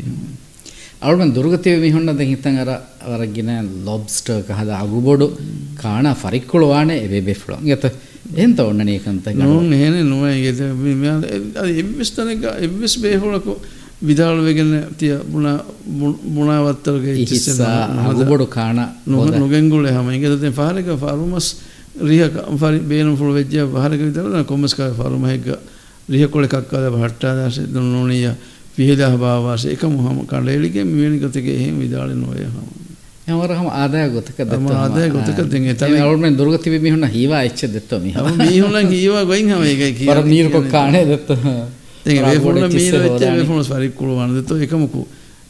ಅವಳು ದುರ್ಗತಿ ಮಿಹೊಂಡದ ಹಿತ್ತಂಗರ ಅವರಗಿನ ಲಾಬ್ಸ್ಟರ್ ಕಹದ ಅಗುಬೋಡು ಕಾಣ ಫರಿಕ್ಕುಳುವಾಣೆ ಎವೆ ಬೆಫ್ಳು ಗತ ಎಂತ ಒಣ್ಣನೇಕಂತ නුන් එහෙන නොව ගෙත එවිස්තනක එවිස් බේහුලකු විදාල් වෙගෙන තිය බුණ බුණාවත්තරගේ අගුබොඩු කාණ නොගෙන්ගුල හම ඉගෙතේ පාරක ෆාරුමස් ರಿಹ ಫರಿ ಬೇನು ಫುಲ್ ವೆಜ್ಜ ಬಹರಕ ವಿದರ ಕೊಮ್ಮಸ್ಕ ಫಾರು ಮಹೆಗ್ಗ ರಿಹ ಕೊಳೆ ಕಕ್ಕಾದ ಭಟ್ಟಾದಾಸೆ පිහිදා භාවාස එකම හම කඩේලිගේ මෙවැනි ගතක එහෙම විදාල නොය හම යවර හම ආදාය ගොතක දම ආදාය ගොතක දෙන් එතන අවුරුමෙන් දුර්ග තිබි මිහුණ හීවා එච්ච දෙත්තෝ මිහ හම මිහුණ හීවා ගොයින් හම ඒකයි කිය [LAUGHS] වර නීර කොක් කාණේ දෙත්තෝ දෙන් ඒ ෆෝන මීර එච්ච ඒ ෆෝන සරි කුලවන දෙත්තෝ එකමකු.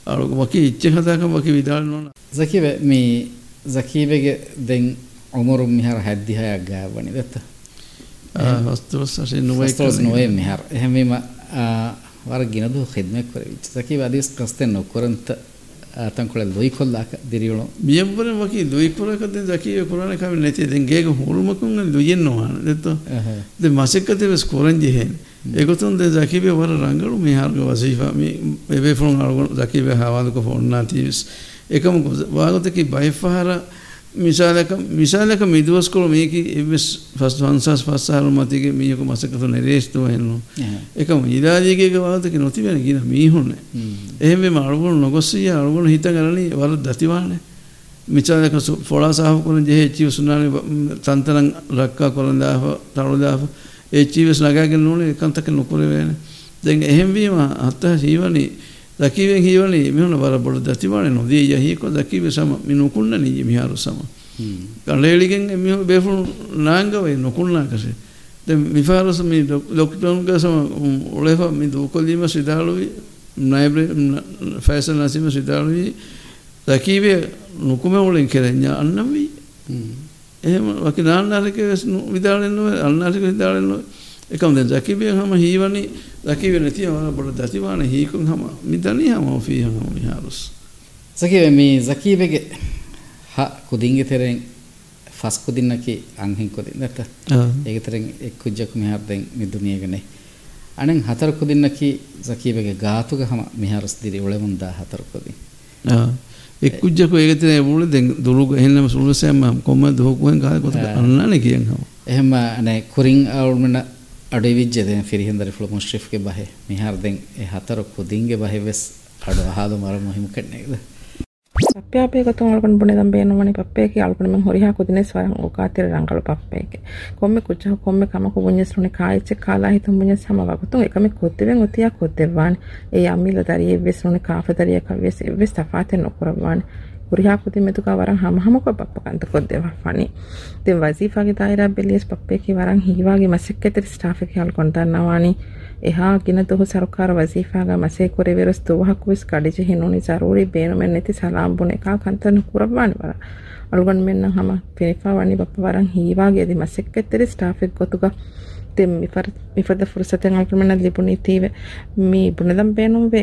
අලුක වකි ඉච්ච හදාකම වකි විදාල නොන. සකීව මේ සකීවගේ දෙන් උමරුම් මිහර 76ක් ගාවනි දෙත්තෝ වස්තුස් වශයෙන් නොවේ නොවේ මිහර. එහෙමම warginodu khidme korevichu taki hadis qasten koranta ತಂಕೊಳೆ ಲೊಯ್ಕೊಲ್ಲಾಕ ದಿರಿಗಳು ಮಿಯಬ್ಬರ ವಕಿ ಲೊಯ್ಕೊಲಕದೆ ಜಕಿ ಕುರಾನ ಕಾವಿ ನೆತಿ ದೆನ್ ಗೇಗ ಹುರುಮಕುಂ ಲೊಯ್ಯೆನ್ನು ಹಾನ. ದೆತ್ತು? ದೆ ಮಸಕ್ಕತೆ ವೆಸ್ ಕೋರನ್ ಜಿಹೆನ್ ಎಗೊತುನ್ ದೆ ಜಕಿ ಬೆ ವರ ರಂಗಳು ಮಿ ಹಾರ್ಗ ವಸೀಫಾ ಮಿ ಬೆಬೆ ಫೋನ್ ಆಳ್ಗಳು ಜಕಿ ಬೆ ಹಾವಾದಕ ಫೋನ್ ನಾತಿಸ್ ಏಕಮ ವಾಗತಕಿ ಬೈಫಹರ මිසාලක මිසාලක මිදුවස්කොළ මේකි එවස් ෆස් වන්සස් පස්සාරු මතිගේ මීයක මසකතු නෙරේස්තුව හෙන්නු. එකම ඉරාජයකක වාතක නොතිබෙන කියන මීහුන්න එහෙම අලුගුණු නොගොස්සිය අලුගුණු හිත කරලි වර දතිවානේ. මිචාලක ෆොලා සාහ කරන ජෙහෙ චීව සුනානි තන්තරන් රක්කා කොරන්දාහ තරුදාහ ඒ චීවස් නගාගෙන නෝනේ එකන්තක නොකර වේනේ දැන් එහෙම වීම අත්ත ජීවනි දකිවෙන් හීවලි මිහුණ බර බොඩ දතිවානේ නොදී යහිකො දකිවෙ සම මිනුකුන්න නී මිහාරු සම. කලේලිගෙන් මිහු බේෆුණු නාංගවේ නොකුන්නා කසේ දැන් මිෆාරස මේ ලොක්ඩවුන් ගසම ඔලෙෆ මේ දුකොලීම සිදාලුවි නයිබ්‍රේ ෆැෂන් නැසීම සිදාලුවි දකිවේ නුකුම වලින් කෙරෙන්ඥා අන්නවි එහෙම වකි නාන්නාරික විදාලෙන්න අන්නාරික විදාලෙන්න එකම දැන් ජකිබේ හැම හීවනි බොඩ දතිවාන හීකුන් හැම. මිදනි හැම ඔෆී හැම මිහාරුස්. ජකිබේ මේ ජකිබේගේ හ කුදින්ගේ තෙරෙන් ෆස් කුදින්නකි අංහින් කුදින් නැත ඒක තෙරෙන් එක් කුජ්ජක් මිහාර දැන් මේ දුනියගනේ අනෙන් හතර කුදින්නකි ජකිබේගේ ගාතුක හැම මිහාරුස් දිරි ඔලෙමුන් දා හතර කුදින්. එක් කුජ්ජක ඒක තෙරේ බුල දැන් දුරු එහෙන්නම සුළුසෑම කොම්ම දෝකුවෙන් ගාල කොට අන්නනේ කියන් හැම. එහෙම අනේ කුරින් අවුල්මන අඩු විජ්ජදෙන් ෆිරිහින්දර ෆුල මුශ්‍රිෆ්ගේ බහේ මිහාර දෙන් ඒ හතර කුදින්ගේ බහේ වෙස් අඩු අහාදු මර මුහිම කන්නේද ಪಪ್ಪ್ಯಾಪೆ ಗೊತ್ತು ಅಳ್ಕೊಂಡು ಬುಣಿದಂ ಬೇನುವಣಿ ಪಪ್ಪೇಕೆ ಅಳ್ಕೊಂಡು ಮೆಂಗ್ ಹೊರಿಹಾ ಕುದಿನೆ ಸ್ವರಂ ಉಕಾತಿರ ರಂಗಳು ಪಪ್ಪೇಕೆ ಕೊಮ್ಮೆ ಕುಚ್ಚ ಕೊಮ್ಮೆ ಕಮಕು ಬುಂಜಸ್ರುಣಿ ಕಾಯಿಚ್ಚೆ ಕಾಲಾ ಹಿತು ಬುಂಜಸ್ ಹಮ ವಗತು ಏಕಮೆ ಕೊತ್ತಿವೆಂ ಒತಿಯಾ ಕೊತ್ತೆವಾಣಿ ಏ ಅಮ್ಮಿಲ ದರಿ ಎವ್ವೆಸ್ರುಣಿ ಕಾಫೆ ದರಿಯ ಕವ್ವೆಸ್ ಎವ್ವೆಸ್ ತಫಾತೆ ನೊಕುರವಾಣಿ ರಿಯಾಪತಿಮೆತುಕ ವರಂ ಹಮಹಮಕ ಪಪ್ಪಕಂತ ಕೊದ್ದೆವ ಫನಿ ದೆ ವಜೀಫಾಗೆ ತಾಯಿರ ಬೆಲಿಯಸ್ ಪಪ್ಪೆಕಿ ವರಂ ಹೀವಾಗೆ ಮಸೆಕ್ಕೆತಿರಿ ಸ್ಟಾಫೆಗೆ ಹಲ್ಕೊಂತನ್ನವಾನಿ ಎಹಾ ಗಿನತುಹು ಸರ್ಕಾರ ವಜೀಫಾಗ ಮಸೆ ಕೊರೆವಿರಸ್ ತುವಹಕುವಿಸ್ ಕಡಿಜಿ ಹಿನುನಿ ಜರೂರಿ ಬೇನು ಮೆನ್ನೆತಿ ಸಲಾಂ ಬುನೆಕಾ ಕಂತನು ಕುರಬ್ವಾನಿ ವರ ಅಳುಗಣ್ ಮೆನ್ನ ಹಮ ಫಿನಿಫಾವಾನಿ ಪಪ್ಪ ವರಂ ಹೀವಾಗೆ ಎದಿ ಮಸೆಕ್ಕೆತಿರಿ ಸ್ಟಾಫೆಗೆ ಗೊತುಗ ತೆ ಮಿಫರ್ ಮಿಫದ ಫುರ್ಸತೆ ಅಳ್ಕೊಂಡ್ ಲಿಪುನಿತೀವೆ ಮೀ ಬುಣದಂ ಬೇನುವೆ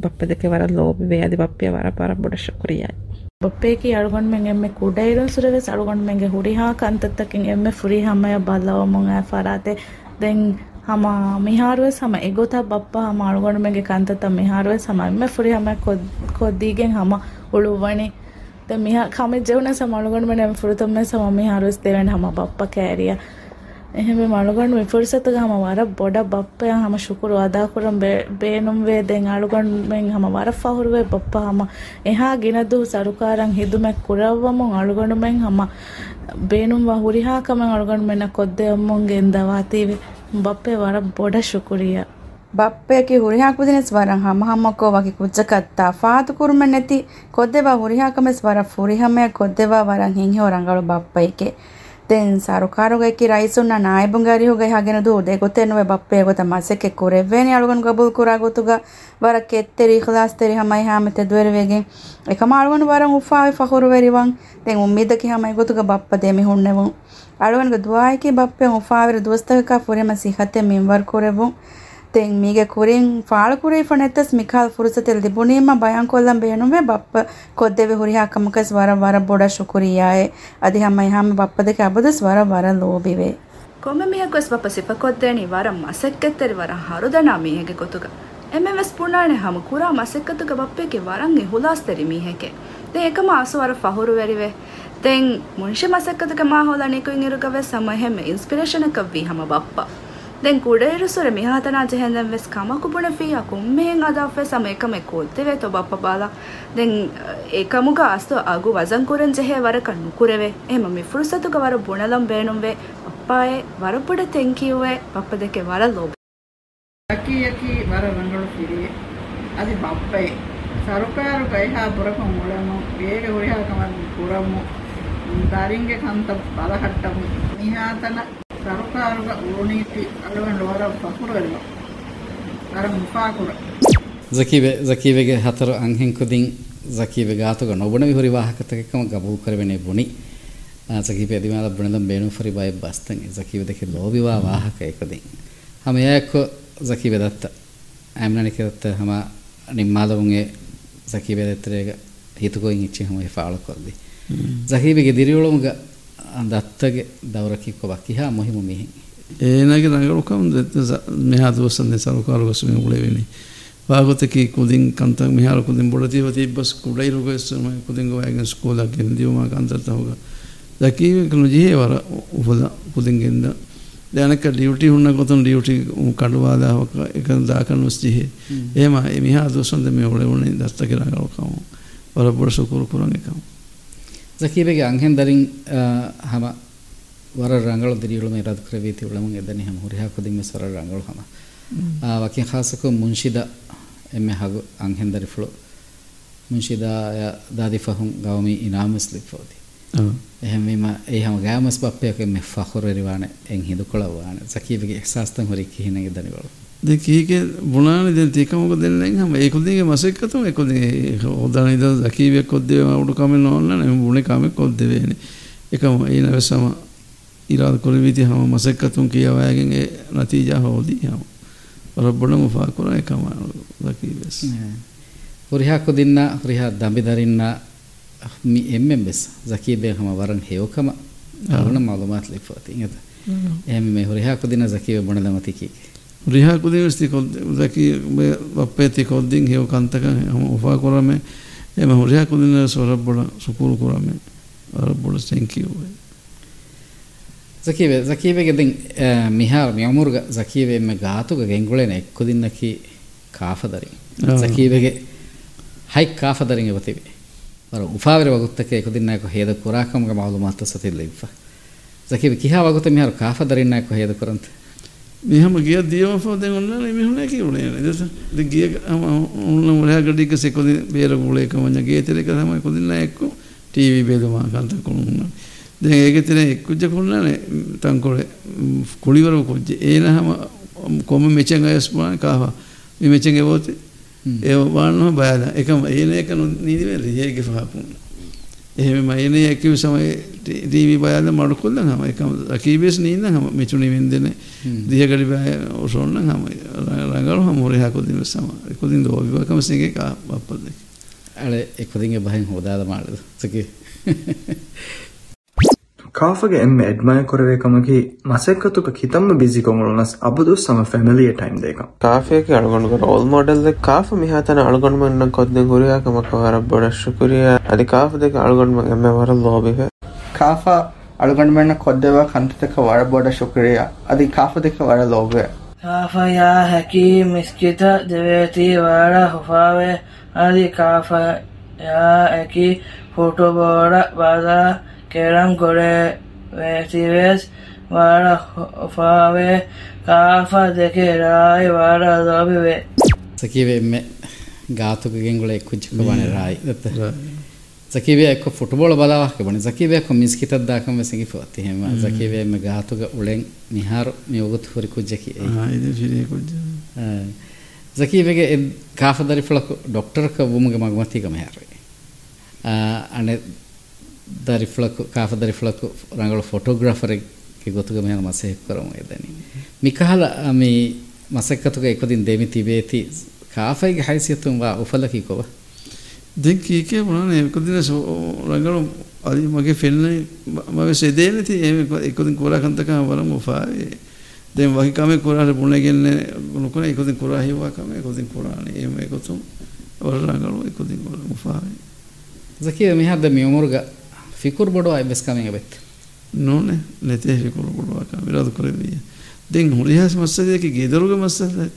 ಬಪ್ಪದಕ್ಕೆ ವರ ಲೋಬಿವೆ ಅದಿ ಬಪ್ಪೆಯ ವರ ಪರ ಬುಡ ಶುಕ್ರಿಯಾಯ್ ބޮއްޕެއަކީ އަޅުގަނޑުމެން އެންމެ ކުޑައިރުން ސުރެވެސް އަޅުގަނޑުމެންގެ ހުރިހާ ކަންތައްތަކެއް އެންމެ ފުރިހަމައަށް ބަލައުމުން އައި ފަރާތެއް ދެން ހަމަ މިހާރުވެސް ހަމަ އެގޮތަށް ބައްޕަ ހަމަ އަޅުގަނޑުމެންގެ ކަންތައްތައް މިހާރުވެސް ހަމަ އެންމެ ފުރިހަމައަށް ކޮށްދީގެން ހަމަ އުޅުއްވަނީ ދެން މިހާ ކަމެއް ޖެހުނަސް ހަމަ އަޅުގަނޑުމެން އެންމެ ފުރިތަންމެއް ހަމަ މިހާރުވެސް ދެވެނެ ހަމަ ބައްޕަ ކައިރިއަށް එහෙම මළුගන් විපුරිසතක හම වර බොඩ බප්පය හම ශුකුරු අදාකුරම් බේනුම් වේ දෙන් අළුගන් මෙන් හම වර ෆහුරුවේ බප්ප හම එහා ගෙනදු සරුකාරන් හිදුමැක් කුරව්වමුන් අළුගණු මෙන් හම බේනුම් ව හුරිහාකමෙන් අළුගණු මෙන්න කොද්දෙම්මුන්ගෙන් දවාතීවේ ಬಪ್ಪೆ ವರ ಬೊಡ ಶುಕುರಿಯ ಬಪ್ಪೆಕಿ ಹುರಿಹಾಕುದಿನೆಸ್ ವರಂ ಹಮ ಹಮ್ಮಕ್ಕೋ ವಕಿ ಕುಜ್ಜಕತ್ತ ಫಾತು ಕುರುಮೆನೆತಿ ಕೊದ್ದೆವ ಹುರಿಹಾಕಮೆಸ್ ವರ ಫುರಿಹಮೆ ಕೊದ್ದೆವ ವರಂ ಹಿಂಹೆ ರಂಗಳು ಬಪ್ಪೈಕೆ ದೆನ್ ಸಾರುಕಾರೋಗೆ ಕಿ ರೈಸುನ್ನ ನಾಯಿ ಬಂಗಾರಿ ಹೋಗ ಹಾಗೆನ ದೂ ದೆಗೊತೆನ್ನುವೆ ಬಪ್ಪೆ ಗೊತ ಮಸಕ್ಕೆ ಕೊರೆವ್ವೇನೆ ಅಳುಗನ್ ಗಬುಲ್ ಕುರಾಗೋತುಗ ವರ ಕೆತ್ತೆರಿ ಇಖ್ಲಾಸ್ ತೆರಿ ಹಮೈ ಹಾಮತೆ ದ್ವೆರವೆಗೆ ಏಕಮ ಅಳುಗನ್ ವರ ಉಫಾವೆ ಫಹುರುವೆರಿವಂ ದೆನ್ ಉಮ್ಮೀದಕ್ಕೆ ಹಮೈ ಗೊತುಗ ಬಪ್ಪ ದೇಮಿ ಹುಣ್ಣೆವು ಅಳುಗನ್ಗೆ ದುವಾಯಿಕೆ ಬಪ್ಪೆ ಉಫಾವೆರ ದುವಸ್ತಕ ಫುರೆಮ ಸಿಹತೆ ಮಿಂವರ್ ಕೊರೆವು ತೆಂಗ್ ಮೀಗೆ ಕುರಿನ್ ಫಾಳ ಕುರಿ ಫಣೆತ್ತಸ್ ಮಿಖಾಲ್ ಫುರುಸತೆಲ್ ದಿಬುನೀಮ ಬಯಾನ್ ಕೊಲ್ಲಂ ಬೇನುವೆ ಬಪ್ಪ ಕೊದ್ದೆವೆ ಹುರಿ ಹಾಕಮಕಸ್ ವರ ವರ ಬೊಡ ಶುಕುರಿಯಾಯೆ ಅದಿ ಹಮ್ಮ ಹಮ್ಮ ಬಪ್ಪದಕ್ಕೆ ಅಬದಸ್ ವರ ವರ ಲೋಬಿವೆ ಕೊಮ್ಮೆ ಮಿಹಕೊಸ್ ಬಪ್ಪ ಸಿಪ ಕೊದ್ದೇಣಿ ವರ ಮಸಕ್ಕೆತ್ತರಿ ವರ ಹರುದಣ ಮೀಹೆಗೆ ಗೊತ್ತುಗ ಎಮ್ಮೆವೆಸ್ ಪುಣಾಣೆ ಹಮ ಕುರಾ ಮಸಕ್ಕತ್ತುಗ ಬಪ್ಪೆಗೆ ವರಂಗೆ ಹುಲಾಸ್ತರಿ ಮೀಹೆಗೆ ತೆ ಏಕಮ ಆಸು ವರ ಫಹುರು ವೆರಿವೆ ತೆಂಗ್ ಮುನ್ಷೆ ಮಸಕ್ಕತ್ತುಗ ಮಾಹೋಲ ನಿಕುಯಿನ್ ಇರುಗವೆ ಸಮ ಹೆಮ್ಮೆ ಇನ್ಸ್ಪಿರೇಷನಕವ್ವಿ ಹಮ ಬಪ್ಪ දැන් කුඩේරුසුර මිහාතනා ජෙහෙන්දෙන් වෙස් කමකු බුණ ෆියා කුම්මෙහෙන් අදාෆෙ සම එකම කොල්තෙවේ තො බප්ප බාලා දැන් ඒකමුග අස්තු අගු වසන් කුරන් ජෙහෙ වරක නුකුරෙවේ එහෙම මි ෆුර්සතුක වර බුණලම් බේනුම් වේ ಪಪ್ಪಾಯೆ ವರಪುಡ ತೆಂಕಿಯುವೆ ಪಪ್ಪ ದಕ್ಕೆ ವರ ಲೋಬ ಅಕ್ಕಿ ಅಕ್ಕಿ ವರ ರಂಗಳು ಫಿರಿಯೆ ಅದು ಬಪ್ಪೆ ಸರಕಾರು ಕೈಹಾ ಬುರಕಂ ಉಳಮು ಬೇಗ ಹುರಿಹಾಕಮ ಪುರಮು ದಾರಿಂಗೆ ಕಂತ ಬಲಹಟ್ಟಮು ನಿಹಾತನ ಸರಕಾರುಗ ಉರುನೀತಿ ಅಳವಂಡು ವರ ಪಕುರಲ್ಲ ವರ ಮುಫಾಕುರ ಜಕೀವೆ ಜಕೀವೆಗೆ ಹತರು ಅಂಹೆಂ ಕುದಿನ್ ಜಕೀವೆ ಗಾತುಗ ನೊಬುಣವಿ ಹುರಿ ವಾಹಕತಕಮ ಗಬೂಲ್ ಕರವೆನೆ ಬುಣಿ ಜಕೀವೆ ಅದಿಮಾಲ ಬುಣದಂ ಬೇಣು ಫರಿ ಬಾಯ ಬಸ್ತಂ ಜಕೀವೆ ದಕ್ಕೆ ಲೋಬಿವಾ ವಾಹಕ ಏಕದಿನ್ ಹಮ ಯಾಕೋ ಜಕೀವೆ ದತ್ತ ಆಮ್ನನಿಕೆ ದತ್ತ ಹಮ ನಿಮ್ಮಾದವುಂಗೆ ಜಕೀವೆ ದತ್ತರೆಗ ಹಿತುಕೋಯಿನ್ ಇಚ್ಚಿ ಹಮ ಫಾಳು ಕೊರ್ದಿ ಜಕೀವೆಗೆ ದಿರಿಯೊಳಮುಗ andattege dawrakikko ha muhimu mihin ඒනගේ දඟලුකම් මෙහා දුවසන් සරුකාරුගස මේ උලෙවෙනි වාගතකි කුදින් කන්තක් මෙහාර කුදින් බොඩතිව තිබ්බස් කුඩයි රුගස්සම කුදින් ගෝයගෙන් ස්කෝලක් ගෙන දියුමා කන්තරත හොග දකීව කනු ජීහේ වර උපද කුදින් ගෙන්ද දැනක ඩියුටි හුන්න ගොතන් ඩියුටි කඩුවාදාවක එක දාකන් උස් ජීහේ. එහෙම මෙහා දුවසන් දෙ මේ උලෙවුනේ දස්ත කියලා ගලුකම්. වර බොඩ සුකුරු පුරන් එකම්. ಜಕೀಬೆಗೆ ಅಂಹೆನ್ ದರಿನ್ ಹಮ ವರ ರಂಗಳು ದಿರಿಯುಳು ಮೇ ರದ್ ಕ್ರವೀತಿ ಉಳಮಂಗ್ ಎದನಿ ಹಮ ಹುರಿ ಹಾಕುದಿ ಮೆ ಸ್ವರ ರಂಗಳು ಹಮ ವಕಿನ್ ಖಾಸಕು ಮುನ್ಶಿದ ಎಮ್ಮೆ ಹಾಗು ಅಂಹೆನ್ ದರಿಫುಳು ಮುನ್ಶಿದ ದಾದಿ ಫಹುಂ ಗವಮಿ ಇನಾಮಸ್ ಲಿಫೋದಿ එහෙම ඒ හම ගෑමස් බප්පයක මෙ ෆහුරරිවාන එන් හිදුකොළවාන සකීවගේ එක්සාස්තන් හොරි කිහිනගේ දනිවලු දෙකීගේ බුණානි දැන් තිකමක දෙන්නෙන් හැම ඒකුදිගේ මසෙක්කතුම ඒකුදිගේ හොදන ඉද දකීවියක් කොද්දේ උඩු කමෙන් ඕන්න නෙම බුණේ කමෙක් කොද්දේවේනි එකම ඒ නවසම ඉරාද කොරවිති හැම මසෙක්කතුම් කියවයගෙන් ඒ නතිජා හොදී හැම රබ්බණ මුෆා කරන එකම දකීවස් හොරිහා කොදින්න හොරිහා දම්බිදරින්න mi emmembes zakibе hama waran hewkama aguna malumat lifati ingata ehmi me horiha kodina zakibe bonada matiki ರಿಹಾ ಕುದಿವಸ್ತಿ ಕೊದ್ದಕಿ ಬಪ್ಪೇತಿ ಕೊದ್ದಿಂಗ್ ಹೇವು ಕಂತಕ ಉಫಾ ಕೊರಮೆ ಎಮ ರಿಹಾ ಕುದಿನ ಸೊರಬ್ಬಳ ಸುಕೂರು ಕೊರಮೆ ರಬ್ಬಳ thank you zakibe zakibe gedin mihar mi umurga zakibe me gaatuga gengulena ekkudinnaki kaafadari zakibe ge hay kaafadarin evatibe ವರ ಉಫಾವಿರ ವಗುತ್ತಕ್ಕೆ ಕುದಿನ್ನಾಯಕ ಹೇದ ಕುರಾಕಮ್ಗ ಮಾಲೂಮಾತ ಸತಿಲ್ಲ ಇಫ ಜಕೀಬ್ ಕಿಹಾ ವಗುತ್ತ ಮಿಹಾರು Kaffa ದರಿನ್ನಾಯಕ ಹೇದ ಕುರಂತೆ මෙහම ගිය දියවපෝදෙන් ඔන්නන මෙහුණ කිවුණේ දෙස ගිය උන්න මුලයා ගඩික සෙකොදි බේර ගුලේක මඤ්ඤ ගේතෙලක තමයි කොදින්න එක්ක. ටීවී බේදමා කන්ත කුණුන්න දැන් ඒක තින එක්කුජ්ජ කුණනේ තංකොලේ කුලිවර කුජ්ජ. ඒනහම කොම මෙචෙන් අයස්පාන කාවා මේ මෙචෙන් එවෝතේ. ඒ වාන්නම බයද එකම ඒන එක නීදිවෙල ඒගේ ෆහපුන්න එහෙම මයිනේ ඇකිව සමය ටීවී බයද මඩුකුල්ල හම එකම රකීබේස් නීන්න හම මිචුණි වින්දන දිහකඩි බය ඔසොන්න හම රඟල හමුරේ හකුදින සම එකුදින් දෝවිවකම සිගේ කා බප්පද අල එකුදින්ගේ බහින් හෝදාද මාලද සකි ಕಾಫಗೆ ಎಮ್ಮೆ ಎಡ್ಮಯ ಕೊರವೇಕಮಗಿ ಮಸೆಕ್ಕತುಕ ಕಿತಮ್ಮ ಬಿಸಿ ಕೊಮಳನಸ್ ಅಬದು ಸಮ ಫ್ಯಾಮಿಲಿಯ ಟೈಮ್ ದೇಕ ಕಾಫಿಯಕ್ಕೆ ಅಳಗೊಂಡು ರೋಲ್ ಮಾಡೆಲ್ ದೆ ಕಾಫ ಮಿಹಾತನ ಅಳಗೊಂಡು ಮನ್ನ ಕೊದ್ದೆ ಗುರಿಯಾ ಕಮಕ ವರ ಬಡ ಶುಕ್ರಿಯ ಅದಿ ಕಾಫ ದೆ ಅಳಗೊಂಡು ಮಗ ಎಮ್ಮೆ ವರ ಲೋಬಿವೆ ಕಾಫ ಅಳಗೊಂಡು ಮನ್ನ ಕೊದ್ದೆವ ಕಂತಕ ವರ ಬಡ ಶುಕ್ರಿಯ ಅದಿ ಕಾಫ ದೆಕ ವರ ಲೋಬೆ ಕಾಫ ಯಾ ಹಕಿ ಮಿಸ್ಕಿತ ದೇವೇತಿ ವರ ಹುಫಾವೆ ಅದಿ ಕಾಫ ಯಾ ಹಕಿ photo ಬೋಡ ಬಾದಾ keran gore vestives vara fave kafa deke rai vara dobive ಸಕೀವೆ ಎಮ್ಮೆ ಗಾತುಗೆ ಗುಳೆ ಕುಜ್ಜಕ ಬಣೆ ರಾಯಿ ದತ್ತ ಸಕೀವೆ ಎಕ್ಕ ಫುಟ್ಬಾಲ್ ಬಲಾವಕ್ಕೆ ಬಣೆ ಸಕೀವೆ ಎಕ್ಕ ಮಿಸ್ಕಿತದ ದಾಕಂ ವೆಸಂಗಿ ಫೋತಿ ಹೆಮ ಸಕೀವೆ ಎಮ್ಮೆ ಗಾತುಗ ಉಳೆಂ ನಿಹಾರು ಮಿ ಒಗತ್ ಹುರಿ ಕುಜ್ಜಕಿ ಹಾ ಇದು ಫಿರಿ ಕುಜ್ಜ ಸಕೀವೆಗೆ ಕಾಫದರಿ ಫಳಕು ಡಾಕ್ಟರ್ ಕ ಬುಮಗೆ ಮಗಮತಿ ಗಮ ಯಾರು දරිෆ්ලක කාෆ දරිෆ්ලක රංගල ෆොටෝග්‍රාෆරගේ ගොතුග මෙහන මසෙහෙක් කරමු එදැනි මිකහල මේ මසෙක්කතුක එක්වදින් දෙමි තිබේති කාෆයිගේ හැසියතුම් වා උපලකී කොව? දෙන් කීකේ මොනන එක්වදින රංගල අදි මගේ ෆෙන්න මම සෙදේන ති එම එක්වදින් කුරා කන්තක වරම උපාවේ. දැන් වගේ කම කුරාට පුණේ ගෙන්නේ මොකන එක්වදින් කුරා හිවා කම එක්වදින් කුරානේ. එම එක්වතුම් වර රංගල එක්වදින් කුරා උපාවේ. zakiya mi hadda mi umurga fikur bodo ay e bes kamen e abet none nete fikur bodo ka mirad kore mi den hurihas masade ki gedaruga masade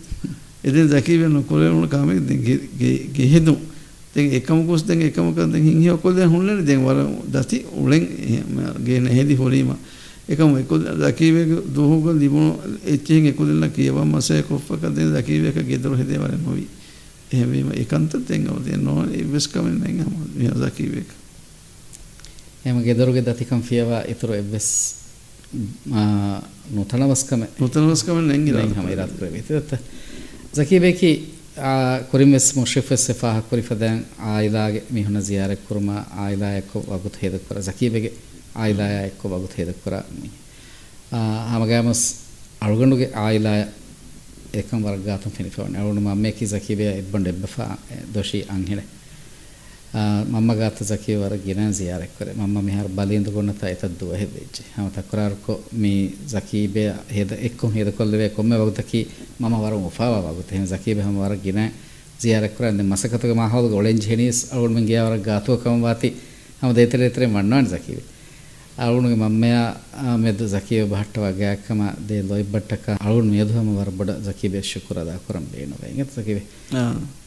eden zakiya no kore un kame den ge hedu. Den ekam kus den ekam ka den hin hiyo kol den hunne den war dati ulen ge ne hedi horima ekam ekol zakiya duhuga libuno echen ekolilla kiyawa mase koffa ka den zakiya ka gedaru hede war novi එහෙම ඒකන්ත තෙන් අවදේ නෝ ඉවස් කමෙන් නැන් හම මියාසාකි වේක එහෙම ගෙදරුගේ දතිකම් ෆියවා ඊතර එවස් නූතනවස්කම. නූතනවස්කම නැන් ඉරා හම ඉරාත් කරේ ඉතත zakibeki kurimes mushrifes sefaha kurifadang ailage mihuna ziyare kurma aila ekko wagut heda kora zakibege aila ekko wagut heda kora hamagamas aluganduge aila ekam wargatum finifawne awunu mamme ki zakibe ibban debba doshi anhile mamma gata zakibe war ginan ziyare kore mamma mihar balindu gonnata etad duwa hedejje hama takurar ko mi zakibe heda ekkum heda kolleve komme wagutaki mama war ufawa wagut hem zakibe hama war ginan ziyare kore ande masakatuga mahawga orange henis awun men giya war gatu kam wati hama ಅವನಿಗೆ ಮಮ್ಮೆಯ ಮೆದು ಜಕೀಬೆ ಬಹಟ್ಟ ವಾಗಿ ಅಕ್ಕಮ they ಲೊಯ್ ಬಟ್ಟಕ ಅವನು ಮೆದು ಹಮ ವರ ಬಡ ಜಕೀಬೆ ಶುಕ್ರ ಅದ ಕುರಂ ಬೇನು ವೆಂಗ ಜಕೀಬೆ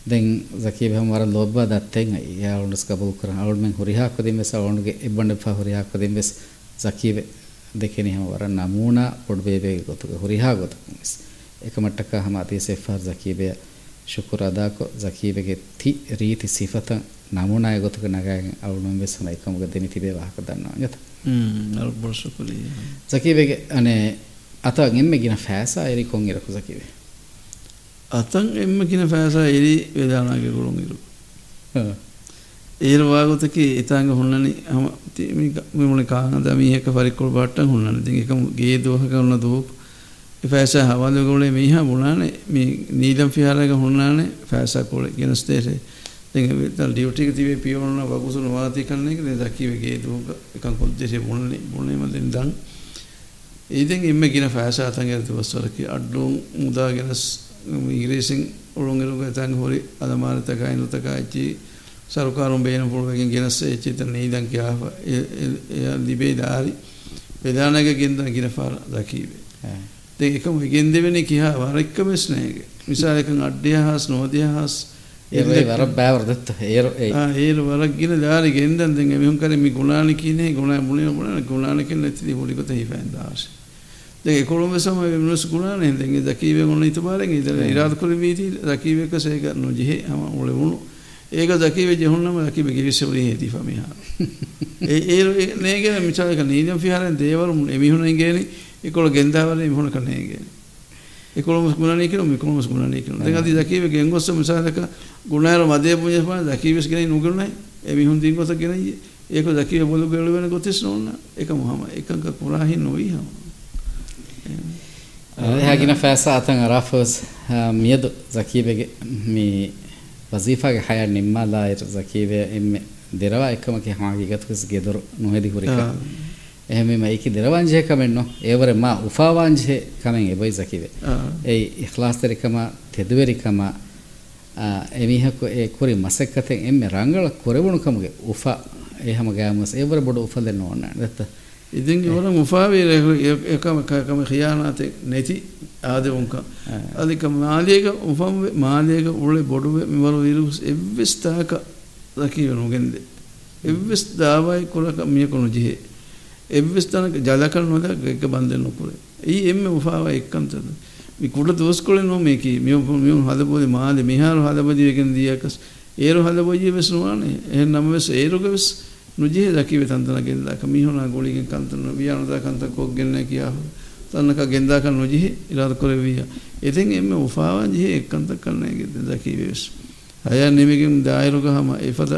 then ಜಕೀಬೆ ಹಮ ವರ ಲೊಬ್ಬ ದತ್ತೆಂ ಯಾ ಅವನುಸ್ ಕಬೂಲ್ ಕುರ ಅವನು ಮೆಂ ಹುರಿ ಹಾಕದಿಂ ಬೆಸ ಅವನಿಗೆ ಇಬ್ಬಂಡೆ ಫಾ ಹುರಿ ಹಾಕದಿಂ ಬೆಸ್ ಜಕೀಬೆ දෙකෙන හම වර නමුණ පොඩ්බේබේ ගොතුක හුරිහා ගොතුක මිස් එක මට්ටක හම අති සෙෆාර් ජකීබේ ಶುಕ್ರ ಅದಾಕೊ ಜಕೀಬೆಗೆ ತಿ ರೀತಿ ಸಿಫತ නමුණයගොතක නගෑන් අවුනුම් වෙස්සන එකමග දෙනි තිබේ වාහක දන්නවා. ගත බොසකුලී සකිවගේ අනේ අතන් එම ගෙන ෑසා එරි කොන් ඉරකු සකිවේ. අතන් එම ගෙන ෑසා එරි වෙදානාගේ ගුරුන් ඉරු ඒරවාගොතක ඉතාග හොන්නනි හම මුණ කාන දමීහක පරිකොල් බට්ට හොන්නන. ති එකම ගේ දෝහ කරන දූප ෆෑස හවල්ලගොලේ මීහ බුණානේ. මේ නීදම් ෆිහාරක හොන්නානේ ෆෑසා කොල. ගෙනස්තේරේ තල් ඩියුටික තිබේ පියවන වකුසුන වාති කරන එක. දකිවගේ දූක එකන් කොද්දෙසේ බුණනේ බුණේමදෙන් දන් ඒදෙන් එම්ම ගෙන ෆෑස අතන්ගේ දවස්වරකි අඩ්ඩුම් මුදාගෙනස් ඉංග්‍රීසින් ඔළුන්ගෙරුග තන් හොරි අදමානතකයි නොතකයිචි සරුකාරුම් බේන පුළුවකින් ගෙනස්ස එච්චිත නීදන් කියාව. ලිබේ දාරි. වෙදානක ගෙන්දන ගෙන පාර දකීවේ. දෙකම ගෙන් දෙවෙනි කියා වරක්කම ස්නේග මිසාලකන් අඩ්ඩිය හාස් නෝදිය හාස් ඒර වරක් ගෙන දාරි ගෙන්දන් දෙන් එමිහුන් කරේ මේ ගුණානි කියන්නේ ගුණා මුලින ගුණා ගුණානි කියන ඉතිරි මුලිකත හිපෙන් දාශ දැන් කොළඹසම මිනිස් ගුණානේ දැන් දකීවේ ගුණ ඉතබාරෙන් ඉතල ඉරාද කර වීති දකීවේ කසේක නොජිහෙ හම උලේ වුණු. ඒක දකීවේ ජෙහුන්නම දකීවේ ගිවිසෙවලි හේති ෆමිහා [LAUGHS] ඒ ඒ නේගෙන මිචාලක නීදම් ෆිහරෙන් දේවරු එමිහුණෙන් ගේනි ඒකොළ ගෙන්දාවලේ මිහුණ කනේ එකොළොමස් ගුණනය කියලා මෙකොළොමස් ගුණනය කියලා. දැන් අදී දැකීවේ ගෙන්ගොස්ස මිසාලක ගුණාර මදේ පුඤ්ඤස්පා දැකීවස් කෙනේ නුගුණයි. ඒ මිහුන් දින්ගොස්ස කෙනේ ඒක දැකීවේ බොළු බෙළු වෙන ගොතිස් නෝන්න. ඒක මොහම එකක පුරාහි නොයි හම. එහාගෙන ෆෑස අතන් අරාෆස් මියද zakiyebe mi wazifa ge hayar nimma lair zakiyebe em derwa ekama ke hama gigat kus gedur nohedi hurika. එහෙම මේකි දරවංජය කමෙන්න්න ඒවර මා උපාවාංජය කමෙන් එබයි සකිවේ. ඒ ඉහලාස්තරිකම තෙදුවරිකම එමිහකු ඒ කුරි මසක්කතෙන් එම රංගල කොරවුණුකමගේ උපා ඒහම ගෑමස්. ඒවර බොඩ උප දෙන්න ඕන්න දත්ත ඉතින් ඉවර මුෆාවීර එකම කම ඛියානාතේ නැති ආදවුන්ක අධික මාලියක උපම් මාලියක උලේ බොඩුවේ මිවර විරුස් එව්විස්තාක දකිවනුගෙන්ද එව්විස් දාවයි කුලක මියකුණු ජිහේ ಎಬ್ಬಿಸ್ತಾನಕ್ಕೆ ಜಾಲಕರ್ ನೋದಾಗ ಏಕೆ ಬಂದೆಲ್ಲ ಪುರೆ ಈ ಎಮ್ಮೆ ಮುಫಾವ ಎಕ್ಕಂತದ್ದು ಮಿ ಕುಡ ದೋಸ್ಕೊಳ್ಳೆ ನೋ ಮೇಕಿ ಮೇವು ಮೇವು ಹದಬೋದಿ ಮಾಲೆ ಮಿಹಾರು ಹದಬೋದಿ ಏಕೆನ್ ದಿಯಾಕಸ್ ಏರು ಹದಬೋದಿ ವೆಸ್ ನೋನೆ ಏನ್ ನಮ್ಮ ವೆಸ್ ಏರುಗೆ ವೆಸ್ ನುಜಿಹೆ ದಕಿವೆ ತಂತನ ಗೆಲ್ದಾಕ ಮಿಹುನ ಗೋಳಿಗೆ ಕಂತನ ವಿಯಾನದ ಕಂತ ಕೊಗ್ಗೆನ್ನ ಕಿಯಾ ತನ್ನಕ ಗೆಂದಾಕ ನುಜಿಹೆ ಇರಾದ ಕೊರೆವಿಯ ಎದೆನ್ ಎಮ್ಮೆ ಮುಫಾವ ಜಿಹೆ ಎಕ್ಕಂತ ಕಣ್ಣೆಗೆ ದಕಿವೆ ವೆಸ್ ಅಯ ನಿಮಿಗೆ ದಾಯರುಗ ಹಮ ಇಫದ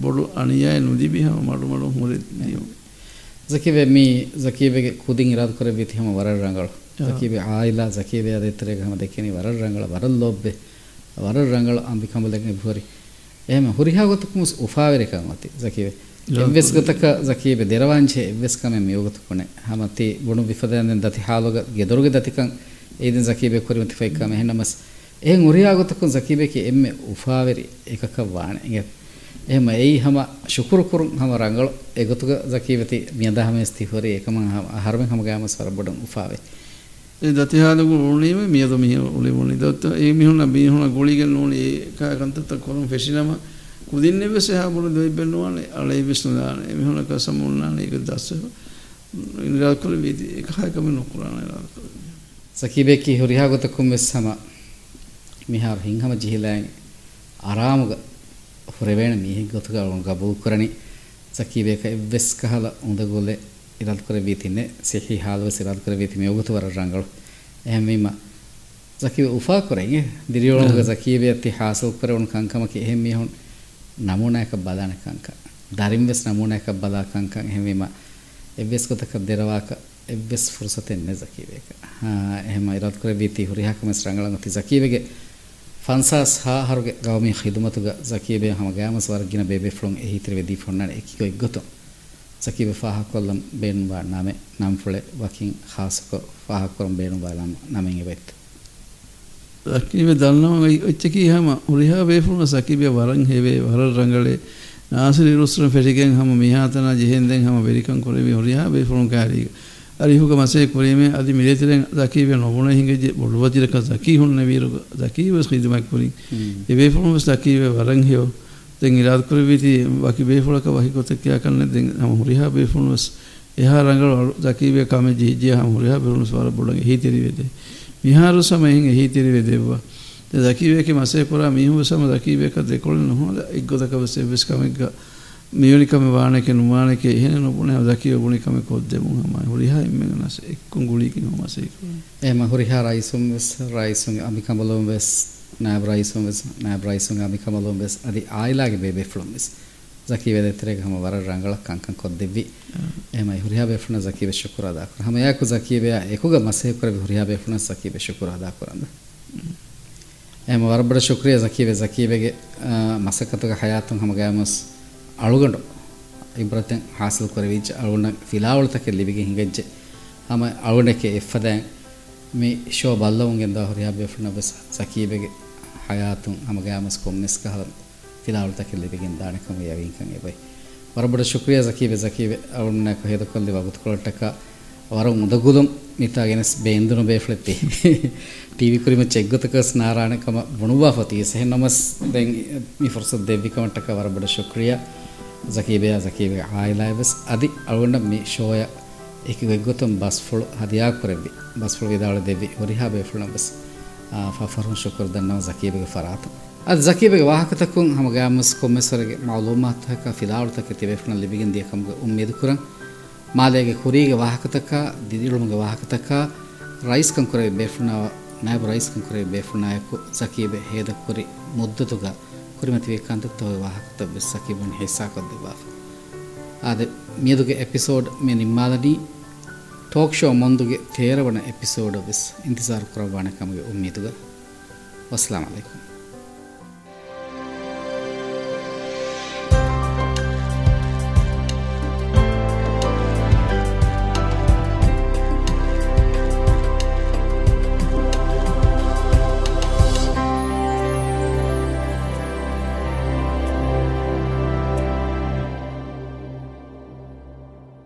ಬೊಡು ಅಣಿಯಾಯ ನುದಿಬಿ ಹಮ ಮಡು ಮಡು ಮುರೆ Deo zakive mi zakivege kudin irad kore biti hama warar rangal zakive aila zakive adetre hama dekeni warar rangal waral lobbe warar rangal ambikambal dekeni bhori ehma huriha gotuk mus ufavere kamati zakive එවස් ගතක සකීබ දෙරවංචේ එවස් කම මියෝගත කොනේ හැමති බොණු විපදයන්ෙන් දති හාලොග ගෙදොරුගෙ දතිකන් ඒදින් සකීබ කොරිම තිෆයි කම එහෙනමස් එහෙන් උරියා ගතක සකීබ කි එම්මෙ උෆාවරි එකක වාණ එගේ එහෙම එයි හම ශුකුරු කුරුන් හම රංගල එගතුක ජකීවති මියදහමස්ති හොරි එකම හරමෙන් හම ගෑම සරබඩන් උෆාවේ ඒ දතිහාලගු උණීම මියද මිහ උලි උණි දොත් ඒ මිහුන මිහුන ගොලිගෙන් උණි කාකන්තත කොරම් ෆෙෂිනම ಕುದಿನ್ನೆವೆಸ್ ಹಾಬುಡು ದೊಯ್ಬೆನ್ನುವಾನೆ ಅಳೆ ವಿಷ್ಣುದಾನೆ ಮಿಹುನಕ ಸಮುನ್ನಾನೆ ಈಗ ದಸ ನಿರಾಕುಲ ವೀದಿ ಏಕ ಹಾಕಮೆ ನುಕುರಾನ ನಿರಾಕುಲ ಸಕಿಬೇಕಿ ಹುರಿಹಾಗತ ಕುಂಬೆಸ್ ಹಮ ಮಿಹಾರ್ ಹಿಂಗಮ ಜಿಹಿಲಾಯ್ ಆರಾಮಗ ಹುರೆವೇಣ ಮೀಹಿ ಗೊತ್ತುಗ ಗಬೂ ಕುರಣಿ ಸಕಿಬೇಕ ಎವ್ವೆಸ್ ಕಹಲ ಉಂದಗೋಲೆ ಇರಾದ್ ಕರೆ ವೀತಿನೆ ಸಿಹಿ ಹಾಲ್ವಸ್ ಇರಾದ್ ಕರೆ ವೀತಿ ಮೇಗುತು ವರ ರಂಗಳು ಎಹಮೀಮ ಸಕಿವೆ ಉಫಾ ಕೊರೆಂಗೆ ದಿರಿಯೊಳಗ ಸಕಿವೆ ಅತಿ ಹಾಸಲ್ ಕರೆ ಉನ್ ಕಂಕಮಕ್ಕೆ ಎಹೆ ಮೀಹುನ್ නමුණයක බදානකංක දරින්වෙස් නමුණයක බදාකංකං එහෙමීම එව්වෙස් කොතක දෙරවාක එව්වෙස් ෆුර්සතෙන් නෙසකීවේක එහෙම ඉරත් කර වීති හුරිහකම ස්රංගලංග ති ಫನ್ಸಾಸ್ ಹಾ ಹರುಗೆ ಗೌಮಿ ಖಿದುಮತುಗ ಜಕೀಬೆ ಹಮ ಗ್ಯಾಮಸ್ ವರ್ಗಿನ ಬೇಬೆ ಫ್ಲೊಂ ಎ ಹಿತ್ರ ವೆದಿ ಫೊನ್ನಾನೆ ಎಕಿಕೊ ಇಗ್ಗತು ಜಕೀಬೆ ಫಾಹ ಕೊಲ್ಲಂ ಬೇನು ಬಾ ನಾಮೆ ನಮ್ ಫುಳೆ ವಕಿನ್ ಖಾಸಕೊ ಫಾಹ ಕೊರಂ ಬೇನು ಬಾ ಲಂ ನಮೆಂ ಎವೆತ್ ಜಕೀಬೆ ದಲ್ನಮ ಒಚ್ಚಕಿ ಹಮ ಉರಿಹಾ ಬೇಫುನ ಜಕೀಬೆ ವರಂ ಹೆವೆ ವರ ರಂಗಳೆ ನಾಸಿರಿ ರುಸ್ರಂ ಫೆಟಿಗೆನ್ ಹಮ ಮಿಹಾತನ ಜೆಹೆಂದೆನ್ ಹಮ ಬೆರಿಕಂ ಕೊರೆವಿ ಉರಿಹಾ ಬೇಫುನ ಕಾರಿಗ මිහාතන ජෙහෙන්දෙන් හම වෙරිකන් කොරෙවි උරිහා බේෆුන කාරීග අරිහුක මසේ කොරීමේ අදි මිලේතිරෙන් සකිබේ නොබුණ හිඟෙ බොළුවතිරක සකී හුන්න වීරුක සකීවස් ඛිදමක් කුරින් ඒ බේෆුන සකිබේ වරන් හෙව. දෙන් ඉරාද කරවිති වකි බේෆුලක වහි කොත කියා කන්නේ? දෙන් හම උරිහා බේෆුනස් එහා රංගල සකිබේ කම ජිජිය හම උරිහා බේෆුනස් වර බොඩගේ හිතෙරි වෙදේ මිහාරු සමයෙන් එහි තිරිවෙ දෙව්වා දකිවේකි මසේ පුරා මිහුව සම දකිවේක දෙකොළ නොහොද එක්ගොදක වසේ වෙස්කමෙක්ග මියනිකම වානක නුවානක එහෙන නොපුනේ දකිව ගුණිකම කොත් දෙමු හමයි. හොරිහා ඉම්මෙන් නැස එක්කුන් ගුලිකින් හමසේ එහෙම හොරිහා රයිසුම් වෙස් රයිසුම් අමිකමලොම් වෙස් නෑබ් රයිසුම් වෙස් නෑබ් රයිසුම් අමිකමලොම් වෙස් අදි ආයිලාගේ බේබේ ෆ්ලොම් වෙස්. zakive de terega hama wara rangala kankan kod devvi ehma huriyabe funa zakive shukura ada kor hama yaku zakive ekuga maseh kore huriyabe funa zakive shukura ada koranda ehma wara bada shukriya zakive zakivege masakatuga hayatun hama gamus alugandu ibraten hasil kore vich aluna filawultake libige hingajje hama alunake effadan mi show ballawungen da huriyabe funa bas zakivege hayatun hama gamus komnes kahal ಫಿಲಾವಳ್ತಕ್ಕೆ ಲಿಬಿಗಿನ್ ದಾಣಕಂ ಯಾವಿಂಕಂ ಎಬೈ ವರಬಡ ಶುಕ್ರಿಯ ಜಕೀಬೆ ಜಕೀಬೆ ಅವನ್ನ ಹೇದಕೊಲ್ಲಿ ವಗುತ್ಕೊಳ್ಳಟ್ಟಕ ವರ ಮುದಗುಲಂ ಮಿತಾಗೆನಸ್ ಬೇಂದುನು ಬೇಫ್ಲೆತ್ತಿ TV ಕುರಿಮ ಚೆಗ್ಗತಕಸ್ ನಾರಾಯಣಕಮ ಬುಣುವಾ ಫತಿ ಸಹ ನಮಸ್ then ಮಿ ಫರ್ಸತ್ ದೇವಿಕಮಟಕ ವರ ಬಡ ಶುಕ್ರಿಯಾ ಜಕೀಬೆಯ ಜಕೀಬೆ ಆಯಿಲಾಯಬಸ್ ಅದಿ ಅಳಗೊಂಡ ಮಿ ಶೋಯ ಏಕಿಗೆ ಗೊತ್ತಂ bus ಫುಳು ಹದಿಯಾ ಕುರೆವಿ bus ಫುಳು ವಿದಾಳ ದೇವಿ ಹೊರಿಹಾ ಬೇಫುಳ bus ಫಫರ್ಹು ಶುಕ್ರ ದನ್ನವ ಜಕೀಬೆಗೆ ಫರಾತ ಅದು ಜಕೀಬೆಗೆ ವಾಹಕತಕ್ಕೂ ಹಮಗೆ ಮಸ್ ಕೊಮ್ಮೆಸರಿಗೆ ಮಾಲೂಮಾತ್ ಹಕ ಫಿದಾವಳತಕ್ಕೆ ತಿಬೇಫ್ನ ಲಿಬಿಗಿನ್ ದಿಯಕಮ್ಗೆ ಉಮ್ಮೇದು ಕುರಂ ಮಾಲೆಗೆ ಕುರಿಗೆ ವಾಹಕತಕ್ಕ ದಿದಿಳುಮಗೆ ವಾಹಕತಕ್ಕ ರೈಸ್ ಕಂಕುರೆ ಬೇಫುಣ ನಾಯಬ ರೈಸ್ ಕಂಕುರೆ ಬೇಫುಣಾಯಕು ಜಕೀಬೆ ಹೇದ ಕುರಿ ಮುದ್ದತುಗ ಕುರಿಮತಿ ವೇಕಾಂತತ್ತ ವಾಹಕತ ಬೆಸ್ ಸಕೀಬನ್ ಹೆಸ್ಸಾಕೊದ್ದೆ ಬಾಫ್ ಆದೆ ಮಿಯದುಗೆ ಎಪಿಸೋಡ್ ಮೆ ನಿಮ್ಮಾದನಿ ಟಾಕ್ ಶೋ ಮೊಂದುಗೆ ತೇರವಣ ಎಪಿಸೋಡ್ ಬೆಸ್ ಇಂತಿಜಾರ್ ಕುರವಾಣ ಕಮಗೆ ಉಮ್ಮೀದುಗ ಅಸ್ಸಲಾಂ ಅಲೈಕುಂ